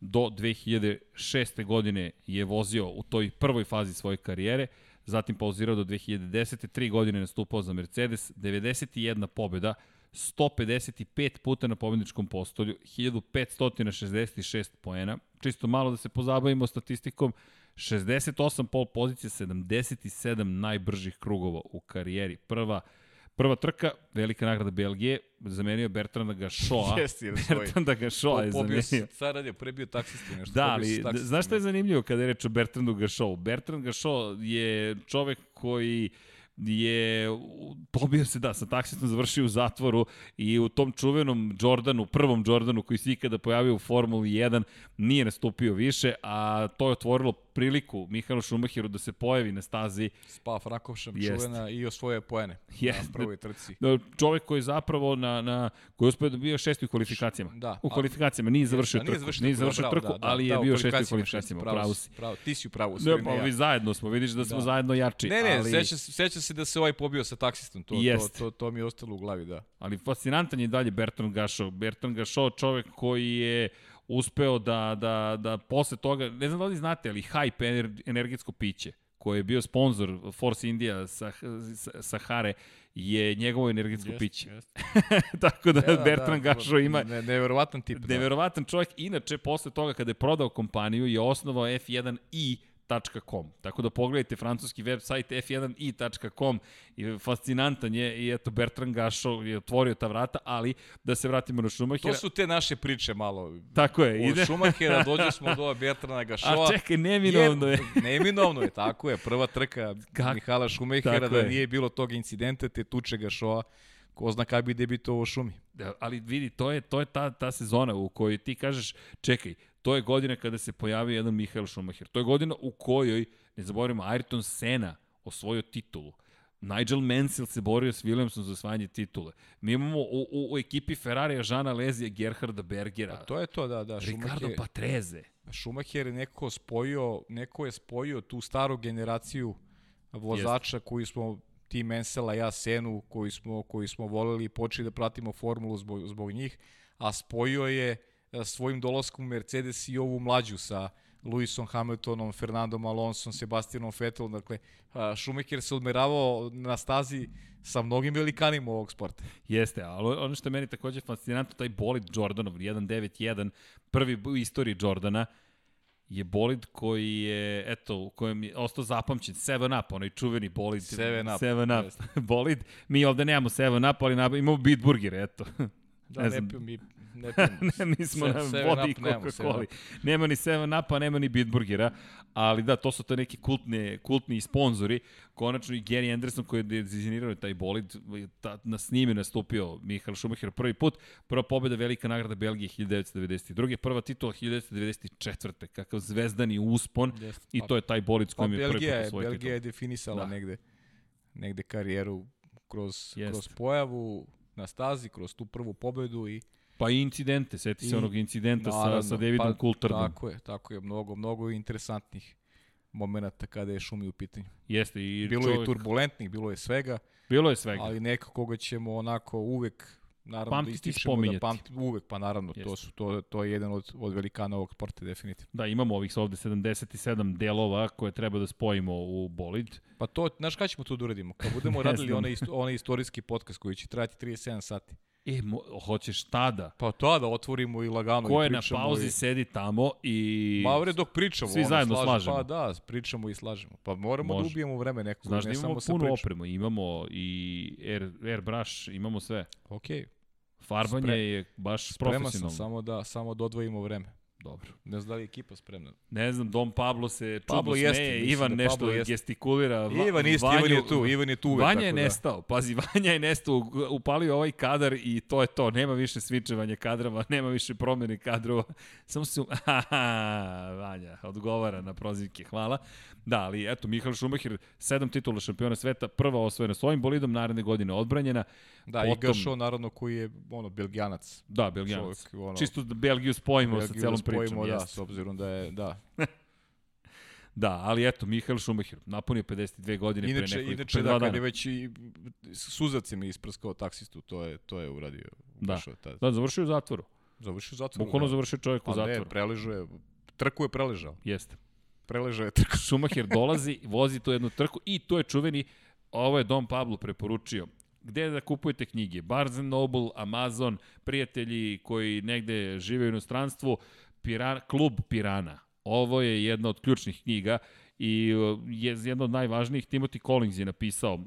Do 2006. godine je vozio u toj prvoj fazi svoje karijere. zatim pauzirao do 2010. Tri godine nastupao za Mercedes, 91 pobjeda, 155 puta na pobedničkom postolju, 1566 poena. Čisto malo da se pozabavimo statistikom, 68 pol pozicija, 77 najbržih krugova u karijeri. Prva Prva trka, velika nagrada Belgije, zamenio Bertranda Gašoa. Jesi, ili svoj. Bertranda Gašoa je Pobio zamenio. si, sad radio, prebio taksisti nešto. Da, ali znaš šta je zanimljivo kada je reč o Bertrandu Gašovu? Bertrand Gašo je čovek koji je pobio se da sa taksistom završio u zatvoru i u tom čuvenom Jordanu, prvom Jordanu koji se ikada pojavio u Formuli 1 nije nastupio više, a to je otvorilo priliku Mihalu Šumahiru da se pojavi na stazi Spa Frankovšem Jest. čuvena i osvoje poene Jest. na prvoj trci. Da, čovek koji zapravo na, na koji je uspeo da bio šesti u kvalifikacijama. Da, u kvalifikacijama nije završio Da, trku. nije završio nije trku, završio da, trku, bravo, da, ali da, je bio šesti u kvalifikacijama šesti, Pravo si. Pravo, ti si u pravu, Ne, pa vi zajedno smo, vidiš da smo Da. zajedno jači. Ne, ne, ali... seća, se- seća se da se ovaj pobio sa taksistom, to, to, to, to mi je ostalo u glavi, da. Ali fascinantan je dalje Bertrand Gašo. Bertrand Gašo čovek koji je uspeo da, da, da posle toga, ne znam da li znate, ali Hype ener, energetsko piće koji je bio sponsor Force India sa, sa, Sahare je njegovo energetsko Jest, piće. jest. Tako da, Da, da, Bertrand da, Gašo ima Ne, neverovatan tip. Da. Neverovatan čovjek. Inače, posle toga kada je prodao kompaniju, je osnovao F1i f1i.com. Tako da pogledajte francuski website f1i.com i fascinantan je i eto Bertrand Gašo je otvorio ta vrata, ali da se vratimo na Schumachera. To su te naše priče malo. Tako je, ide. Od Šumahera dođe smo do Bertrana Gašova. A čekaj, neminovno je. Neminovno je, tako je. Prva trka Kak- Mihala Šumahera Tako da je. nije bilo tog incidenta, te tuče Gašova. Ko zna kada bi debitovao u šumi. Da, ali vidi, to je, to je ta, ta sezona u kojoj ti kažeš, čekaj, to je godina kada se pojavio jedan Mihael Schumacher. To je godina u kojoj, ne zaboravimo, Ayrton Senna osvojio titulu. Nigel Mansell se borio s Williamsom za osvajanje titule. Mi imamo u, u, u ekipi Ferrarija Žana Lezija, Gerharda Bergera, To je to, da, da. Ricardo Schumacher, Patreze. Schumacher je neko spojio, neko je spojio tu staru generaciju vozača koji smo ti Mansella, ja Senu, koji smo, koji smo voleli i počeli da pratimo formulu zbog, zbog njih, a spojio je svojim dolaskom Mercedes i ovu mlađu sa Lewisom Hamiltonom, Fernandom Alonsom, Sebastianom Vettelom, dakle, a, Schumacher se odmeravao na stazi sa mnogim velikanima ovog sporta. Jeste, ali ono što je meni takođe fascinantno, taj bolid Jordanov 191, prvi u istoriji Jordana, je bolid koji je, eto, u kojem je ostao zapamćen, 7 Up, onaj čuveni bolid. Seven Up, 7 Up, bolid. Mi ovde nemamo 7 Up, ali imamo Bitburger, eto. Da, Ne ne, znam. ne, mi, ne ne, mi smo Se- na vodi i Coca-Cola. Up. Nema ni 7 Up-a, nema ni Bitburgera, ali da, to su to neki kultni, kultni sponzori. Konačno i Gary Anderson koji je dizajnirao taj bolid, ta, na snime nastupio Michael Schumacher prvi put. Prva pobjeda velika nagrada Belgije 1992. Prva titula 1994. Kakav zvezdani uspon Jeste. i to je taj bolid s Pa kojim je prvi put osvojio Belgija je definisala Da. negde, negde karijeru kroz, Jest. kroz pojavu na stazi, kroz tu prvu pobedu i Pa i incidente, seti se I- onog incidenta sa, naravno, sa Davidom pa, Coulthardom. Tako je, tako je, mnogo, mnogo interesantnih momenata kada je šumi u pitanju. Jeste, i Bilo čovjek, je turbulentnih, bilo je svega, bilo je svega. ali neko koga ćemo onako uvek naravno Pamtiti i da ističemo spominjati. da pamti, uvek, pa naravno, to, Jeste. su, to, to je jedan od, od velikana ovog sporta, definitivno. Da, imamo ovih ovde 77 delova koje treba da spojimo u bolid. Pa to, znaš kada ćemo to da uradimo? Kad budemo radili onaj, onaj istorijski podcast koji će trajati 37 sati. E, mo, hoćeš tada? Pa to da otvorimo i lagano Ko i je na pauzi, i... sedi tamo i... Ma bre, dok pričamo. Svi ono, zajedno slažemo. slažemo. Pa da, pričamo i slažemo. Pa moramo Može. da ubijemo vreme nekog, Znaš da ne imamo samo sa puno opremu, imamo i air, airbrush, imamo sve. Okej, Farbanje Spre- je baš spreman sam, profesionalno. samo da, samo da odvojimo vreme. Dobro. Ne znam da li je ekipa spremna. Ne znam, Dom Pablo se čudno Pablo jeste, smeje, Ivan da nešto jeste. gestikulira. Va, Ivan isti, Vanju- Ivan je tu, Ivan je tu uvek. Vanja je tako da. nestao, pazi, Vanja je nestao, upalio ovaj kadar i to je to, nema više svičevanja kadrava, nema više promene kadrova, samo se, haha, Vanja, odgovara na prozivke, hvala. Da, ali eto, Mihael Schumacher, sedam titula šampiona sveta, prva osvojena svojim bolidom, naredne godine odbranjena, Da, Potom- i Gašo, naravno, koji je, ono, belgijanac. da, Belgijanac. Čovjek, ono, Čisto da Belgiju spojimo sa Belgiju celom pričom, da, s obzirom da je, da. Da, ali eto, Mihael Schumacher, napunio 52 godine pre Inače, nekoliko, inače pre da, dva kad dana. je već i suzac mi isprskao taksistu, to je, to je uradio. Da. Tad. Da, završio u zatvoru. Završio zatvor. Bukvalno da. završio čovjek u Pa ne, zatvoru. preležao je, trku je preležao. Jeste. Preležao je trku. Schumacher dolazi, vozi tu jednu trku i to je čuveni, ovo je Dom Pablo preporučio, gde da kupujete knjige? Barnes Noble, Amazon, prijatelji koji negde žive u inostranstvu, Piran, klub Pirana. Ovo je jedna od ključnih knjiga i uh, je jedna od najvažnijih. Timothy Collins je napisao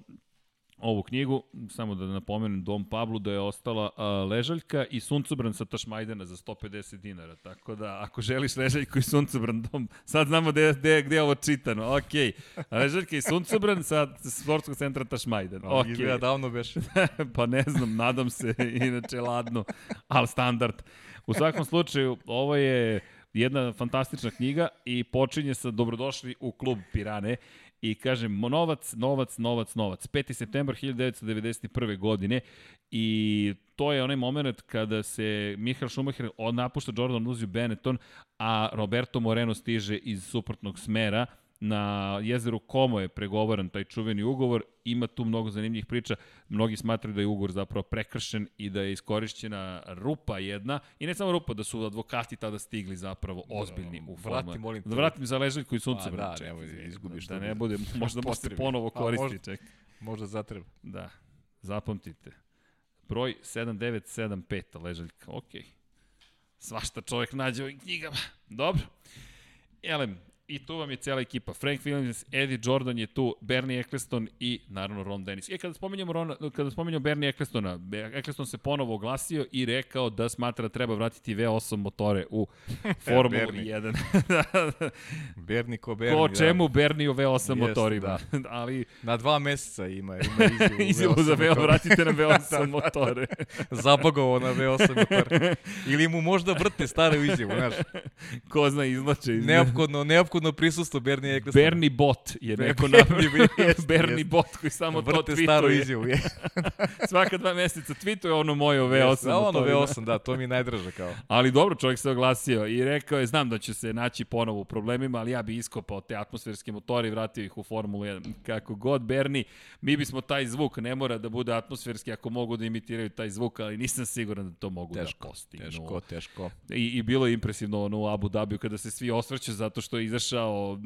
ovu knjigu, samo da napomenem Dom Pablu da je ostala a, ležaljka i suncobran sa Tašmajdana za 150 dinara, tako da ako želiš ležaljku i suncobran dom, sad znamo gde, gde, gde je ovo čitano, ok, ležaljka i suncobran sa sportskog centra Tašmajdan, ok. Izgleda davno beš. pa ne znam, nadam se, inače ladno, ali standard. U svakom slučaju, ovo je jedna fantastična knjiga i počinje sa Dobrodošli u klub Pirane i kažem novac, novac, novac, novac. 5. septembar 1991. godine i to je onaj moment kada se Michael Schumacher napušta Jordan uzio Benetton, a Roberto Moreno stiže iz suprotnog smera na jezeru Komo je pregovoran taj čuveni ugovor, ima tu mnogo zanimljivih priča, mnogi smatraju da je ugovor zapravo prekršen i da je iskorišćena rupa jedna, i ne samo rupa, da su advokati tada stigli zapravo ozbiljni u formu. Vrati, molim te. Da vratim za ležaljku i sunce. Pa da, nemoj da izgubiš. Da ne bude, možda se ponovo koristi, možda, ček. Možda zatreba. Da, zapamtite. Broj 7975, ležaljka, okej. Okay. Svašta čovjek nađe u ovim knjigama. Dobro. Elem, I tu vam je cijela ekipa. Frank Williams, Eddie Jordan je tu, Bernie Eccleston i naravno Ron Dennis. E, kada spominjamo, Ron, kada spominjamo Bernie Ecclestona, Eccleston se ponovo oglasio i rekao da smatra da treba vratiti V8 motore u Formulu 1. Bernie ko Bernie. Ko čemu da. Bernie u V8 Jest, motorima. Da. Ali... Na dva meseca ima, ima izjavu, izjavu za V8, vratite na V8 motore. Zabogovo na V8 motore. Ili mu možda vrte stare izjavu, znaš. Ko zna izlače. Iz... Neophodno, neophodno neophodno prisustvo Bernie Ecclestona. Bernie Bot je neko napravio. Bernie Bot koji samo Vrte to tweetuje. staru izjavu. Svaka dva meseca tweetuje ono moje V8. Yes, ono V8, da, to mi je najdraže kao. Ali dobro, čovjek se oglasio i rekao je, znam da će se naći ponovo u problemima, ali ja bi iskopao te atmosferske motore i vratio ih u Formulu 1. Kako god, Bernie, mi bismo taj zvuk, ne mora da bude atmosferski ako mogu da imitiraju taj zvuk, ali nisam siguran da to mogu da teško, da postignu. Teško, teško. I, I bilo je impresivno ono u Abu Dhabi kada se svi osvrću zato što je izašao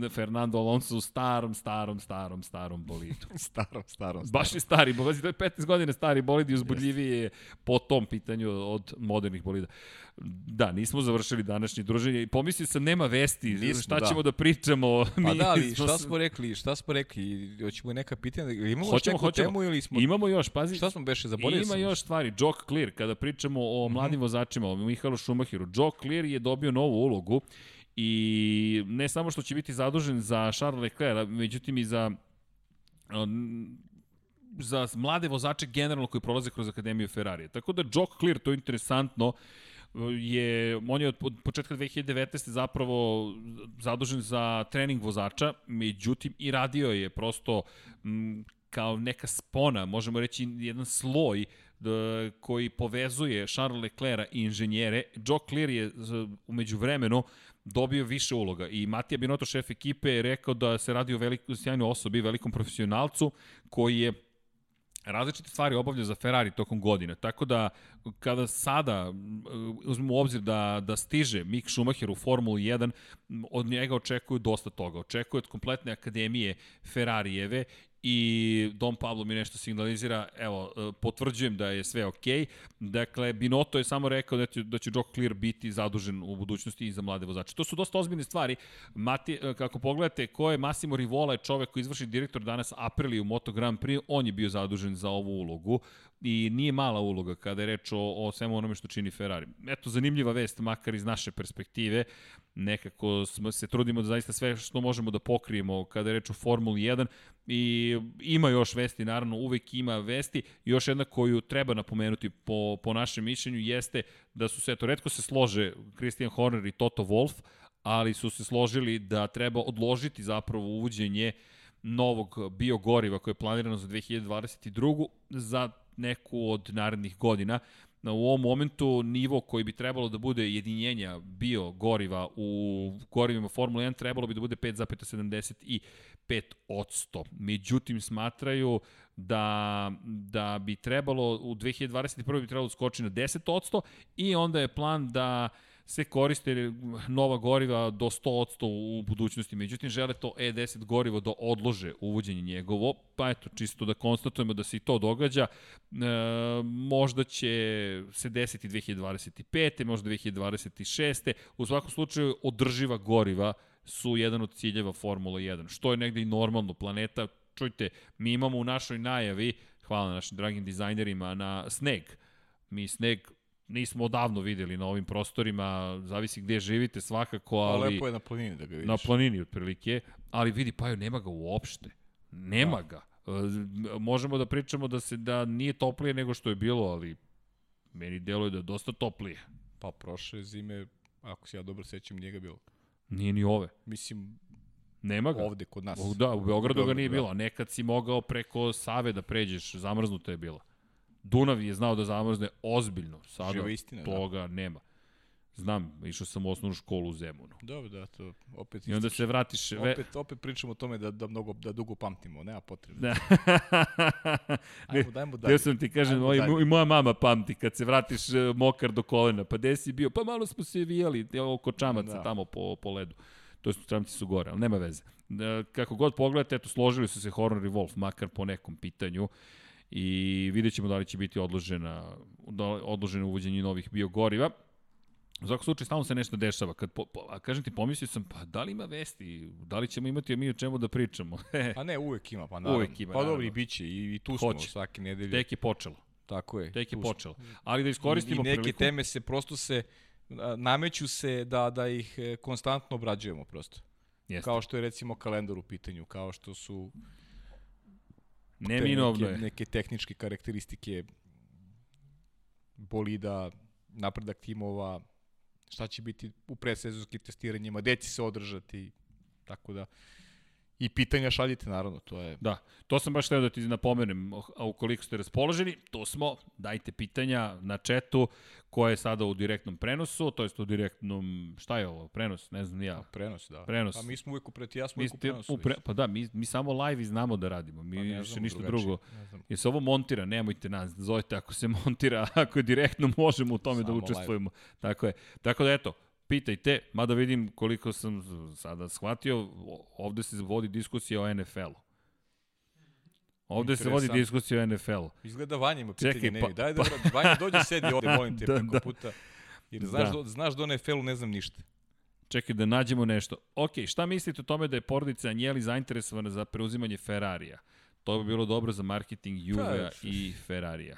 Fernando Alonso u starom, starom, starom, starom bolidu. starom, starom, starom. Baš i stari, bo, to je 15 godina stari bolid i uzbudljiviji je po tom pitanju od modernih bolida. Da, nismo završili današnje druženje i pomislio sam nema vesti, nismo, šta da. ćemo da pričamo. Pa da, ali šta smo rekli, šta smo rekli, hoćemo neka pitanja, imamo hoćemo, neku hoćemo. temu ili smo... Imamo još, pazi. Šta smo beše, zaboravili Ima još stvari, Joe Clear, kada pričamo o mhm. mladim mm -hmm. vozačima, o Mihalu Schumacheru, Joe Clear je dobio novu ulogu I ne samo što će biti zadužen za Charles Leclerc, međutim i za za mlade vozače generalno koji prolaze kroz Akademiju Ferrari. Tako da Jock Clear, to je interesantno, je, on je od početka 2019. zapravo zadužen za trening vozača, međutim i radio je prosto m, kao neka spona, možemo reći jedan sloj da, koji povezuje Charles Leclerc i inženjere. Joe Clear je umeđu vremenu dobio više uloga i Matija Binoto, šef ekipe, je rekao da se radi o velikom, sjajnoj osobi, velikom profesionalcu koji je različite stvari obavlja za Ferrari tokom godine. Tako da, kada sada uh, uzmemo u obzir da, da stiže Mick Schumacher u Formulu 1, od njega očekuju dosta toga. Očekuju od kompletne akademije Ferrarijeve i Dom Pablo mi nešto signalizira, evo, e, potvrđujem da je sve okej. Okay. Dakle, Binoto je samo rekao da će, da će Joe Clear biti zadužen u budućnosti i za mlade vozače. To su dosta ozbiljne stvari. Mati, e, kako pogledate, ko je Massimo Rivola, je čovek koji izvrši direktor danas Aprili u Moto Grand Prix, on je bio zadužen za ovu ulogu i nije mala uloga kada je reč o, o svemu onome što čini Ferrari. Eto, zanimljiva vest, makar iz naše perspektive. Nekako smo se trudimo da zaista sve što možemo da pokrijemo kada je reč o Formuli 1 i ima još vesti, naravno uvek ima vesti. Još jedna koju treba napomenuti po, po našem mišljenju jeste da su se, to redko se slože Christian Horner i Toto Wolff, ali su se složili da treba odložiti zapravo uvođenje novog biogoriva koje je planirano za 2022. za neku od narednih godina. U ovom momentu nivo koji bi trebalo da bude jedinjenja bio goriva u gorivima Formula 1 trebalo bi da bude 5,75 Međutim, smatraju da, da bi trebalo u 2021. bi trebalo da skoči na 10 i onda je plan da se koriste nova goriva do 100% u budućnosti, međutim žele to E10 gorivo da odlože uvođenje njegovo, pa eto, čisto da konstatujemo da se i to događa, e, možda će se desiti 2025. možda 2026. U svakom slučaju održiva goriva su jedan od ciljeva Formula 1, što je negde i normalno. Planeta, čujte, mi imamo u našoj najavi, hvala našim dragim dizajnerima, na sneg. Mi sneg nismo odavno videli na ovim prostorima, zavisi gde živite svakako, ali... Lepo je na planini da ga vidiš. Na planini otprilike, ali vidi, pa nema ga uopšte. Nema da. ga. E, možemo da pričamo da se da nije toplije nego što je bilo, ali meni deluje da je dosta toplije. Pa prošle zime, ako se ja dobro sećam, njega bilo. Nije ni ove. Mislim, Nema ga. Ovde, kod nas. O, da, u Beogradu ga nije da. bilo. Nekad si mogao preko Save da pređeš, zamrznuto je bilo. Dunav je znao da zamrzne ozbiljno. Sada Živa istina, da. toga da. nema. Znam, išao sam u osnovnu školu u Zemunu. Dobro, da, to opet... I onda se vratiš... Ve... Opet, opet pričamo o tome da, da, mnogo, da dugo pamtimo, nema potrebe. Da. ajmo, dajmo dalje. sam ti kažem, moj, i moja mama pamti kad se vratiš e, mokar do kolena. Pa gde si bio? Pa malo smo se vijali oko čamaca da. tamo po, po ledu. To je čamci su gore, ali nema veze. Da, kako god pogledate, eto, složili su se Horner i Wolf, makar po nekom pitanju. Uh, i vidjet ćemo da li će biti odložena, da odloženo uvođenje novih biogoriva. U svakom slučaju, stalno se nešto dešava. Kad po, po, a kažem ti, pomislio sam, pa da li ima vesti? Da li ćemo imati mi o čemu da pričamo? pa ne, uvek ima, pa naravno. Uvek ima, Pa dobro, i bit će, i, i tu smo Hoće. svake nedelje. Tek je počelo. Tako je. Tek je počelo. Ali da iskoristimo priliku... I, i neke priliku... teme se prosto se, nameću se da, da ih e, konstantno obrađujemo prosto. Jeste. Kao što je recimo kalendar u pitanju, kao što su Neminovno je. Neke tehničke karakteristike bolida, napredak timova, šta će biti u predsezonskim testiranjima, gde će se održati, tako da i pitanja šaljite naravno, to je... Da, to sam baš htio da ti napomenem, a ukoliko ste raspoloženi, to smo, dajte pitanja na četu koje je sada u direktnom prenosu, to jest u direktnom, šta je ovo, prenos, ne znam ja. Prenos, da. Prenos. Pa mi smo uvijek u preti, ja smo uvijek u prenosu. U pre, pa da, mi, mi samo live i znamo da radimo, mi pa više ništa drugačije. drugo. Jer se ovo montira, nemojte nas, zovite ako se montira, ako je direktno možemo u tome samo da učestvujemo. Live. Tako je. Tako da eto, pitajte, mada vidim koliko sam sada shvatio, ovde se vodi diskusija o NFL-u. Ovde se vodi diskusija o NFL-u. Izgleda Vanja ima pitanje, Čekaj, pa, ne, daj da, pa, Vanja dođi sedi ovde, molim te, da, preko da. puta. Jer znaš, da. do, znaš da o NFL-u ne znam ništa. Čekaj da nađemo nešto. Ok, šta mislite o tome da je porodica Anjeli zainteresovana za preuzimanje Ferrarija? To bi bilo dobro za marketing Juve pa, i Ferrarija.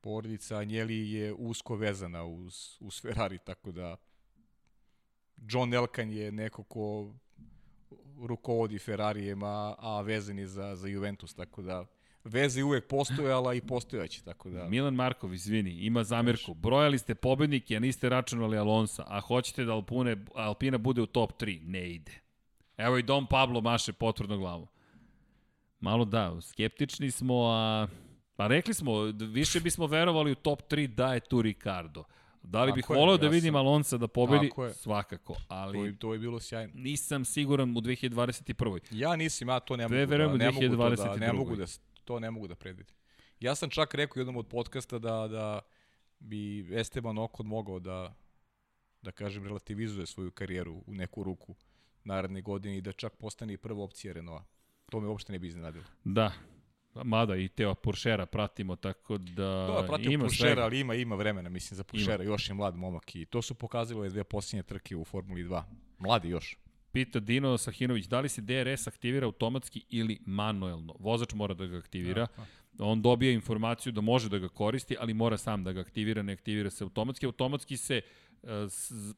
Porodica Anjeli je usko vezana uz, uz Ferrari, tako da John Elkan je neko ko rukovodi Ferrarijema, a vezan je za, za Juventus, tako da veze uvek postojala i postojaće, tako da... Milan Markov, izvini, ima zamerku. Brojali ste pobednike, a niste računali Alonsa, a hoćete da Alpune, Alpina bude u top 3. Ne ide. Evo i Dom Pablo maše potvrdno glavu. Malo da, skeptični smo, a... Pa rekli smo, više bismo verovali u top 3 da je tu Ricardo. Da li bih voleo da vidim Alonsa da pobedi? Svakako, ali... To je, to je bilo sjajno. Nisam siguran u 2021. Ja nisam, ja to ne mogu, da, ne, mogu to da, ne mogu da, to ne mogu da predvidim. Ja sam čak rekao jednom od podcasta da, da bi Esteban Okon mogao da, da kažem, relativizuje svoju karijeru u neku ruku naredne godine i da čak postane i prva opcija Renaulta. To me uopšte ne bi iznenadilo. Da, Mada i Teo Puršera pratimo, tako da... Da, pratimo ima Puršera, sve... ali ima, ima vremena, mislim, za Puršera. Još je mlad momak i to su pokazali dve posljednje trke u Formuli 2. Mladi još. Pita Dino Sahinović, da li se DRS aktivira automatski ili manuelno? Vozač mora da ga aktivira. Ja, On dobija informaciju da može da ga koristi, ali mora sam da ga aktivira, ne aktivira se automatski. Automatski se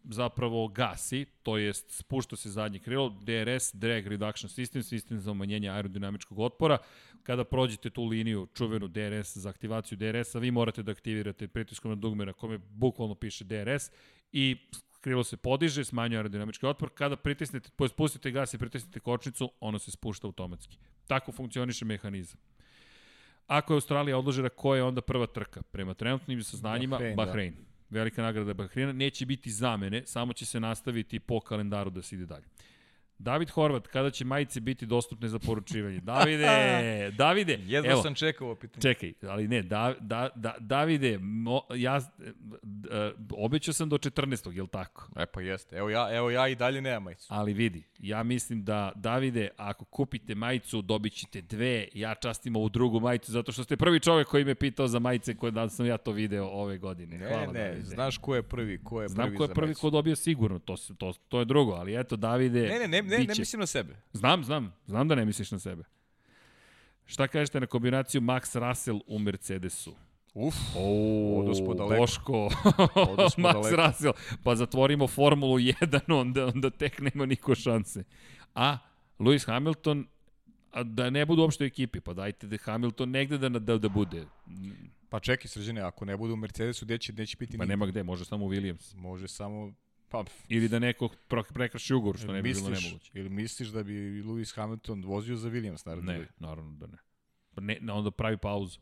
zapravo gasi, to jest spušta se zadnje krilo, DRS, Drag Reduction System, sistem za umanjenje aerodinamičkog otpora. Kada prođete tu liniju, čuvenu DRS za aktivaciju DRS-a, vi morate da aktivirate pritiskom na dugme na kome bukvalno piše DRS i krilo se podiže, smanjuje aerodinamički otpor. Kada pritisnete, spustite gas i pritisnete kočnicu, ono se spušta automatski. Tako funkcioniše mehanizam. Ako je Australija odložena, ko je onda prva trka? Prema trenutnim saznanjima, Bahrein. Bahrein. Velika nagrada Bahreina. Neće biti zamene, samo će se nastaviti po kalendaru da se ide dalje. David Horvat, kada će majice biti dostupne za poručivanje? Davide, Davide, Jedva evo, sam čekao ovo pitanje. čekaj, ali ne, da, da, da, Davide, mo, ja, d, obećao sam do 14. je li tako? E pa jeste. Evo ja, evo ja i dalje nemam majicu. Ali vidi, ja mislim da, Davide, ako kupite majicu, dobit ćete dve, ja častim ovu drugu majicu, zato što ste prvi čovek koji me pitao za majice koje da sam ja to video ove godine. Ne, Hvala, ne, Davide. znaš ko je prvi, ko je Znam prvi ko je prvi ko dobio sigurno, to, to, to je drugo, ali eto, Davide, Ne, ne, ne, ne, ne mislim na sebe. Znam, znam, znam da ne misliš na sebe. Šta kažete na kombinaciju Max Russell u Mercedesu? Uf, O, Odosmo daleko. Boško, Max daleko. Russell, pa zatvorimo Formulu 1, onda, onda tek nema niko šanse. A Lewis Hamilton, a da ne budu uopšte u ekipi, pa dajte da Hamilton negde da, da, da bude. pa čekaj srđane, ako ne bude u Mercedesu, gde će, neće biti Pa nema gde, može samo u Williams. Može samo... Pa, Ili da neko prekraši ugovor, što ne bi bilo misliš, nemoguće. ili misliš da bi Lewis Hamilton vozio za Williams, naravno? Ne, naravno da ne. Pa ne, onda pravi pauzu.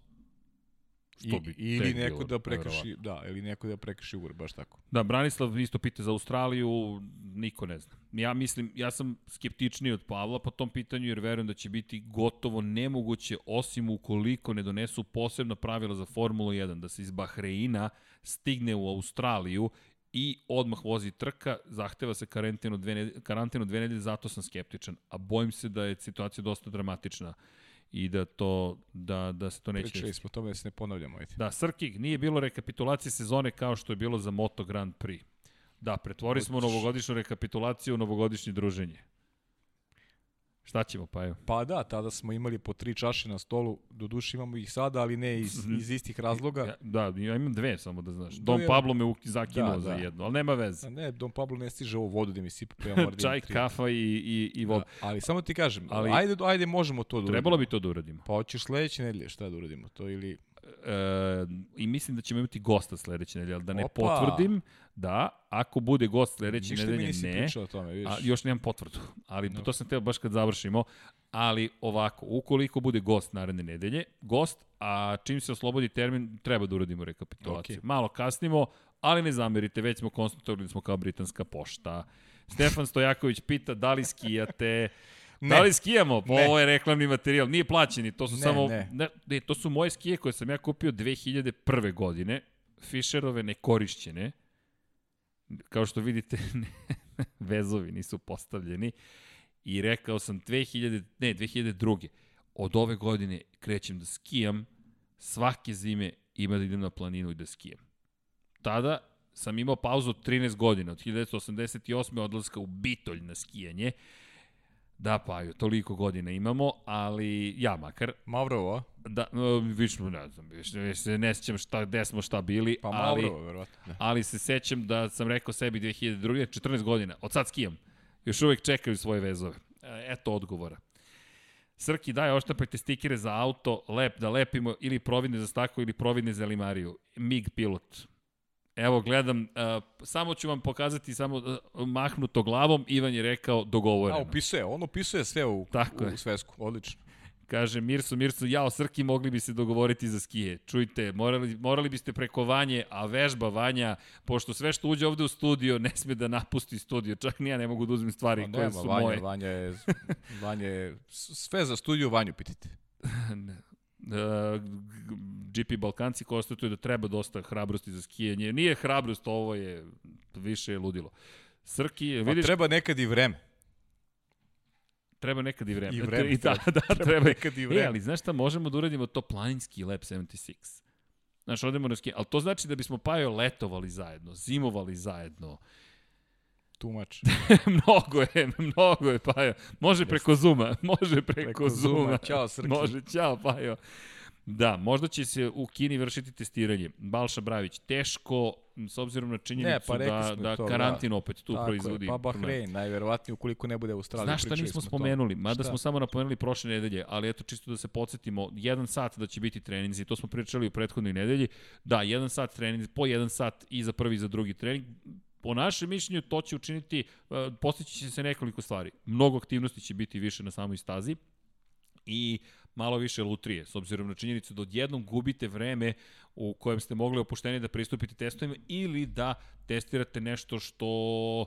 Što I, bi ili neko bilo da prekrši, da, ili neko da prekrši ugovor, baš tako. Da, Branislav isto pita za Australiju, niko ne zna. Ja mislim, ja sam skeptičniji od Pavla po tom pitanju, jer verujem da će biti gotovo nemoguće, osim ukoliko ne donesu posebna pravila za Formulu 1, da se iz Bahreina stigne u Australiju i odmah vozi trka, zahteva se karantinu dve, nedelje, karantinu dve nedelje, zato sam skeptičan. A bojim se da je situacija dosta dramatična i da to da da se to neće Pričali smo o tome da se ne ponavljamo, ajde. Da, Srki, nije bilo rekapitulacije sezone kao što je bilo za Moto Grand Prix. Da, pretvori smo novogodišnju rekapitulaciju u novogodišnje druženje. Šta ćemo, pa evo? Pa da, tada smo imali po tri čaše na stolu, do duše imamo ih sada, ali ne iz, iz istih razloga. Ja, da, ja imam dve, samo da znaš. Dom ja. Pablo me zakinuo Da, za da. jednu, ali nema veze. A ne, Don Pablo ne stiže ovo vodu da mi sipa, pa ja moram da Čaj, tri. kafa i, i, i voda. Da, ali samo ti kažem, ali, ajde, ajde možemo to da uradimo. Trebalo bi to da uradimo. Pa hoćeš sledeće nedelje, šta da uradimo? To ili... E, I mislim da ćemo imati gosta sledeće nedelje, ali da ne Opa. potvrdim da ako bude gost sledeće Ništa mi nedelje nisi ne, pričao o tome, vidiš. A, još nemam potvrdu, ali No. to sam teo baš kad završimo. Ali ovako, ukoliko bude gost naredne nedelje, gost, a čim se oslobodi termin, treba da uradimo rekapitulaciju. Okej. Malo kasnimo, ali ne zamerite, već smo konstatovali da smo kao britanska pošta. Stefan Stojaković pita da li skijate, Ne. Da li skijamo? Pa Ne. ovo je reklamni materijal. Nije plaćeni, to su Ne, samo... ne. Ne, ne, to su moje skije koje sam ja kupio 2001. godine. Fisherove nekorišćene. Kao što vidite, ne, vezovi nisu postavljeni. I rekao sam 2000, ne, 2002. Od ove godine krećem da skijam. Svake zime ima da idem na planinu i da skijam. Tada sam imao pauzu od 13 godina, od 1988. odlaska u Bitolj na skijanje. Da, pa, toliko godina imamo, ali ja makar, Mavrovo, da, no, više ne znam, više, više ne sjećam šta, gde smo šta bili, Pa ali, Mavrovo, verovatno. Da. ali se sećam da sam rekao sebi 2002. 14 godina, od sad skijam, još uvek čekaju svoje vezove. E, Eto odgovora. Srki, daj, oštapajte stikere za auto, lep, da lepimo ili providne za staklo ili providne za limariju. MIG pilot. Evo, gledam, uh, samo ću vam pokazati samo uh, mahnuto glavom, Ivan je rekao A, dogovoreno. opisuje, on opisuje sve u, Tako u je. svesku, odlično. Kaže Mirso, Mirso, jao, Srki, mogli bi se dogovoriti za skije. Čujte, morali, morali biste preko Vanje, a vežba Vanja, pošto sve što uđe ovde u studio ne sme da napusti studio, čak ni ja ne mogu da uzmem stvari Pa koje nema, su Vanja, moje. Vanja je, Vanja je, sve za studiju Vanju pitajte. Uh, GP Balkanci konstatuju da treba dosta hrabrosti za skijanje. Nije hrabrost, ovo je više ludilo. Srki, Pa vidiš, treba nekad i vreme. treba nekad i vreme. I vreme I da, da, Treba treba. nekad i E, vreme. ali znaš šta, možemo da uradimo to planinski Lab 76. Znaš, odemo na ski, ali to znači da bismo Pajo letovali zajedno, zimovali zajedno. Tumač. mnogo je, mnogo je Pajo. Može preko Zuma, može preko, Preko Zuma. Zuma. Ćao, Srki. Može, ćao Pajo. Da, možda će se u Kini vršiti testiranje. Balša Bravić, teško, s obzirom na činjenicu pa rekli da, da to, karantin opet tu Tako proizvodi. je, pa. Bahrein, najverovatnije ukoliko ne bude Australija. Znaš šta nismo spomenuli, mada Šta? smo samo napomenuli prošle nedelje, ali eto čisto da se podsjetimo, jedan sat da će biti treninzi, to smo pričali u prethodnoj nedelji, da, jedan sat treninzi, po jedan sat i za prvi i za drugi trening, po našem mišljenju to će učiniti, uh, postići će se nekoliko stvari. Mnogo aktivnosti će biti više na samoj stazi i malo više lutrije, s obzirom na činjenicu da odjednom gubite vreme u kojem ste mogli opuštenije da pristupite testovima ili da testirate nešto što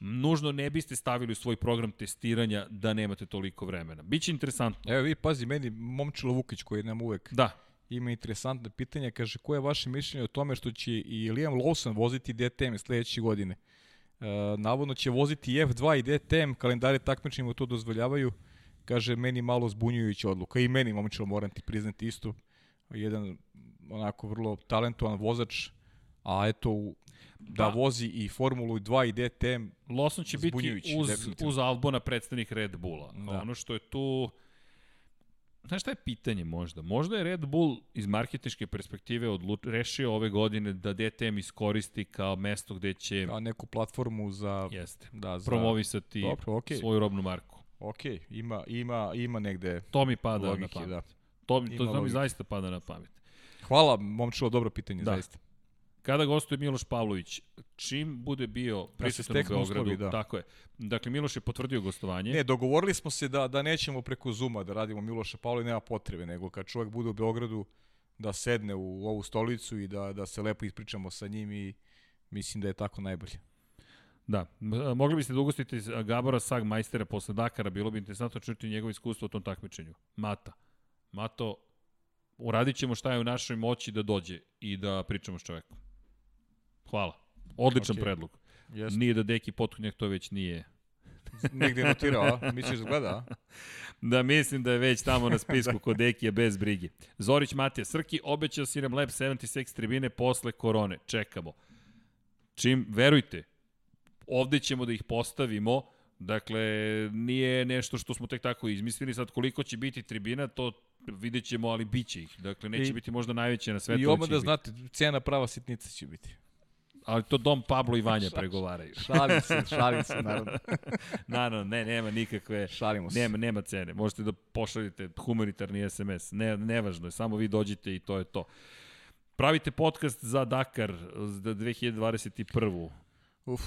nužno ne biste stavili u svoj program testiranja da nemate toliko vremena. Biće interesantno. Evo vi, pazi, meni Momčilo Vukić koji nam uvek Da, ima interesantne pitanja, kaže koje je vaše mišljenje o tome što će i Liam Lawson voziti DTM sledeće godine? E, navodno će voziti i F2 i DTM, kalendari takmičenja mu to dozvoljavaju. Kaže, meni malo zbunjujuća odluka. I meni, momčilo, moram ti priznati isto. Jedan onako vrlo talentovan vozač, a eto, da Pa- vozi i Formulu 2 i DTM, Lawson će biti uz, uz Albona predstavnik Red Bulla. Da. Da. Ono što je tu... Znaš šta je pitanje možda? Možda je Red Bull iz marketičke perspektive odluč, rešio ove godine da DTM iskoristi kao mesto gde će a neku platformu za... jeste, Da, za, promovisati Dobro, okej. svoju robnu marku. Ok, ima, ima, ima negde To mi pada logike, na pamet. da. To, to, to mi zaista pada na pamet. Hvala, momčilo, dobro pitanje, Da. zaista. Kada gostuje Miloš Pavlović, čim bude bio prisutan u steknu Beogradu, uslovi, da. tako je. Dakle, Miloš je potvrdio gostovanje. Ne, dogovorili smo se da, da nećemo preko Zuma da radimo Miloša Pavla i nema potrebe, nego kad čovjek bude u Beogradu da sedne u ovu stolicu i da, da se lepo ispričamo sa njim i mislim da je tako najbolje. Da, mogli biste da ugostite Gabora Sagmajstera posle Dakara, bilo bi interesantno čuti njegovo iskustvo u tom takmičenju. Mata. Mato, uradit ćemo šta je u našoj moći da dođe i da pričamo s čovekom. Hvala. Odličan Okej. predlog. Jeste. Nije da Deki Potkonjak to već nije. Nigde je notirao? Misliš da gleda? Da, mislim da je već tamo na spisku kod Dekija bez brige. Zorić Matija Srki, obećao si nam Lab 76 tribine posle korone. Čekamo. Čim, verujte, ovde ćemo da ih postavimo, dakle, nije nešto što smo tek tako izmislili, sad koliko će biti tribina, to vidjet ćemo, ali bit će ih. Dakle, neće I- biti možda najveće na svetu. I odmah da znate, cena prava sitnica će biti. Ali to Dom Pablo i Vanja pregovaraju. Šalim se, šalim se, naravno. Naravno, ne, nema nikakve... Šalimo se. Nema, nema cene. Možete da pošaljete humanitarni SMS. Ne, nevažno je, samo vi dođite i to je to. Pravite podcast za Dakar za 2021. Uf,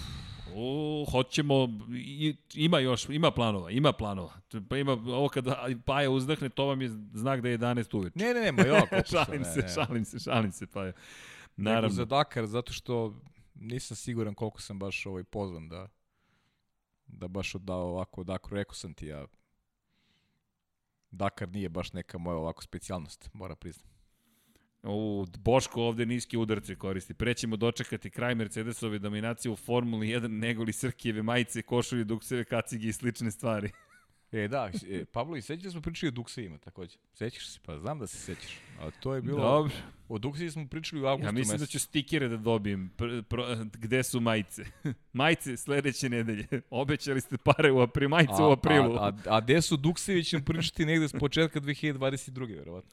O, hoćemo, i- ima još, ima planova, ima planova. Pa ima, ovo kada Paja uzdahne, to vam je znak da je 11 uveče. ne, ne, ne, ma sam, šalim ne, se, ne. šalim se, šalim se, Paja. Nego Naravno. za Dakar, zato što nisam siguran koliko sam baš ovaj pozvan da da baš odao ovako Dakaru. Rekao sam ti ja, Dakar nije baš neka moja ovako specijalnost, mora priznam. U, Boško ovde niske udarce koristi. Pre ćemo dočekati kraj Mercedesove dominacije u Formuli 1 nego li Srkijeve majice, košulje, dukseve, kacige i slične stvari. E, da, e, Pavlo, i sećaš da smo pričali o Duksejima takođe? Sećaš se? Pa znam da se sećaš. A to je bilo... Dobro. O Duksejima smo pričali u avgustu Ja mislim da mesecu. ću stikere da dobijem. Pr, pr, gde su majice? majice sledeće nedelje. Obećali ste pare u aprilu, majice u aprilu. A, a, a gde su Duksevi ćemo pričati negde s početka 2022. verovatno.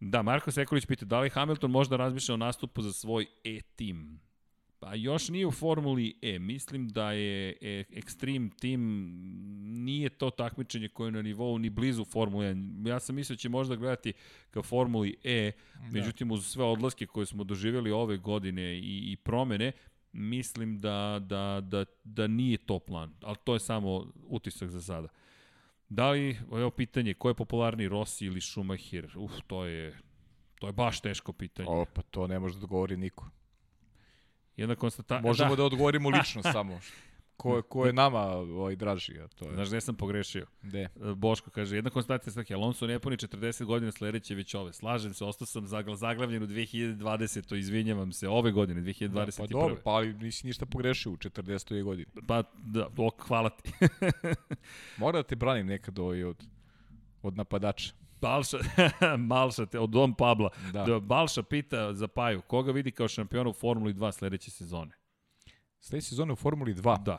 Da, Marko Sekulić pita da li Hamilton možda razmišlja o nastupu za svoj E-tim? Pa još nije u Formuli E. Mislim da je e, Extreme Team nije to takmičenje koje je na nivou ni blizu Formule 1. Ja sam mislio da će možda gledati ka Formuli E, međutim uz sve odlaske koje smo doživjeli ove godine i, i promene, mislim da, da, da, da nije to plan. Ali to je samo utisak za sada. Da li, evo pitanje, ko je popularniji, Rossi ili Schumacher? Uf, to je, to je baš teško pitanje. O, pa to ne može da odgovori niko. Jedna konstata... Možemo da, da. da odgovorimo lično samo. Ko, ko je nama ovaj, draži, a to je... Znaš gde sam pogrešio? Gde? E, Boško kaže, jedna konstatacija svaki, Alonso ne puni 40 godina, sledeće već ove. Slažem se, ostao sam zagla- zaglavljen u 2020. izvinjavam se, ove godine, 2021. Pa dobro, pa ali nisi ništa pogrešio u 40. godini. Pa, da, ok, hvala ti. Mora da te branim nekad ovaj od, od napadača. Balša, Balša, od Dom Pabla. Da. Da. Balša pita za Paju, koga vidi kao šampiona u Formuli 2 sledeće sezone? Sledeće sezone u Formuli 2. Da.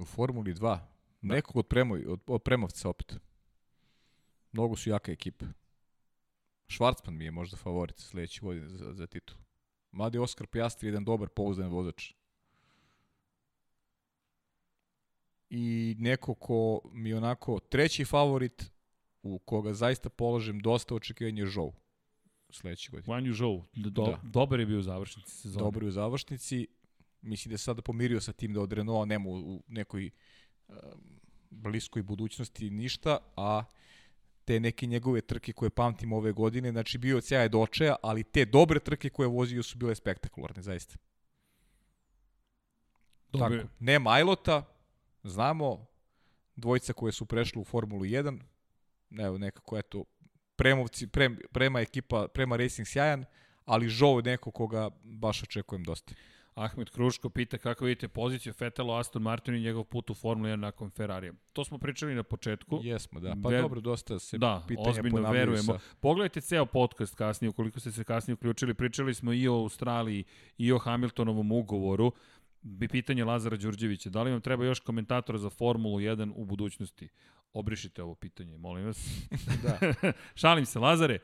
U Formuli 2. Nekog od, premoj, od, od Premovca opet. Mnogo su jaka ekipa. Švarcman mi je možda favorit sledeće godine za, za titul. Mladi Oskar Pjastri je jedan dobar, pouzdan vozač. I neko ko mi onako treći favorit u koga zaista položem dosta očekivanja je Žou sledeće godine. Guan Yu Zhou, do, Da. dobar je bio u završnici sezone. Dobar je u završnici. Mislim da je sada pomirio sa tim da od Renaulta nema u, nekoj um, bliskoj budućnosti ništa, a te neke njegove trke koje pamtim ove godine, znači bio od sjaja do očaja, ali te dobre trke koje je vozio su bile spektakularne, zaista. Dobre. Tako. Nema Ajlota, znamo, dvojica koje su prešli u Formulu 1, evo nekako eto, premovci, prem, prema ekipa, prema Racing sjajan, ali Žov je neko koga baš očekujem dosta. Ahmed Kruško pita kako vidite poziciju Fetelo, Aston Martin i njegov put u Formula 1 nakon Ferrarija. To smo pričali na početku. Jesmo, da. Pa Ve- dobro, dosta se Da, pitanja ozbiljno verujemo. Sa... Pogledajte ceo podcast kasnije, ukoliko ste se kasnije uključili. Pričali smo i o Australiji i o Hamiltonovom ugovoru. Bi pitanje Lazara Đurđevića. Da li vam treba još komentatora za Formulu 1 u budućnosti? Obrišite ovo pitanje, molim vas. Da. Šalim se, Lazare.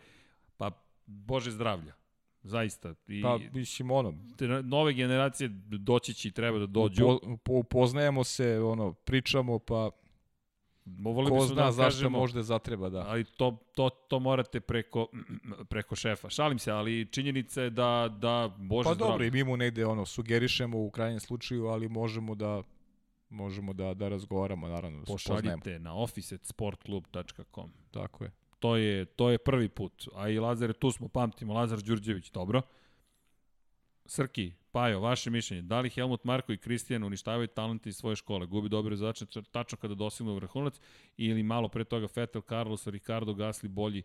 Pa, Bože zdravlja. Zaista. I Pa, mislim, ono, nove generacije doći će i treba da dođu. upo, po, upoznajemo se, ono, pričamo, pa Voleli ko da zna vam zašto kažemo, možda zatreba, da. ali to, to, to morate preko, preko šefa. Šalim se, ali činjenica je da, da Bože Pa dobro, i mi mu negde ono, sugerišemo u krajnjem slučaju, ali možemo da možemo da, da razgovaramo, naravno, da pošaljite na office.sportklub.com. Tako je. To je, to je prvi put. A i Lazare, tu smo, pamtimo, Lazar Đurđević, dobro. Srki, Pajo, vaše mišljenje, da li Helmut Marko i Kristijan uništavaju talente iz svoje škole, gubi dobre začne tačno kada dosegnu vrhunac ili malo pre toga Vettel, Carlos, Ricardo, Gasly bolji,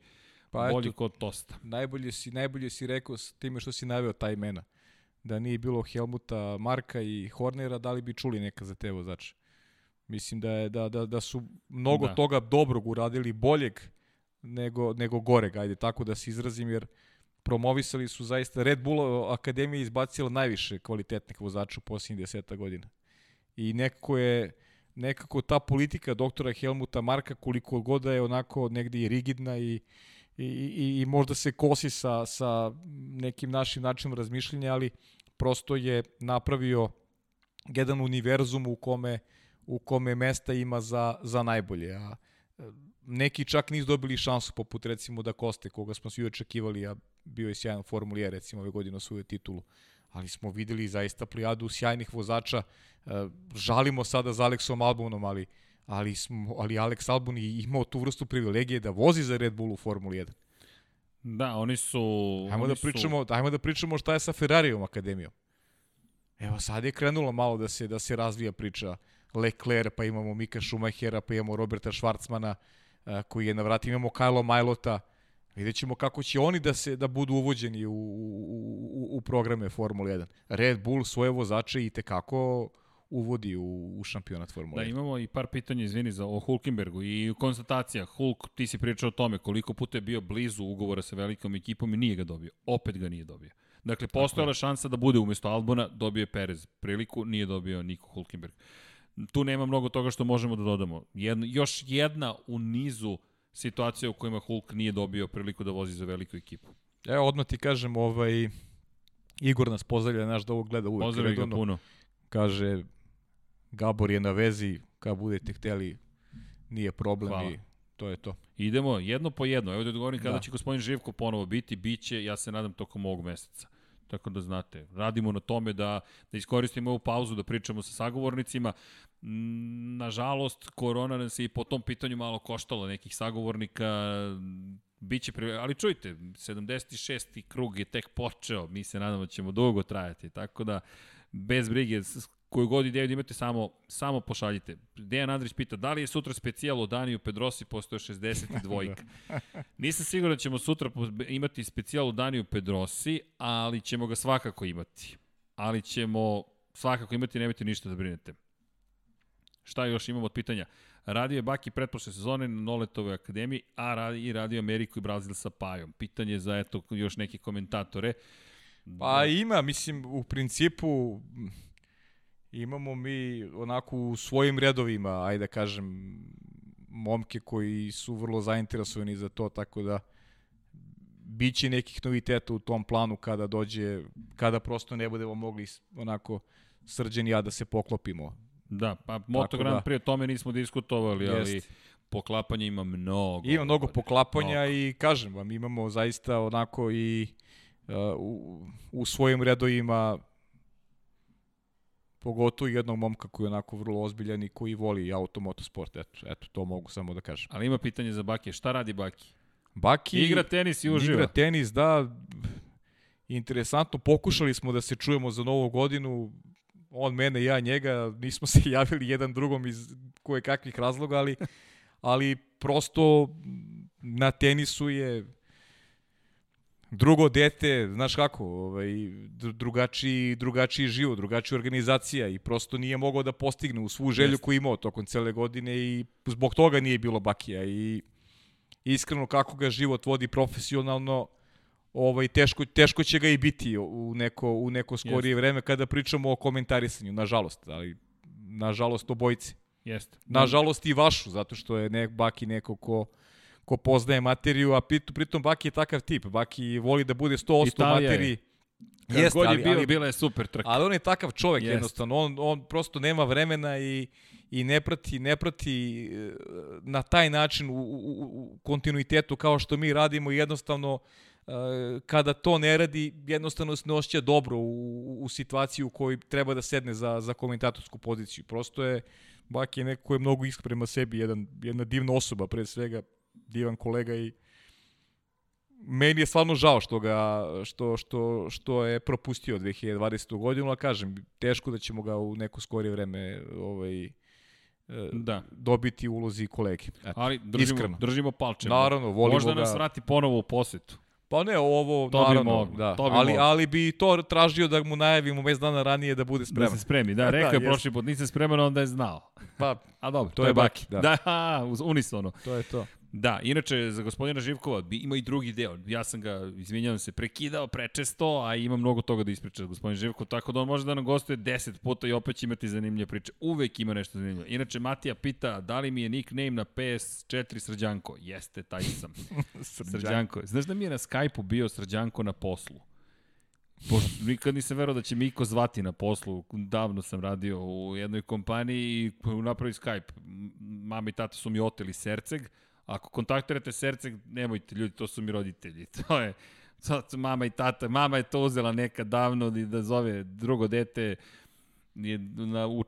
Pa bolji eto, kod Tosta. najbolje si, najbolje si rekao s time što si naveo taj imena. Da nije bilo Helmuta, Marka i Hornera, da li bi čuli neka za te vozače? Mislim da, je, da, da, da su mnogo Da. toga dobrog uradili, boljeg nego, nego goreg, ajde tako da se izrazim, jer promovisali su zaista, Red Bull Akademija izbacila najviše kvalitetnih vozača u posljednjih deseta godina. I nekako je, nekako ta politika doktora Helmuta Marka, koliko god da je onako negdje i rigidna i, i, i, i možda se kosi sa, sa nekim našim načinom razmišljanja, ali prosto je napravio jedan univerzum u kome u kome mesta ima za, za najbolje. A neki čak nisu dobili šansu, poput recimo da Koste, koga smo svi očekivali, a bio je sjajan Formuli E, recimo ove godine osvojio titulu. Ali smo videli zaista plijadu sjajnih vozača. E, žalimo sada za Aleksom Albonom, ali ali smo ali Alex Albon je imao tu vrstu privilegije da vozi za Red Bull u Formuli 1. Da, oni su... Ajmo oni da pričamo, ajmo da pričamo šta je sa Ferrarijom akademijom. Evo sad je krenulo malo da se da se razvija priča Leclerc, pa imamo Mika Schumachera, pa imamo Roberta Schwarzmana koji je na vrati, imamo Kajlo Majlota. Vidjet ćemo kako će oni da se da budu uvođeni u, u, u, u programe Formule 1. Red Bull svoje vozače i tekako uvodi u, u šampionat Formule Da, 1. imamo i par pitanja, izvini, za, o Hulkenbergu i konstatacija. Hulk, ti si pričao o tome koliko puta je bio blizu ugovora sa velikom ekipom i nije ga dobio. Opet ga nije dobio. Dakle, postojala šansa da bude umesto Albona, dobio je Perez priliku, nije dobio Niko Hulkenberg. Tu nema mnogo toga što možemo da dodamo. Jedna, još jedna u nizu situacija u kojima Hulk nije dobio priliku da vozi za veliku ekipu. Evo, odmah ti kažem, ovaj, Igor nas pozdravlja, naš da ovo gleda uvek. Pozdravi ga puno. Kaže, Gabor je na vezi, kad budete hteli, nije problem Hvala. i to je to. Idemo jedno po jedno. Evo da odgovorim kada Da. će gospodin Živko ponovo biti. Biće, ja se nadam, tokom ovog meseca. Tako da znate, radimo na tome da, da iskoristimo ovu pauzu, da pričamo sa sagovornicima. Mm, Nažalost, korona nas je i po tom pitanju malo koštala nekih sagovornika. Biće pri... Ali čujte, 76. krug je tek počeo. Mi se nadamo da ćemo dugo trajati. Tako da, bez brige, koju god ideju da imate, samo, samo pošaljite. Dejan Andrić pita, da li je sutra specijal o Daniju Pedrosi postoje 62. Nisam siguran da ćemo sutra imati specijal o Daniju Pedrosi, ali ćemo ga svakako imati. Ali ćemo svakako imati, nemojte ništa da brinete. Šta još imamo od pitanja? Radio je Baki pretprošle sezone na Noletovoj akademiji, a radi, i radio Ameriku i Brazil sa Pajom. Pitanje za eto još neke komentatore. Pa ima, mislim, u principu imamo mi onako u svojim redovima, ajde da kažem, momke koji su vrlo zainteresovani za to, tako da biće nekih noviteta u tom planu kada dođe, kada prosto ne budemo mogli onako srđeni ja da se poklopimo. Da, pa Moto da. Grand o tome nismo diskutovali, ali Jest. poklapanja ima mnogo. Ima mnogo poklapanja i kažem vam, imamo zaista onako i uh, u, u svojim redovima pogotovo jednog momka koji je onako vrlo ozbiljan i koji voli automotosport. Eto, eto, to mogu samo da kažem. Ali ima pitanje za Baki. Šta radi Baki? Baki Igra tenis i uživa. Igra tenis, da. Interesantno, pokušali smo da se čujemo za novu godinu, on mene, ja njega, nismo se javili jedan drugom iz koje kakvih razloga, ali, ali prosto na tenisu je drugo dete, znaš kako, ovaj, drugačiji, drugačiji život, drugačija organizacija i prosto nije mogao da postigne u svu želju Jeste. koju imao tokom cele godine i zbog toga nije bilo Bakija i iskreno kako ga život vodi profesionalno, ovaj teško teško će ga i biti u neko u neko skorije Jeste. vreme kada pričamo o komentarisanju nažalost ali nažalost obojice Jeste. Nažalost i vašu zato što je nek Baki neko ko ko poznaje materiju, a pritom, pritom Baki je takav tip. Baki voli da bude 100% Italija materiji. Kad Jeste, god je bio, ali, bila je super trka. Ali on je takav čovek Jest. jednostavno, on, on prosto nema vremena i, i ne prati, ne prati e, na taj način u, u, u kontinuitetu kao što mi radimo jednostavno e, kada to ne radi, jednostavno se ne osjeća dobro u, u situaciji u kojoj treba da sedne za, za komentatorsku poziciju. Prosto je Baki je neko ko je mnogo iskren prema sebi, jedan, jedna divna osoba pre svega, divan kolega i meni je stvarno žao što ga što što što je propustio 2020. godinu, a kažem teško da ćemo ga u neko skorije vreme ovaj e, da. dobiti ulozi kolege. Eto, Ali držimo, iskreno. držimo palče. Naravno, volimo Možda ga. nas vrati ponovo u posetu. Pa ne, ovo, to naravno, bi moglo, da. To bi ali, moglo. ali bi to tražio da mu najavimo mesec dana ranije da bude spreman. Da se spremi, da, rekao da, je prošli put, nisi spreman, onda je znao. Pa, a dobro, to, to je Baki. Da, da unisono. To je to. Da, inače, za gospodina Živkova ima i drugi deo. Ja sam ga, izvinjavam se, prekidao prečesto, a ima mnogo toga da ispriča gospodin Živkov, tako da on može da nam gostuje 10 puta i opet će imati zanimljive priče. Uvek ima nešto zanimljivo. Inače, Matija pita da li mi je nickname na PS4 Srđanko. Jeste, taj sam. Srđanko. Znaš da mi je na Skype-u bio Srđanko na poslu? Pošto nikad nisam verao da će Miko zvati na poslu. Davno sam radio u jednoj kompaniji i napravi Skype. Mama i tata su mi oteli Serceg, Ako kontaktirate srce, nemojte ljudi, to su mi roditelji. To je, to, mama i tata, mama je to uzela nekad davno da zove drugo dete je na, u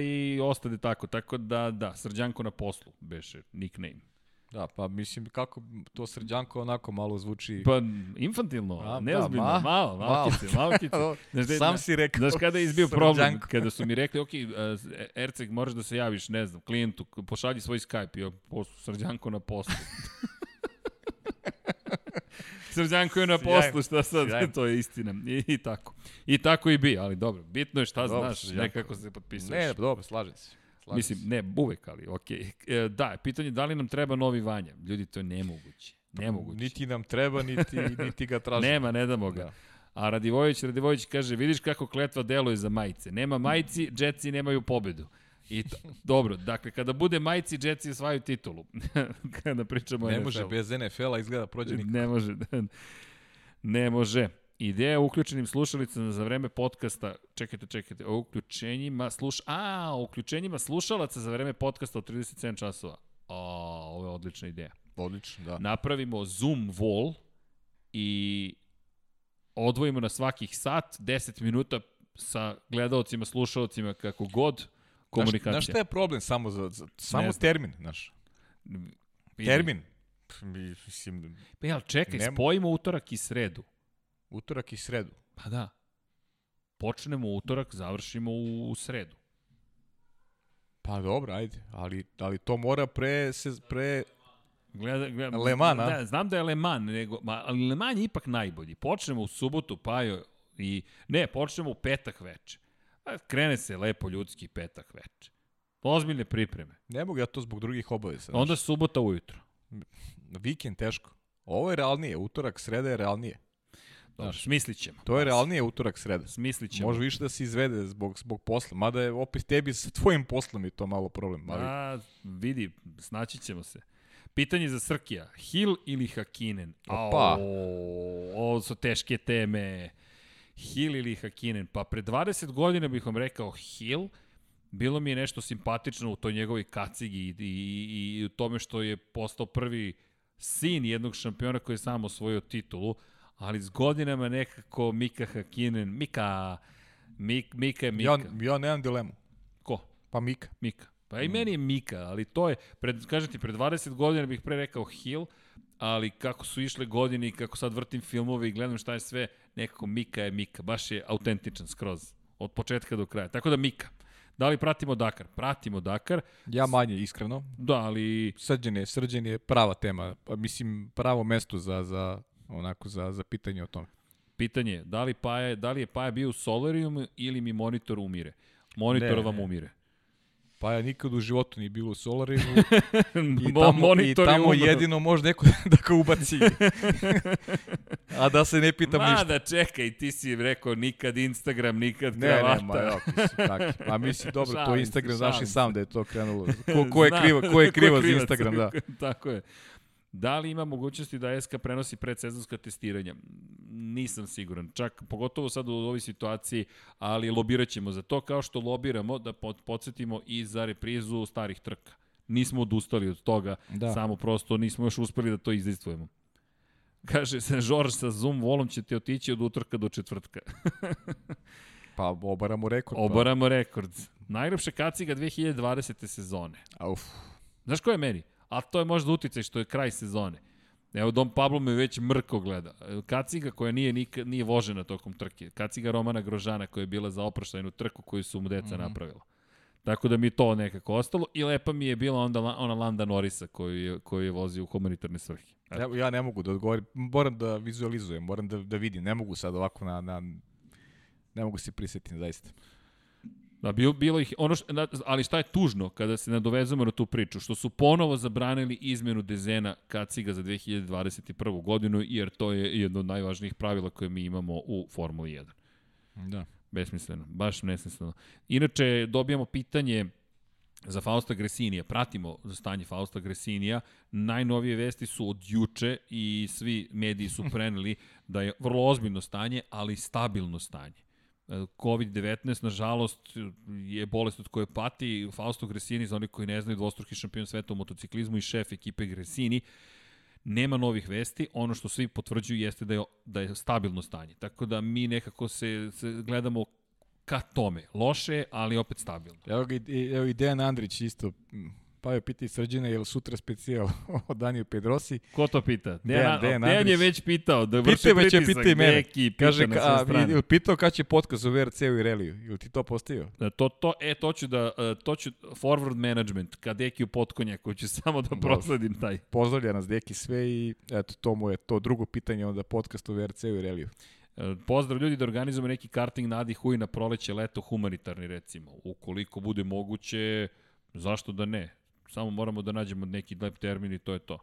i ostade tako. Tako da, da, Srđanko na poslu, beše nickname. Da, pa mislim kako to srđanko onako malo zvuči... Pa infantilno, a, neozbiljno, da, ma, malo, malkice, malkice. Znaš, de, Sam si rekao. Znaš kada je izbio problem? Kada su mi rekli, ok, uh, Erceg, možeš da se javiš, ne znam, klijentu, pošalji svoj Skype, i poslu, srđanko na poslu. Srđanko je na poslu, šta sad, Sjajno. to je istina. I, I tako. I tako i bi, ali dobro, bitno je šta dobro, znaš, srđanko. nekako se potpisuješ. Ne, dobro, slažem se. Slažim Mislim, ne, uvek, ali okej. Okay. E, da, pitanje da li nam treba novi Vanja? Ljudi, to je nemoguće. Nemoguće. Niti nam treba, niti, niti ga tražimo. Nema, ne damo ga. Da. A Radivojević, Radivojević kaže, vidiš kako kletva deluje za majice. Nema majici, Jetsi nemaju pobedu. I to, dobro, dakle, kada bude majici, Jetsi osvaju titulu. kada pričamo ne NFL. Ne može, bez NFL-a izgleda prođe nikako. Ne može, ne može. Ideja o uključenim slušalicama za vreme podcasta, čekajte, čekajte, o uključenjima sluš... A, o uključenjima slušalaca za vreme podcasta od 37 časova. A, ovo je odlična ideja. Odlično, da. Napravimo Zoom wall i odvojimo na svakih sat 10 minuta sa gledalcima, slušalcima, kako god, komunikacija. Znaš, znaš šta je problem samo za, za samo termin, znaš? Termin. Mislim, pa jel, čekaj, nema... spojimo utorak i sredu. Utorak i sredu. Pa da. Počnemo utorak, završimo u, u sredu. Pa dobro, ajde, ali, ali to mora pre, se, pre Gleda, gleda, Le Mans, da, znam da je Le Mans, nego, ma, ali Le Mans je ipak najbolji. Počnemo u subotu, pa jo, i, ne, počnemo u petak veče. A krene se lepo ljudski petak veče. Ozbiljne pripreme. Ne mogu ja to zbog drugih obaveza. Onda subota ujutro. Vikend teško. Ovo je realnije, utorak, sreda je realnije. Dobro, smislit ćemo. To je realnije utorak sreda. Smislit ćemo. Može više da se izvede zbog, zbog posla. Mada je opet tebi sa tvojim poslom i to malo problem. Ali... A, vidi, snaći ćemo se. Pitanje za Srkija. Hill ili Hakinen? Opa. ovo su teške teme. Hill ili Hakinen? Pa pre 20 godina bih vam rekao Hill. Bilo mi je nešto simpatično u toj njegovoj kacigi i, i, i u tome što je postao prvi sin jednog šampiona koji je sam osvojio titulu ali s godinama nekako Mika Hakinen, Mika, Mik, Mika je Mika. Ja, ja nemam dilemu. Ko? Pa Mika. Mika. Pa i mm. meni je Mika, ali to je, pred, kažem ti, pred 20 godina bih pre rekao Hill, ali kako su išle godine i kako sad vrtim filmove i gledam šta je sve, nekako Mika je Mika, baš je autentičan skroz. Od početka do kraja. Tako da Mika. Da li pratimo Dakar? Pratimo Dakar. Ja manje, iskreno. Da, ali... Srđan je, srđan je prava tema. Mislim, pravo mesto za, za, onako, za, za pitanje o tome. Pitanje je, da li, Paja, da li je Paja bio u Solarium ili mi monitor umire? Monitor Ne, vam ne. umire. Pa ja nikad u životu nije bilo u Solarimu i Mo- tamo, i je tamo jedino može neko da ga ubaci. A da se ne pitam Ma ništa. da čekaj, ti si rekao nikad Instagram, nikad Ne, kravata. ne, ma ja, mislim, tako. A mislim, dobro, to Šalim je se, Instagram, znaš i sam da je to krenulo. Ko, ko je Znam. kriva, ko je kriva za? Instagram, da. Tako je. Da li ima mogućnosti da SK prenosi predsezonska testiranja? Nisam siguran. Čak, pogotovo sad u ovoj situaciji, ali lobirat ćemo za to, kao što lobiramo da pod- podsjetimo i za reprizu starih trka. Nismo odustali od toga, Da. samo prosto nismo još uspeli da to izdejstvujemo. Kaže se, Žorž sa Zoom volom će ti otići od utorka do četvrtka. Pa obaramo rekord. Obaramo rekord. Najljepše kaciga 2020. sezone. Pa. Uf, Znaš ko je meni? A to je možda uticaj što je kraj sezone. Evo, Dom Pablo me već mrko gleda. Kaciga koja nije, nikad, nije vožena tokom trke. Kaciga Romana Grožana koja je bila za oproštajnu trku koju su mu deca mm -hmm. napravila. Tako da mi to nekako ostalo. I lepa mi je bila onda ona Landa Norisa koju je, koju je vozio u humanitarne svrhe. Ja, ja ne mogu da odgovorim. Moram da vizualizujem, moram da, da vidim. Ne mogu sad ovako na... na ne mogu se prisetim, zaista. Da, bilo, bilo ih, ono što, ali šta je tužno kada se nadovezujemo na tu priču, što su ponovo zabranili izmenu dezena kaciga za 2021. godinu, jer to je jedno od najvažnijih pravila koje mi imamo u Formuli 1. Da. Besmisleno, baš nesmisleno. Inače, dobijamo pitanje za Fausta Gresinija. Pratimo stanje Fausta Gresinija. Najnovije vesti su od juče i svi mediji su preneli da je vrlo ozbiljno stanje, ali stabilno stanje. E, COVID-19, nažalost, je bolest od koje pati. Fausto Gresini, za oni koji ne znaju, dvostruki šampion sveta u motociklizmu i šef ekipe Gresini, nema novih vesti, ono što svi potvrđuju jeste da je, da je stabilno stanje. Tako da mi nekako se, se gledamo ka tome. Loše, ali opet stabilno. Evo, evo i Dejan Andrić isto. Pa je piti Srđana, je li sutra specijal o Daniju Pedrosi? Ko to pita? Dejan- Dejan, Dejan je već pitao da vrši je, pritisak. pita i mene. Neki pita Kaže, na ka, sve strane. ili pitao kad će podcast u VRC-u i reliju? Ili ti to postavio? Da, To, to, e, to ću da, e, to ću, forward management, kadeki u potkonjaku, ću samo da prosledim taj. Pozdravlja nas deki sve i eto, to mu je to drugo pitanje onda podcast u VRC-u i reliju. E, Pozdrav ljudi da organizujemo neki karting na Adi Huj na proleće, leto, humanitarni recimo. Ukoliko bude moguće, zašto da ne? Samo moramo da nađemo neki lep termin i to je to.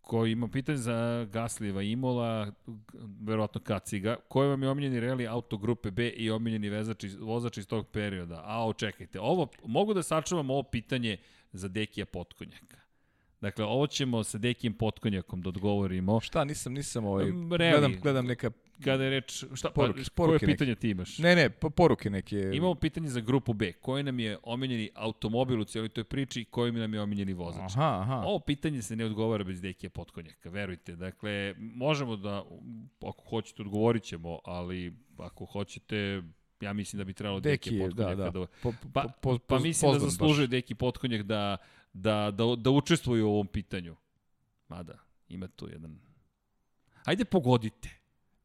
Ko ima pitanje za Gaslijeva Imola, verovatno Kaciga, koji vam je omiljeni reli auto grupe B i omiljeni vezač vozač iz tog perioda? A, čekajte, ovo, mogu da sačuvam ovo pitanje za Dekija Potkonjaka. Dakle, ovo ćemo sa Dekijem Potkonjakom da odgovorimo. Šta, nisam, nisam ovaj, reli. gledam, gledam neka, Kada je reč, šta, Poruke, pa, poruke koje pitanje ti imaš? ne, ne, po- poruke neke. Imamo pitanje za grupu B. Koji nam je omiljeni automobil u cijeloj toj priči i koji nam je omiljeni vozač? Aha, aha. Ovo pitanje se ne odgovara bez Dekija Potkonjaka, verujte. Dakle, možemo da, ako hoćete, odgovorit ćemo, ali ako hoćete, ja mislim da bi trebalo Deki Dekija je, da, Potkonjaka da. da... Po, Pa, po, po, pa poz- mislim da zaslužuje baš. Deki Potkonjak da, da, da, da učestvuje u ovom pitanju. Mada, ima tu jedan... Ajde pogodite.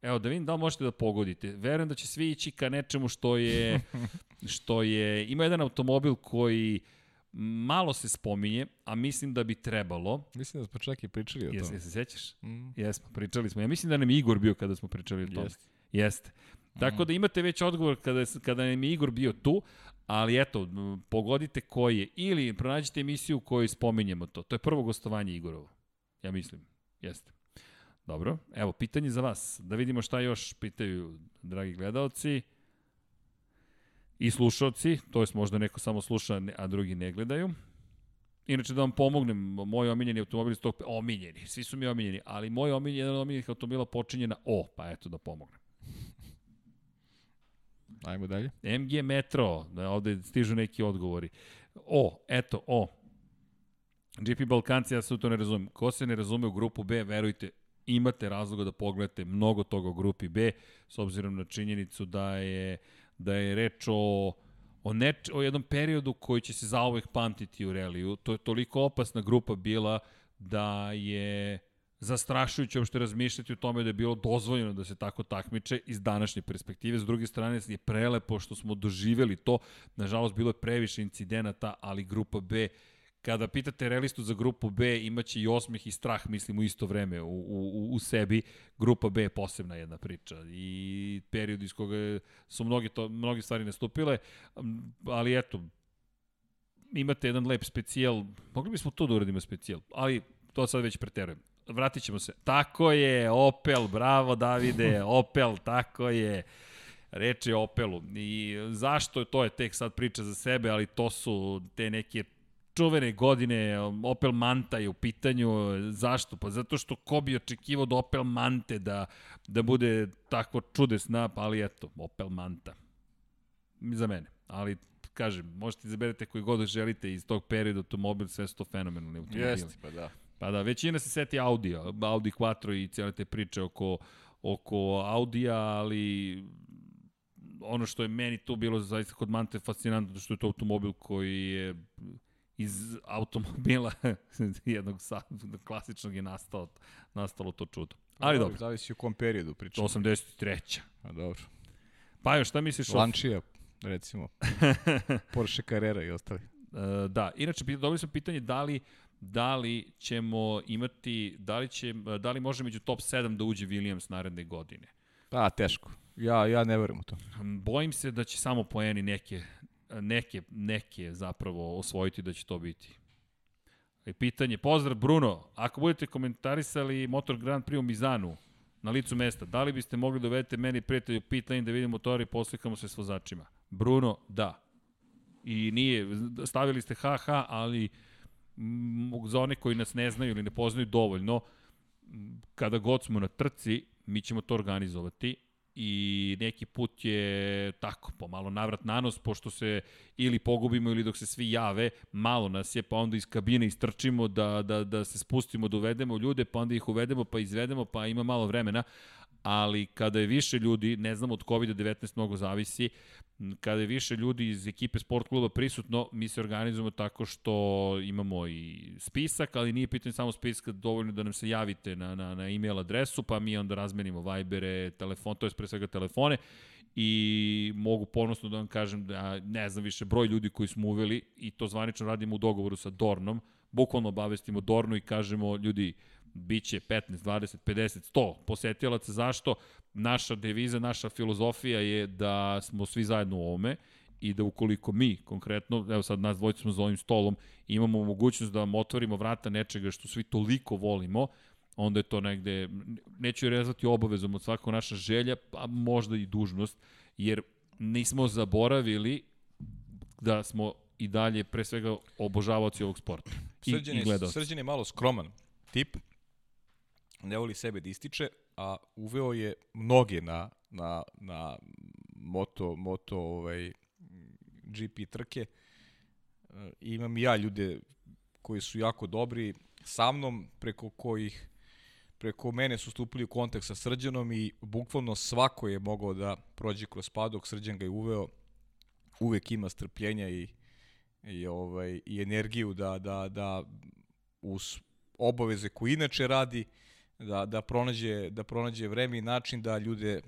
Evo, da vidim da li možete da pogodite. Verujem da će svi ići ka nečemu što je, što je, ima jedan automobil koji malo se spominje, a mislim da bi trebalo. Mislim da smo čak i pričali o Jesi, tome. jesi se sećaš? Mm, Jesmo, pričali smo. Ja mislim da nam je Igor bio kada smo pričali o tome. Jeste. Jeste. Tako da imate već odgovor kada, kada nam je Igor bio tu, ali eto, pogodite koji je. Ili pronađite emisiju u kojoj spominjemo to. To je prvo gostovanje Igorovo. Ja mislim. Jeste. Dobro. Evo, pitanje za vas. Da vidimo šta još pitaju dragi gledalci i slušalci. To je možda neko samo sluša, a drugi ne gledaju. Inače da vam pomognem, moj omiljeni automobil iz tog... Omiljeni, svi su mi omiljeni, ali moj omiljeni, jedan od omiljenih automobila počinje na O, pa eto da pomognem. Ajmo dalje. MG Metro, da ovde stižu neki odgovori. O, eto, O. GP Balkanci, ja se to ne razumem. Ko se ne razume u grupu B, verujte, imate razloga da pogledate mnogo toga u grupi B, s obzirom na činjenicu da je, da je reč o, o, neč, o jednom periodu koji će se zauvek pamtiti u reliju. To je toliko opasna grupa bila da je zastrašujuće uopšte razmišljati o tome da je bilo dozvoljeno da se tako takmiče iz današnje perspektive. S druge strane je prelepo što smo doživeli to. Nažalost, bilo je previše incidenata, ali grupa B kada pitate realistu za grupu B, imaće i osmeh i strah, mislim, u isto vreme u, u, u sebi. Grupa B je posebna jedna priča i period iz koga su mnogi, to, mnogi stvari nastupile, ali eto, imate jedan lep specijal, mogli bismo to da uradimo specijal, ali to sad već preterujem. Vratit ćemo se. Tako je, Opel, bravo Davide, Opel, tako je. Reč je o Opelu. I zašto to je tek sad priča za sebe, ali to su te neke čuvene godine, Opel Manta je u pitanju. Zašto? Pa zato što ko bi očekivao da Opel Mante da, da bude tako čudesna, pa ali eto, Opel Manta. Za mene. Ali kažem, možete izaberete koji god želite iz tog perioda automobil, sve su to fenomenalni automobili. Jeste, pa da. Pa da, većina se seti Audija, Audi Quattro i cijele te priče oko, oko Audija, ali ono što je meni tu bilo zaista kod Mante fascinantno, što je to automobil koji je iz automobila jednog klasičnog je nastalo, nastalo to čudo. Ali dobro. Zavisi u kom periodu pričamo. 83. A dobro. Pa još, šta misliš? Lančija, recimo. Porsche Carrera i ostali. Uh, da, inače, dobili smo pitanje da li da li ćemo imati, da li, će, da li može među top 7 da uđe Williams naredne godine? Pa, teško. Ja, ja ne verujem u to. Bojim se da će samo poeni neke, neke, neke zapravo osvojiti da će to biti. I pitanje, pozdrav Bruno, ako budete komentarisali Motor Grand Prix u Mizanu na licu mesta, da li biste mogli da uvedete meni prijatelju pitanje da vidimo motori i poslikamo se s vozačima? Bruno, da. I nije, stavili ste HH, ali za one koji nas ne znaju ili ne poznaju dovoljno, kada god smo na trci, mi ćemo to organizovati i neki put je tako, pomalo navrat na nos, pošto se ili pogubimo ili dok se svi jave, malo nas je, pa onda iz kabine istrčimo da, da, da se spustimo, da uvedemo ljude, pa onda ih uvedemo, pa izvedemo, pa ima malo vremena, ali kada je više ljudi, ne znam od COVID-19 mnogo zavisi, kada je više ljudi iz ekipe sport kluba prisutno, mi se organizujemo tako što imamo i spisak, ali nije pitanje samo spiska, dovoljno da nam se javite na, na, na e-mail adresu, pa mi onda razmenimo Vibere, telefon, to je pre svega telefone. I mogu ponosno da vam kažem da ne znam više broj ljudi koji smo uveli i to zvanično radimo u dogovoru sa Dornom, bukvalno obavestimo Dornu i kažemo ljudi, biće 15, 20, 50, 100 posetilaca. Zašto? Naša deviza, naša filozofija je da smo svi zajedno u ovome i da ukoliko mi konkretno, evo sad nas dvojica smo za ovim stolom, imamo mogućnost da vam otvorimo vrata nečega što svi toliko volimo, onda je to negde, neću je rezati obavezom od svakog naša želja, pa možda i dužnost, jer nismo zaboravili da smo i dalje pre svega obožavaoci ovog sporta. Srđan, I, i Srđan je malo skroman tip, ne voli sebe da ističe, a uveo je mnoge na, na, na moto, moto ovaj, GP trke. E, imam i ja ljude koji su jako dobri sa mnom, preko kojih preko mene su stupili u kontakt sa Srđanom i bukvalno svako je mogao da prođe kroz padok, Srđan ga je uveo, uvek ima strpljenja i, i, ovaj, i energiju da, da, da uz obaveze koje inače radi, da, da, pronađe, da pronađe vreme i način da ljude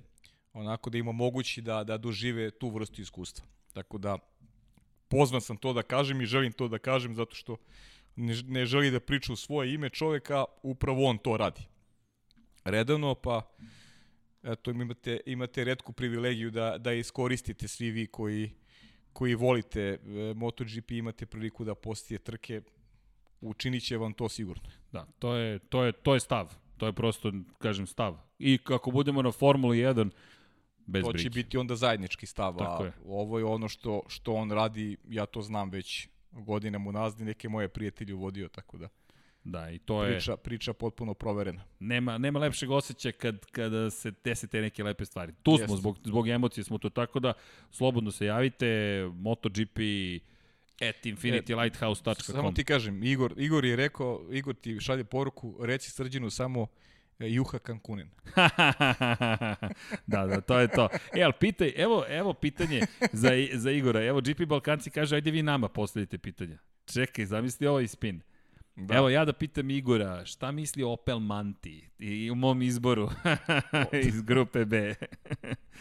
onako da ima mogući da, da dožive tu vrstu iskustva. Tako da pozvan sam to da kažem i želim to da kažem zato što ne, ne želi da priča u svoje ime čoveka, upravo on to radi. Redovno, pa eto, imate, imate redku privilegiju da, da iskoristite svi vi koji, koji volite e, MotoGP, imate priliku da postije trke, učinit će vam to sigurno. Da, to je, to je, to je stav. To je prosto, kažem, stav. I kako budemo na Formuli 1, bez to će brige. biti onda zajednički stav, Tako a je. ovo je ono što, što on radi, ja to znam već godinama unazad, neke moje prijatelje uvodio, tako da. Da, i to priča, je... Priča potpuno proverena. Nema, nema lepšeg osjećaja kad, kada se dese te neke lepe stvari. Tu smo, zbog, zbog emocije smo to, tako da slobodno se javite, MotoGP, at infinitylighthouse.com. Samo ti kažem, Igor, Igor je rekao, Igor ti šalje poruku, reci Srđinu samo e, Juha Kankunen. da, da, to je to. E, ali pitaj, evo, evo pitanje za, za Igora. Evo, GP Balkanci kaže, ajde vi nama postavite pitanja. Čekaj, zamisli ovaj spin. Da. Evo ja da pitam Igora, šta misli Opel Manti i u mom izboru iz grupe B?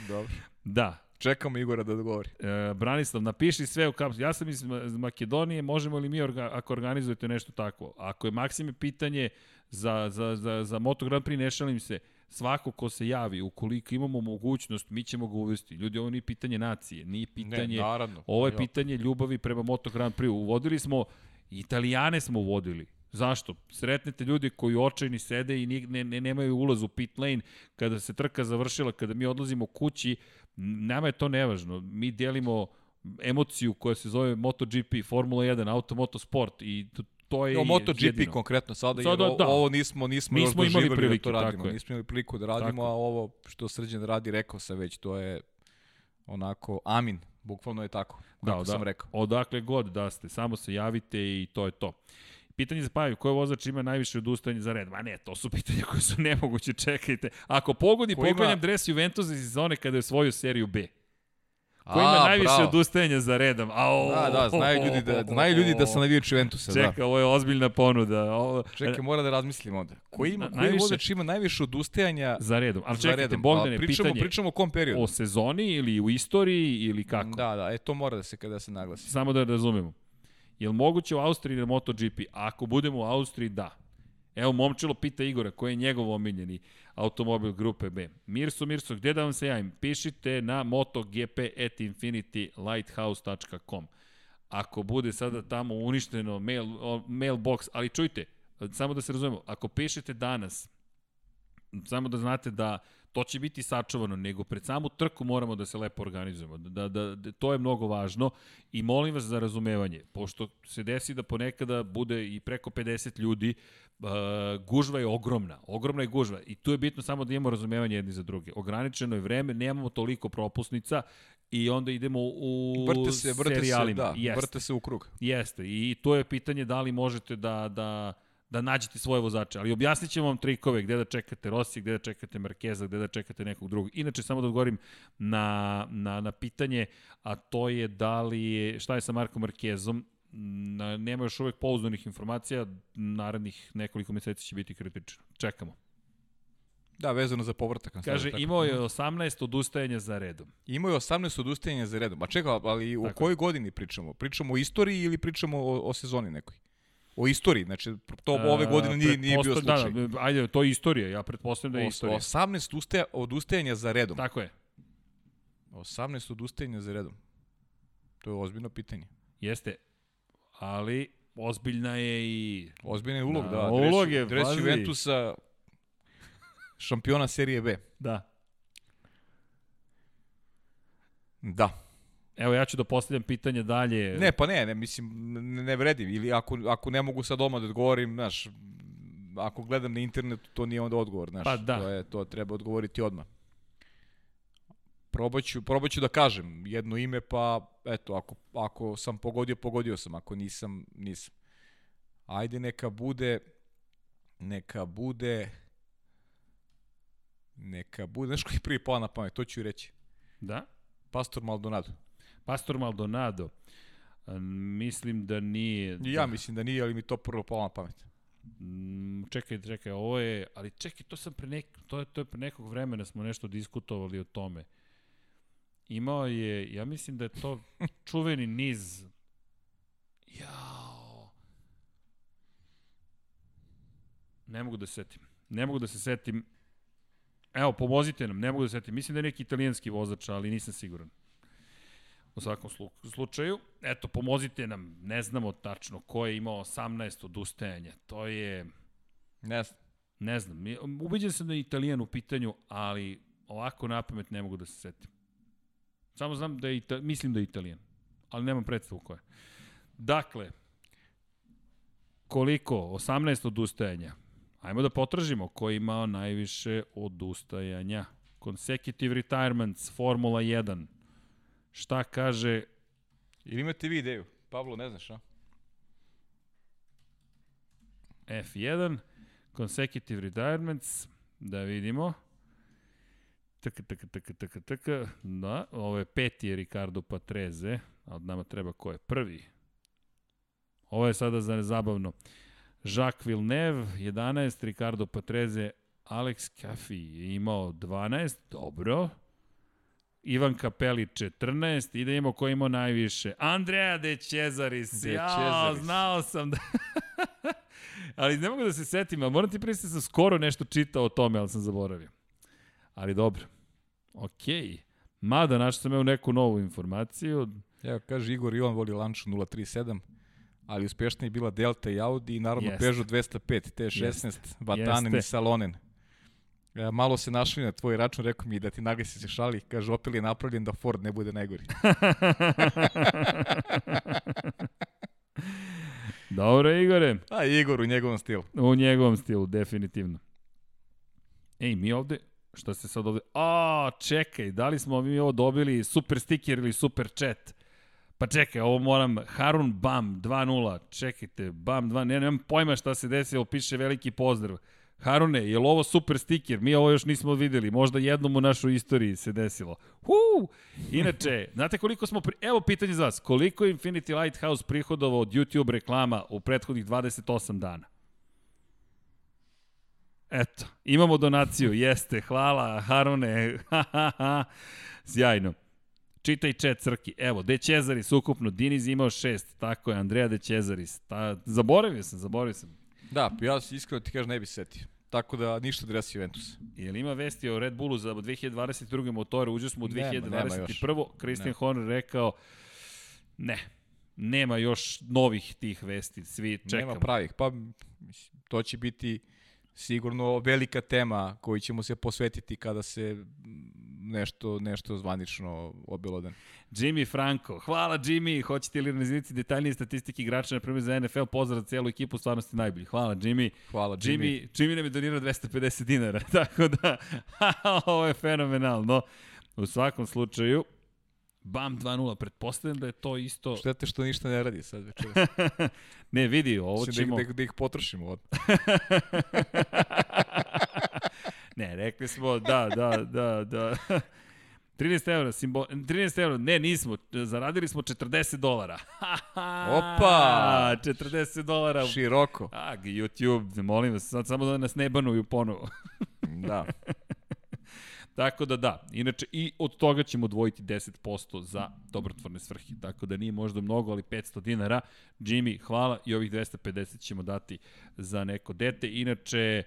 Dobro. Da, Čekamo Igora da odgovori. E, Branislav, napiši sve u kapsu. Ja sam iz Makedonije, možemo li mi, orga, ako organizujete nešto tako? Ako je Maksime pitanje za, za, za, za Moto Grand Prix, ne šalim se, svako ko se javi, ukoliko imamo mogućnost, mi ćemo ga uvesti. Ljudi, ovo nije pitanje nacije, nije pitanje... Ne, naravno. Ovo je pitanje ljubavi prema Moto Grand Prix. Uvodili smo, Italijane smo uvodili. Zašto? Sretnete ljudi koji očajni sede i ne, ne, nemaju ulaz u pit lane kada se trka završila, kada mi odlazimo kući, nama je to nevažno. Mi delimo emociju koja se zove MotoGP, Formula 1, Automoto Sport i to je no, MotoGP jedino. konkretno sada, sada jer da. ovo nismo nismo, nismo još imali prilike, da to radimo. Nismo imali priliku da radimo, tako. a ovo što Srđan radi, rekao sam već, to je onako amin, bukvalno je tako, kako da, sam rekao. Odakle god da ste, samo se javite i to je to. Pitanje za Paju, koji vozač ima najviše odustajanje za red? Ma ne, to su pitanja koje su nemoguće, čekajte. Ako pogodi, Ko poklanjam ima... dres Juventusa iz sezone kada je svoju seriju B. Ko ima A, najviše bravo. odustajanja za redom? Au, da, da, znaju ljudi da, znaju ljudi da sam navijač Juventusa. Čeka, da. ovo je ozbiljna ponuda. Ovo... Čekaj, mora da razmislim onda. Ko ima, koji najviše... vozač ima najviše odustajanja za redom? Ali čekajte, redom. Bogdane, pričamo, pitanje. Pričamo o kom periodu? O sezoni ili u istoriji ili kako? Da, da, e to mora da se kada se naglasi. Samo da razumemo. Je li moguće u Austriji na MotoGP? Ako budemo u Austriji, da. Evo, Momčilo pita Igora, koji je njegov omiljeni automobil grupe B. Mirso, Mirso, gde da vam se javim? Pišite na motogp at infinitylighthouse.com. Ako bude sada tamo uništeno mail, mailbox, ali čujte, samo da se razumemo, ako pišete danas, samo da znate da to će biti sačuvano, nego pred samu trku moramo da se lepo organizujemo. Da, da, da, to je mnogo važno i molim vas za razumevanje, pošto se desi da ponekada bude i preko 50 ljudi, uh, gužva je ogromna, ogromna je gužva i tu je bitno samo da imamo razumevanje jedni za druge. Ograničeno je vreme, nemamo toliko propusnica i onda idemo u vrte se, vrte serijalima. Se, da, Jeste. vrte se u krug. Jeste, i to je pitanje da li možete da, da da nađete svoje vozače, ali objasnit ćemo vam trikove gde da čekate Rossi, gde da čekate Markeza, gde da čekate nekog drugog. Inače, samo da odgovorim na, na, na pitanje, a to je da li je, šta je sa Markom Markezom, nema još uvek pouzdanih informacija, narednih nekoliko meseci će biti kritično. Čekamo. Da, vezano za povratak. Na Kaže, tako. imao je 18 odustajanja za redom. Imao je 18 odustajanja za redom. A čekaj, ali tako. o kojoj godini pričamo? Pričamo o istoriji ili pričamo o, o sezoni nekoj? O istoriji, znači to ove godine nije, nije bio slučaj. Da, da, ajde, to je istorija, ja pretpostavljam da je istorija. 18 ustaja, odustajanja za redom. Tako je. 18 odustajanja za redom. To je ozbiljno pitanje. Jeste, ali ozbiljna je i... Ozbiljna je ulog, da. da ulog je, Dres Juventusa, šampiona serije B. Da. Da. Evo ja ću da postavljam pitanje dalje. Ne, pa ne, ne, mislim, ne vredi. Ili ako, ako ne mogu sad doma da odgovorim, znaš, ako gledam na internetu, to nije onda odgovor, znaš. Pa da. To, je, to treba odgovoriti odmah. Probaću, probaću da kažem jedno ime, pa eto, ako, ako sam pogodio, pogodio sam, ako nisam, nisam. Ajde, neka bude, neka bude, neka bude, znaš koji prvi pala na pamet, to ću reći. Da? Pastor Maldonado. Pastor Maldonado. Mislim da nije... Ja da. mislim da nije, ali mi to prvo palo na pamet. Mm, čekaj, čekaj, ovo je, ali čekaj, to sam pre nek, to je, to je pre nekog vremena smo nešto diskutovali o tome. Imao je, ja mislim da je to čuveni niz. Jao. Ne mogu da se setim. Ne mogu da se setim. Evo, pomozite nam, ne mogu da se setim. Mislim da je neki italijanski vozač, ali nisam siguran. U svakom slučaju, eto, pomozite nam, ne znamo tačno ko je imao 18 odustajanja. To je... Ne znam. Ne znam. Ubeđen sam da je Italijan u pitanju, ali ovako na pamet ne mogu da se setim. Samo znam da je, Ita... mislim da je Italijan, ali nemam predstavu ko je. Dakle, koliko? 18 odustajanja. Ajmo da potražimo ko je imao najviše odustajanja. Consecutive retirements, Formula 1, Šta kaže... Ili imate vi ideju? Pavlo, ne znaš, a? F1, consecutive retirements, da vidimo. Taka, taka, taka, taka, taka. Da, ovo je peti je Ricardo Patreze, a od nama treba ko je prvi. Ovo je sada za zabavno. Jacques Villeneuve 11, Ricardo Patreze, Alex Cafi je imao 12, dobro. Ivan Kapeli 14 i da imamo ko imao najviše. Andrea De Cesaris. De ja, Cesaris. znao sam da... ali ne mogu da se setim, ali moram ti pristati sam skoro nešto čitao o tome, ali sam zaboravio. Ali dobro. Okej. Okay. Mada našao sam evo neku novu informaciju. Evo, kaže Igor i on voli Lanču 037, ali uspešnija je bila Delta i Audi i naravno Jeste. Peugeot 205, T16, Jeste. Vatanen Jeste. i Salonen. E, malo se našli na tvoj račun, rekao mi da ti nagasi se šali, kaže Opel je napravljen da Ford ne bude najgori. Dobro, Igore. A Igor u njegovom stilu. U njegovom stilu, definitivno. Ej, mi ovde, šta se sad ovde... A, čekaj, da li smo mi ovo dobili super sticker ili super chat? Pa čekaj, ovo moram, Harun Bam 2.0, čekajte, Bam 2, ne, nemam pojma šta se desilo, piše veliki pozdrav. Harune, je li ovo super sticker? Mi ovo još nismo videli, možda jednom u našoj istoriji se desilo. Huu! Inače, znate koliko smo, pri... evo pitanje za vas, koliko je Infinity Lighthouse prihodovao od YouTube reklama u prethodnih 28 dana? Eto, imamo donaciju, jeste, hvala, Harune, ha, ha, ha, sjajno. Čitaj chat Crki. Evo, De Cezaris ukupno, Diniz imao šest, tako je, Andreja De Cezaris. Ta, zaboravio sam, zaboravio sam. Da, ja iskreno ti kažem ne bi se setio. Tako da ništa od Resi Juventus. Jel ima vesti o Red Bullu za 2022. motore, uđe smo u Nema, nema 2021. Christian Ne. Horner rekao, ne, nema još novih tih vesti, svi čekamo. Nema pravih. Pa mislim, to će biti sigurno velika tema koju ćemo se posvetiti kada se nešto, nešto zvanično obelodan. Jimmy Franco. Hvala Jimmy, hoćete li razvijeti detaljnije statistike igrača, na primjer za NFL, pozdrav za cijelu ekipu, stvarno ste najbolji. Hvala Jimmy. Hvala Jimmy. Jimmy, Jimmy nam je donirao 250 dinara, tako da ovo je fenomenalno. U svakom slučaju, BAM 2.0, pretpostavljam da je to isto... Štete što ništa ne radi sad večeras. ne, vidi, ovo Mislim ćemo... da, ih, da, ih, da ih potrošimo. Ne, rekli smo, da, da, da, da. 13 eura, simbol, 13 eura, ne, nismo, zaradili smo 40 dolara. Opa! 40 dolara. Široko. A, YouTube, molim vas, sad samo da nas ne banuju ponovo. Da. Tako da da, inače i od toga ćemo odvojiti 10% za dobrotvorne svrhe. Tako da nije možda mnogo, ali 500 dinara. Jimmy, hvala i ovih 250 ćemo dati za neko dete. Inače,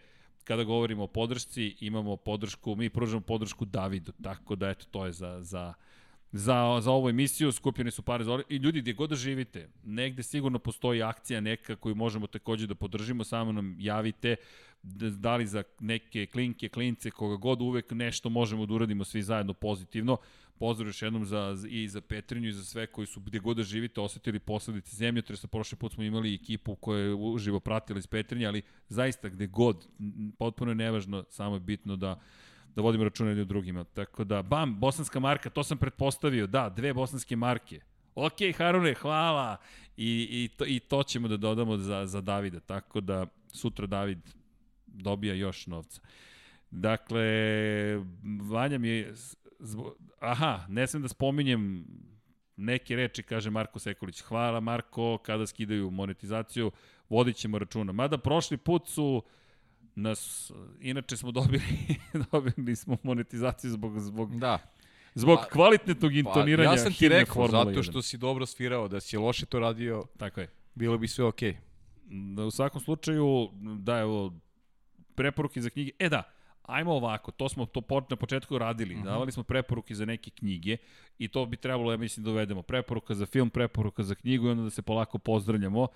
kada govorimo o podršci, imamo podršku, mi pružamo podršku Davidu, tako da eto, to je za, za, za, za ovu emisiju, skupljene su pare za. I ljudi, gdje god da živite, negde sigurno postoji akcija neka koju možemo takođe da podržimo, samo nam javite, da li za neke klinke, klince, koga god uvek nešto možemo da uradimo svi zajedno pozitivno. Pozdrav još jednom za, i za Petrinju i za sve koji su gde god da živite osetili posledice zemljotresa. Prošli put smo imali ekipu koja je uživo pratila iz Petrinja, ali zaista gde god, potpuno je nevažno, samo je bitno da da vodimo računa jedni drugima. Tako da, bam, bosanska marka, to sam pretpostavio, da, dve bosanske marke. Ok, Harune, hvala. I, i, to, I to ćemo da dodamo za, za Davida, tako da sutra David dobija još novca. Dakle, Vanja mi je... Zbo, aha, ne smem da spominjem neke reči, kaže Marko Sekulić. Hvala Marko, kada skidaju monetizaciju, vodit ćemo računa. Mada prošli put su nas, inače smo dobili, dobili smo monetizaciju zbog, zbog, Da. zbog Pa- kvalitetnog intoniranja Pa, ja sam ti rekao, Formula zato 1. što si dobro svirao, da si loše to radio, Tako je. bilo bi sve okej. Da, u svakom slučaju, da, evo, preporuke za knjige. E da, ajmo ovako, to smo to na početku radili. Uh -huh. Davali smo preporuke za neke knjige i to bi trebalo, ja mislim, da uvedemo. Preporuka za film, preporuka za knjigu i onda da se polako pozdravljamo.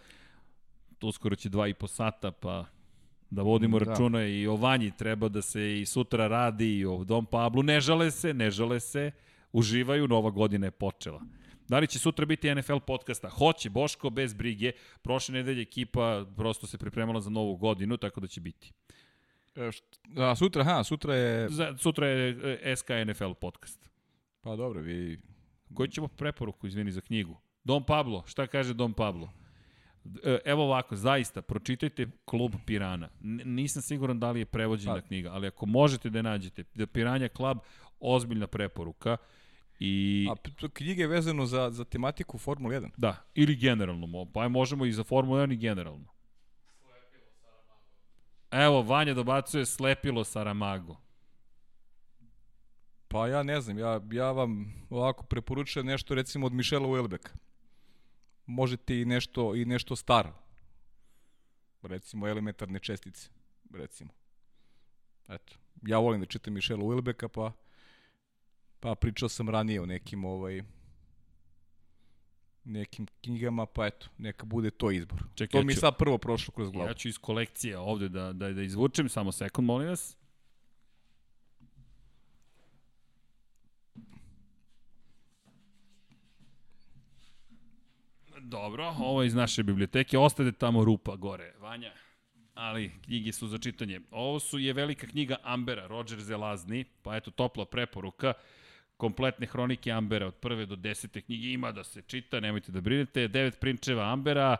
To uskoro će dva i po sata, pa da vodimo Da. da. računa i o Vanji treba da se i sutra radi i o Dom Pablu. Ne žale se, ne žale se, uživaju, nova godina je počela. Da li će sutra biti NFL podcasta? Hoće, Boško, bez brige. Prošle nedelje ekipa prosto se pripremala za novu godinu, tako da će biti. E, A sutra, ha, sutra je... Za, sutra je e, SK NFL podcast. Pa dobro, vi... Koji ćemo preporuku, izvini, za knjigu? Dom Pablo, šta kaže Dom Pablo? E, Evo ovako, zaista, pročitajte Klub Pirana. N nisam siguran da li je prevođena Pa. knjiga, ali ako možete da nađete, da Piranja Club, ozbiljna preporuka. I, A knjige je vezano za, za tematiku Formula 1. da, ili generalno, pa možemo i za Formulu 1 i generalno. Evo, Vanja dobacuje slepilo Saramago. Pa ja ne znam, ja, ja vam ovako preporučujem nešto recimo od Mišela Uelbeka. Možete i nešto, i nešto staro. Recimo elementarne čestice, recimo. Eto, ja volim da čitam Mišela Uelbeka, pa pa pričao sam ranije o nekim ovaj nekim knjigama, pa eto, neka bude to izbor. Čekaj, to ja mi je ću- sad prvo prošlo kroz glavu. Ja ću iz kolekcije ovde da, da, da izvučem, samo sekund, molim vas. Dobro, ovo je iz naše biblioteke, ostade tamo rupa gore, Vanja. Ali knjige su za čitanje. Ovo su je velika knjiga Ambera, Roger Zelazni, pa eto topla preporuka kompletne hronike Ambera od prve do desete knjige ima da se čita, nemojte da brinete. Devet prinčeva Ambera,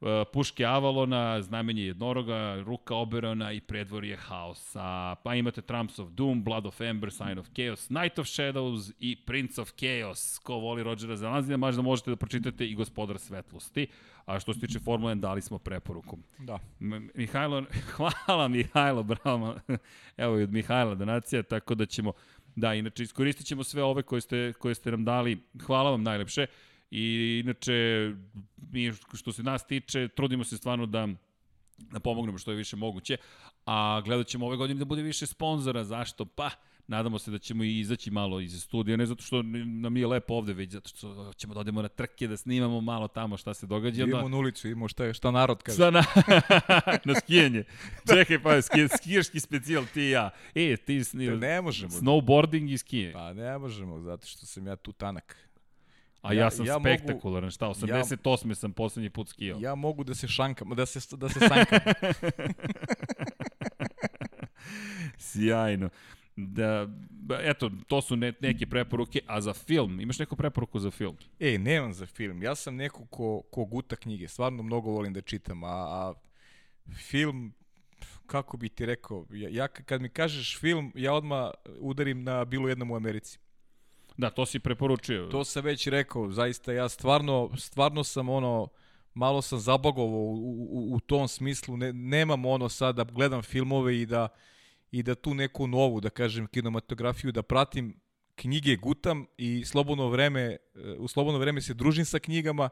e, puške Avalona, znamenje jednoroga, ruka Oberona i predvorje haosa. Pa imate Trumps of Doom, Blood of Ember, Sign of Chaos, Night of Shadows i Prince of Chaos. Ko voli Rodgera Zelazina, možda možete da pročitate i Gospodar svetlosti. A što se tiče Formule 1, dali smo preporuku. Da. M- Mihajlo, hvala Mihajlo, bravo. Evo i od Mihajla donacija, tako da ćemo, da, inače iskoristit ćemo sve ove koje ste, koje ste nam dali. Hvala vam najlepše. I inače, mi što se nas tiče, trudimo se stvarno da da pomognemo što je više moguće, a gledat ćemo ove godine da bude više sponzora, zašto? Pa, nadamo se da ćemo i izaći malo iz studija, ne zato što nam nije lepo ovde, već zato što ćemo da odemo na trke, da snimamo malo tamo šta se događa. Idemo na ulicu, idemo šta, je- šta narod kaže. Šta na, na skijanje. Čekaj, pa ski, skijaški specijal ti i ja. E, ti sni, Da ne možemo. snowboarding i skije. Pa ne možemo, zato što sam ja tu tanak. A ja, ja- sam ja mogu- spektakularan, šta, 88. sam poslednji put skijao. Ja mogu da se šankam, da se, da se sanjkam. Sjajno. Da, eto, to su ne, neke preporuke, a za film, imaš neku preporuku za film? Ej, nemam za film. Ja sam neko ko, ko guta knjige. Stvarno mnogo volim da čitam. A, a film, kako bi ti rekao, ja, ja kad mi kažeš film, ja odmah udarim na bilo jednom u Americi. Da, to si preporučio. To sam već rekao, zaista ja stvarno, stvarno sam ono, malo sam zabagovao u, u, u tom smislu, ne, nemam ono sad da gledam filmove i da, i da tu neku novu, da kažem, kinematografiju, da pratim knjige gutam i slobodno vreme, u slobodno vreme se družim sa knjigama,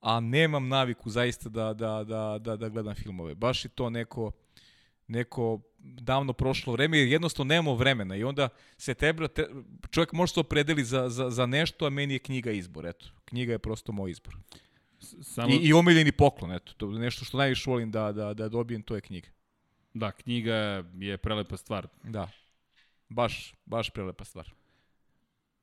a nemam naviku zaista da, da, da, da, da gledam filmove. Baš je to neko, neko davno prošlo vreme, jer jednostavno nemamo vremena i onda se tebra, te, čovjek može se opredeli za, za, za nešto, a meni je knjiga izbor, eto. Knjiga je prosto moj izbor. Samo, I, I omiljeni poklon, eto. To je nešto što najviše volim da, da, da dobijem, to je knjiga. Da, knjiga je prelepa stvar. Da. Baš, baš prelepa stvar.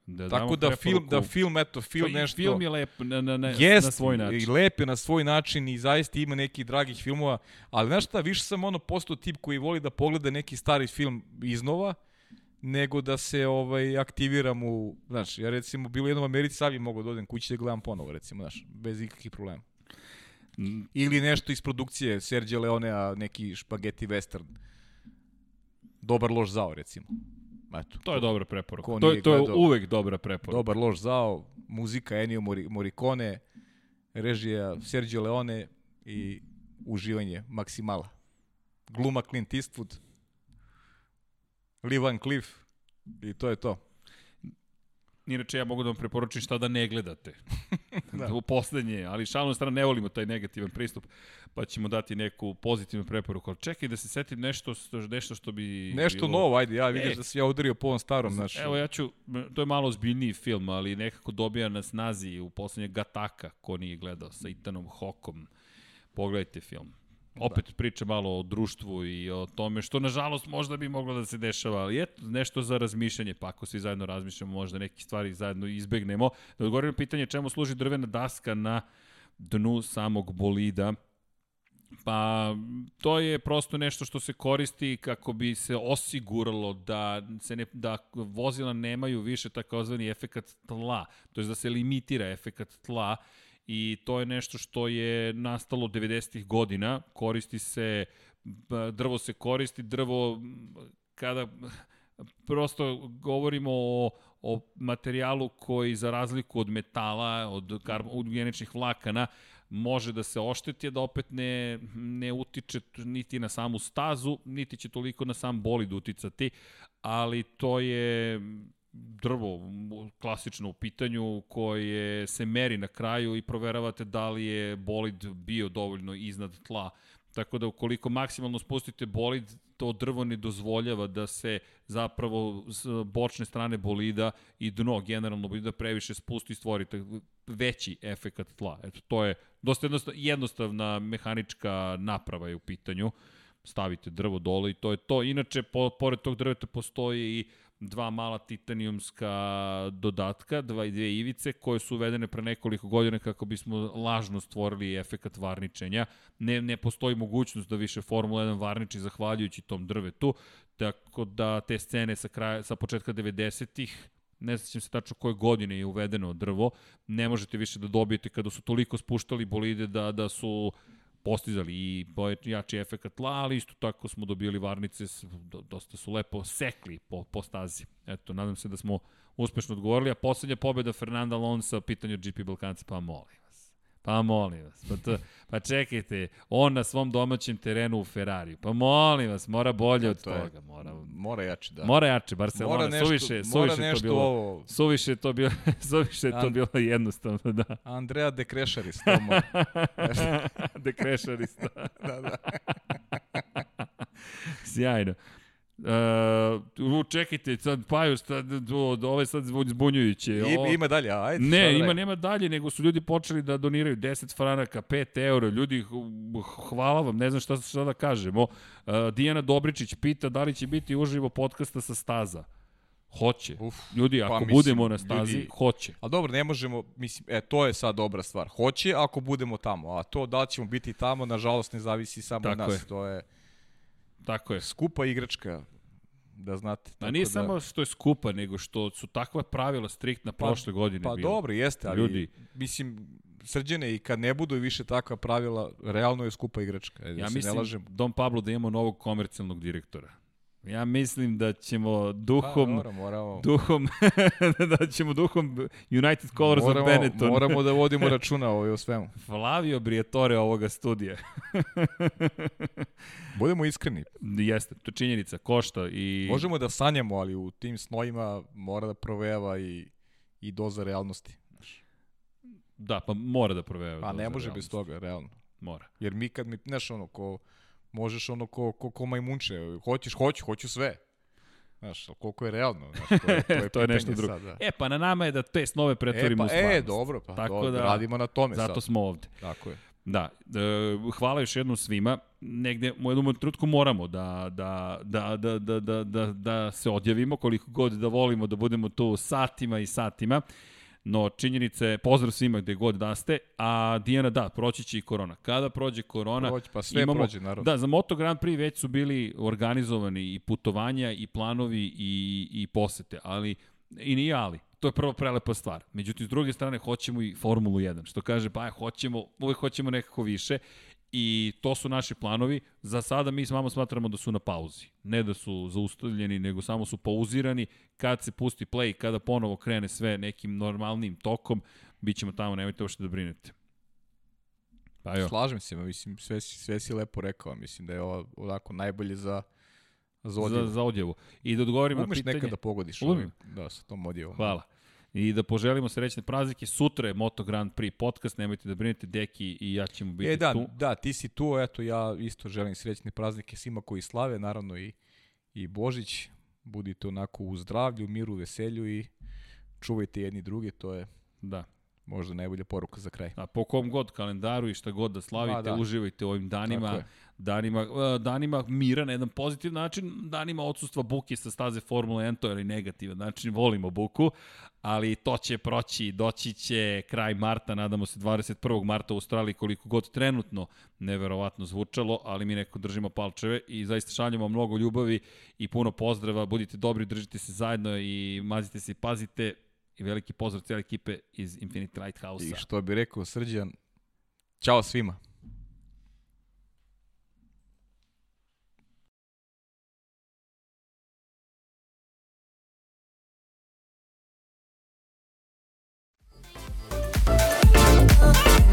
Da Tako da film, da film, eto, film nešto... Film je lep na, na, na, Jest, na svoj način. i lep je na svoj način i zaista ima nekih dragih filmova, ali znaš šta, više sam ono postao tip koji voli da pogleda neki stari film iznova, nego da se ovaj aktiviram u, znaš, ja recimo bilo jednom u Americi sad bi mogao da odem kući da gledam ponovo, recimo, znaš, bez ikakvih problema. Mm, Ili nešto iz produkcije Sergio Leonea, neki špageti western. Dobar loš zao, recimo. Eto, To je dobra preporuka. To, je- to je uvek dobra preporuka. Dobar loš zao, muzika Ennio Morricone, režija Sergio Leone i uživanje maksimala. Gluma Clint Eastwood, Lee Van Cleef i to je to. Inače, ja mogu da vam preporučim šta da ne gledate. Da. U poslednje, ali šalno strana ne volimo taj negativan pristup, pa ćemo dati neku pozitivnu preporuku. Ali čekaj da se setim nešto, što, nešto što bi... Nešto bilo... novo, ajde, ja vidiš E. da se ja udario po ovom starom, znaš. Evo ja ću, to je malo ozbiljniji film, ali nekako dobija na snazi u poslednje Gataka, ko nije gledao, sa Itanom Hokom. Pogledajte film. Opet da. priča malo o društvu i o tome što nažalost možda bi moglo da se dešava, ali eto nešto za razmišljanje, pa ako svi zajedno razmišljamo možda neke stvari zajedno izbegnemo. Da pitanje čemu služi drvena daska na dnu samog bolida. Pa to je prosto nešto što se koristi kako bi se osiguralo da se ne, da vozila nemaju više takozvani efekat tla, to je da se limitira efekat tla i to je nešto što je nastalo 90-ih godina, koristi se drvo se koristi, drvo kada prosto govorimo o, o materijalu koji za razliku od metala, od kar- ugljeničnih vlakana, može da se ošteti, da opet ne, ne utiče niti na samu stazu, niti će toliko na sam bolid uticati, ali to je drvo klasično u pitanju koje se meri na kraju i proveravate da li je bolid bio dovoljno iznad tla. Tako da ukoliko maksimalno spustite bolid, to drvo ne dozvoljava da se zapravo s bočne strane bolida i dno generalno bolida previše spusti i stvorite veći efekat tla. Eto, to je dosta jednostavna mehanička naprava je u pitanju. Stavite drvo dole i to je to. Inače, po, pored tog drveta postoji i dva mala titanijumska dodatka, dva i dve ivice, koje su uvedene pre nekoliko godina kako bismo lažno stvorili efekat varničenja. Ne, ne postoji mogućnost da više Formula 1 varniči zahvaljujući tom drvetu, tako da te scene sa, kraja, sa početka 90-ih ne sećam se tačno koje godine je uvedeno drvo, ne možete više da dobijete kada su toliko spuštali bolide da, da su postizali i jači efekt tla, ali isto tako smo dobili varnice, dosta su lepo sekli po, po stazi. Eto, nadam se da smo uspešno odgovorili, a poslednja pobjeda Fernanda Alonso, pitanje GP Balkanca, pa molim. Pa molim vas. Pa, to, pa čekajte, on na svom domaćem terenu u Ferrari. Pa molim vas, mora bolje pa, od to toga. Mora, mora jače, da. Mora jače, Barcelona. Mora nešto, suviše, suviše mora nešto to bilo, ovo. Suviše to bilo, suviše to bilo jednostavno, da. Andrea de Krešaris, to mora. de Krešaris, da. da, da. Sjajno. Uh, čekajte, sad Paju, sad, ovo je sad zbunjujuće. Ima, ima dalje, ajde. Ne, ima, nema dalje, nego su ljudi počeli da doniraju 10 franaka, 5 euro. Ljudi, hvala vam, ne znam šta, šta da kažemo. Uh, Dijana Dobričić pita da li će biti uživo podcasta sa staza. Hoće. Uf, ljudi, pa ako pa, mislim, budemo na stazi, ljudi, hoće. A dobro, ne možemo, mislim, e, to je sad dobra stvar. Hoće ako budemo tamo, a to da ćemo biti tamo, nažalost, ne zavisi samo Tako od nas. Je. To je Tako je. Skupa igračka, da znate. A nije da... samo što je skupa, nego što su takva pravila striktna pa, prošle godine Pa bilo. dobro, jeste, ali Ljudi. mislim, srđene i kad ne budu više takva pravila, realno je skupa igračka. Ja da mislim, ne Dom Pablo da imamo novog komercijalnog direktora. Ja mislim da ćemo duhom pa, dobro, moramo. duhom da ćemo duhom United Colors moramo, of Benetton. moramo da vodimo računa o, o svemu. Flavio Briatore ovoga studija. Budemo iskreni. Jeste, to činjenica, košta i Možemo da sanjamo, ali u tim snojima mora da provejava i i doza realnosti. Da, pa mora da provejava. Pa ne može realnosti. bez toga, realno. Mora. Jer mi kad mi, znaš ono, ko, možeš ono ko, ko, ko majmunče, hoćeš, hoću, hoću sve. Znaš, koliko je realno, znaš, to je, to je, to je nešto drugo. Sad, da. E, pa na nama je da te snove pretvorimo e, pa, u stvarnost. E, dobro, pa Tako dobro, da, radimo na tome zato sad. Zato smo ovde. Tako je. Da, e, hvala još jednom svima. Negde u jednom trenutku moramo da, da, da, da, da, da, da, da se odjavimo koliko god da volimo da budemo tu satima i satima. No, činjenica je, pozdrav svima gde god da ste, a Dijana, da, proći će i korona. Kada prođe korona... Proći, pa sve imamo, prođe, naravno. Da, za Moto Grand Prix već su bili organizovani i putovanja, i planovi, i, i posete, ali, i nije ali. To je prva prelepa stvar. Međutim, s druge strane, hoćemo i Formulu 1, što kaže, pa hoćemo, uvek hoćemo nekako više I to su naši planovi. Za sada mi s vama smatramo da su na pauzi. Ne da su zaustavljeni, nego samo su pauzirani. Kad se pusti play, kada ponovo krene sve nekim normalnim tokom, bit ćemo tamo, nemojte uopšte da brinete. Pa jo. Slažem se, mislim, sve, sve si lepo rekao. Mislim da je ovo onako najbolje za, za odjevu. Za, za odjevu. I da odgovorim Umeš na pitanje... Umeš nekada da pogodiš ovim, da, sa tom odjevom. Hvala i da poželimo srećne praznike. Sutra je Moto Grand Prix podcast, nemojte da brinete, Deki i ja ćemo biti e, da, tu. Da, ti si tu, eto ja isto želim srećne praznike svima koji slave, naravno i, i Božić. Budite onako u zdravlju, miru, veselju i čuvajte jedni drugi, to je da. Možda najbolja poruka za kraj. A po kom god kalendaru i šta god da slavite, da. uživajte u ovim danima danima, e, danima mira na jedan pozitiv način, danima odsustva buke sa staze Formula 1, to je negativan način, volimo buku, ali to će proći, doći će kraj marta, nadamo se 21. marta u Australiji, koliko god trenutno neverovatno zvučalo, ali mi neko držimo palčeve i zaista šaljamo mnogo ljubavi i puno pozdrava, budite dobri, držite se zajedno i mazite se i pazite i veliki pozdrav cijele ekipe iz Infinite Lighthouse-a. I što bi rekao Srđan, čao svima. Thank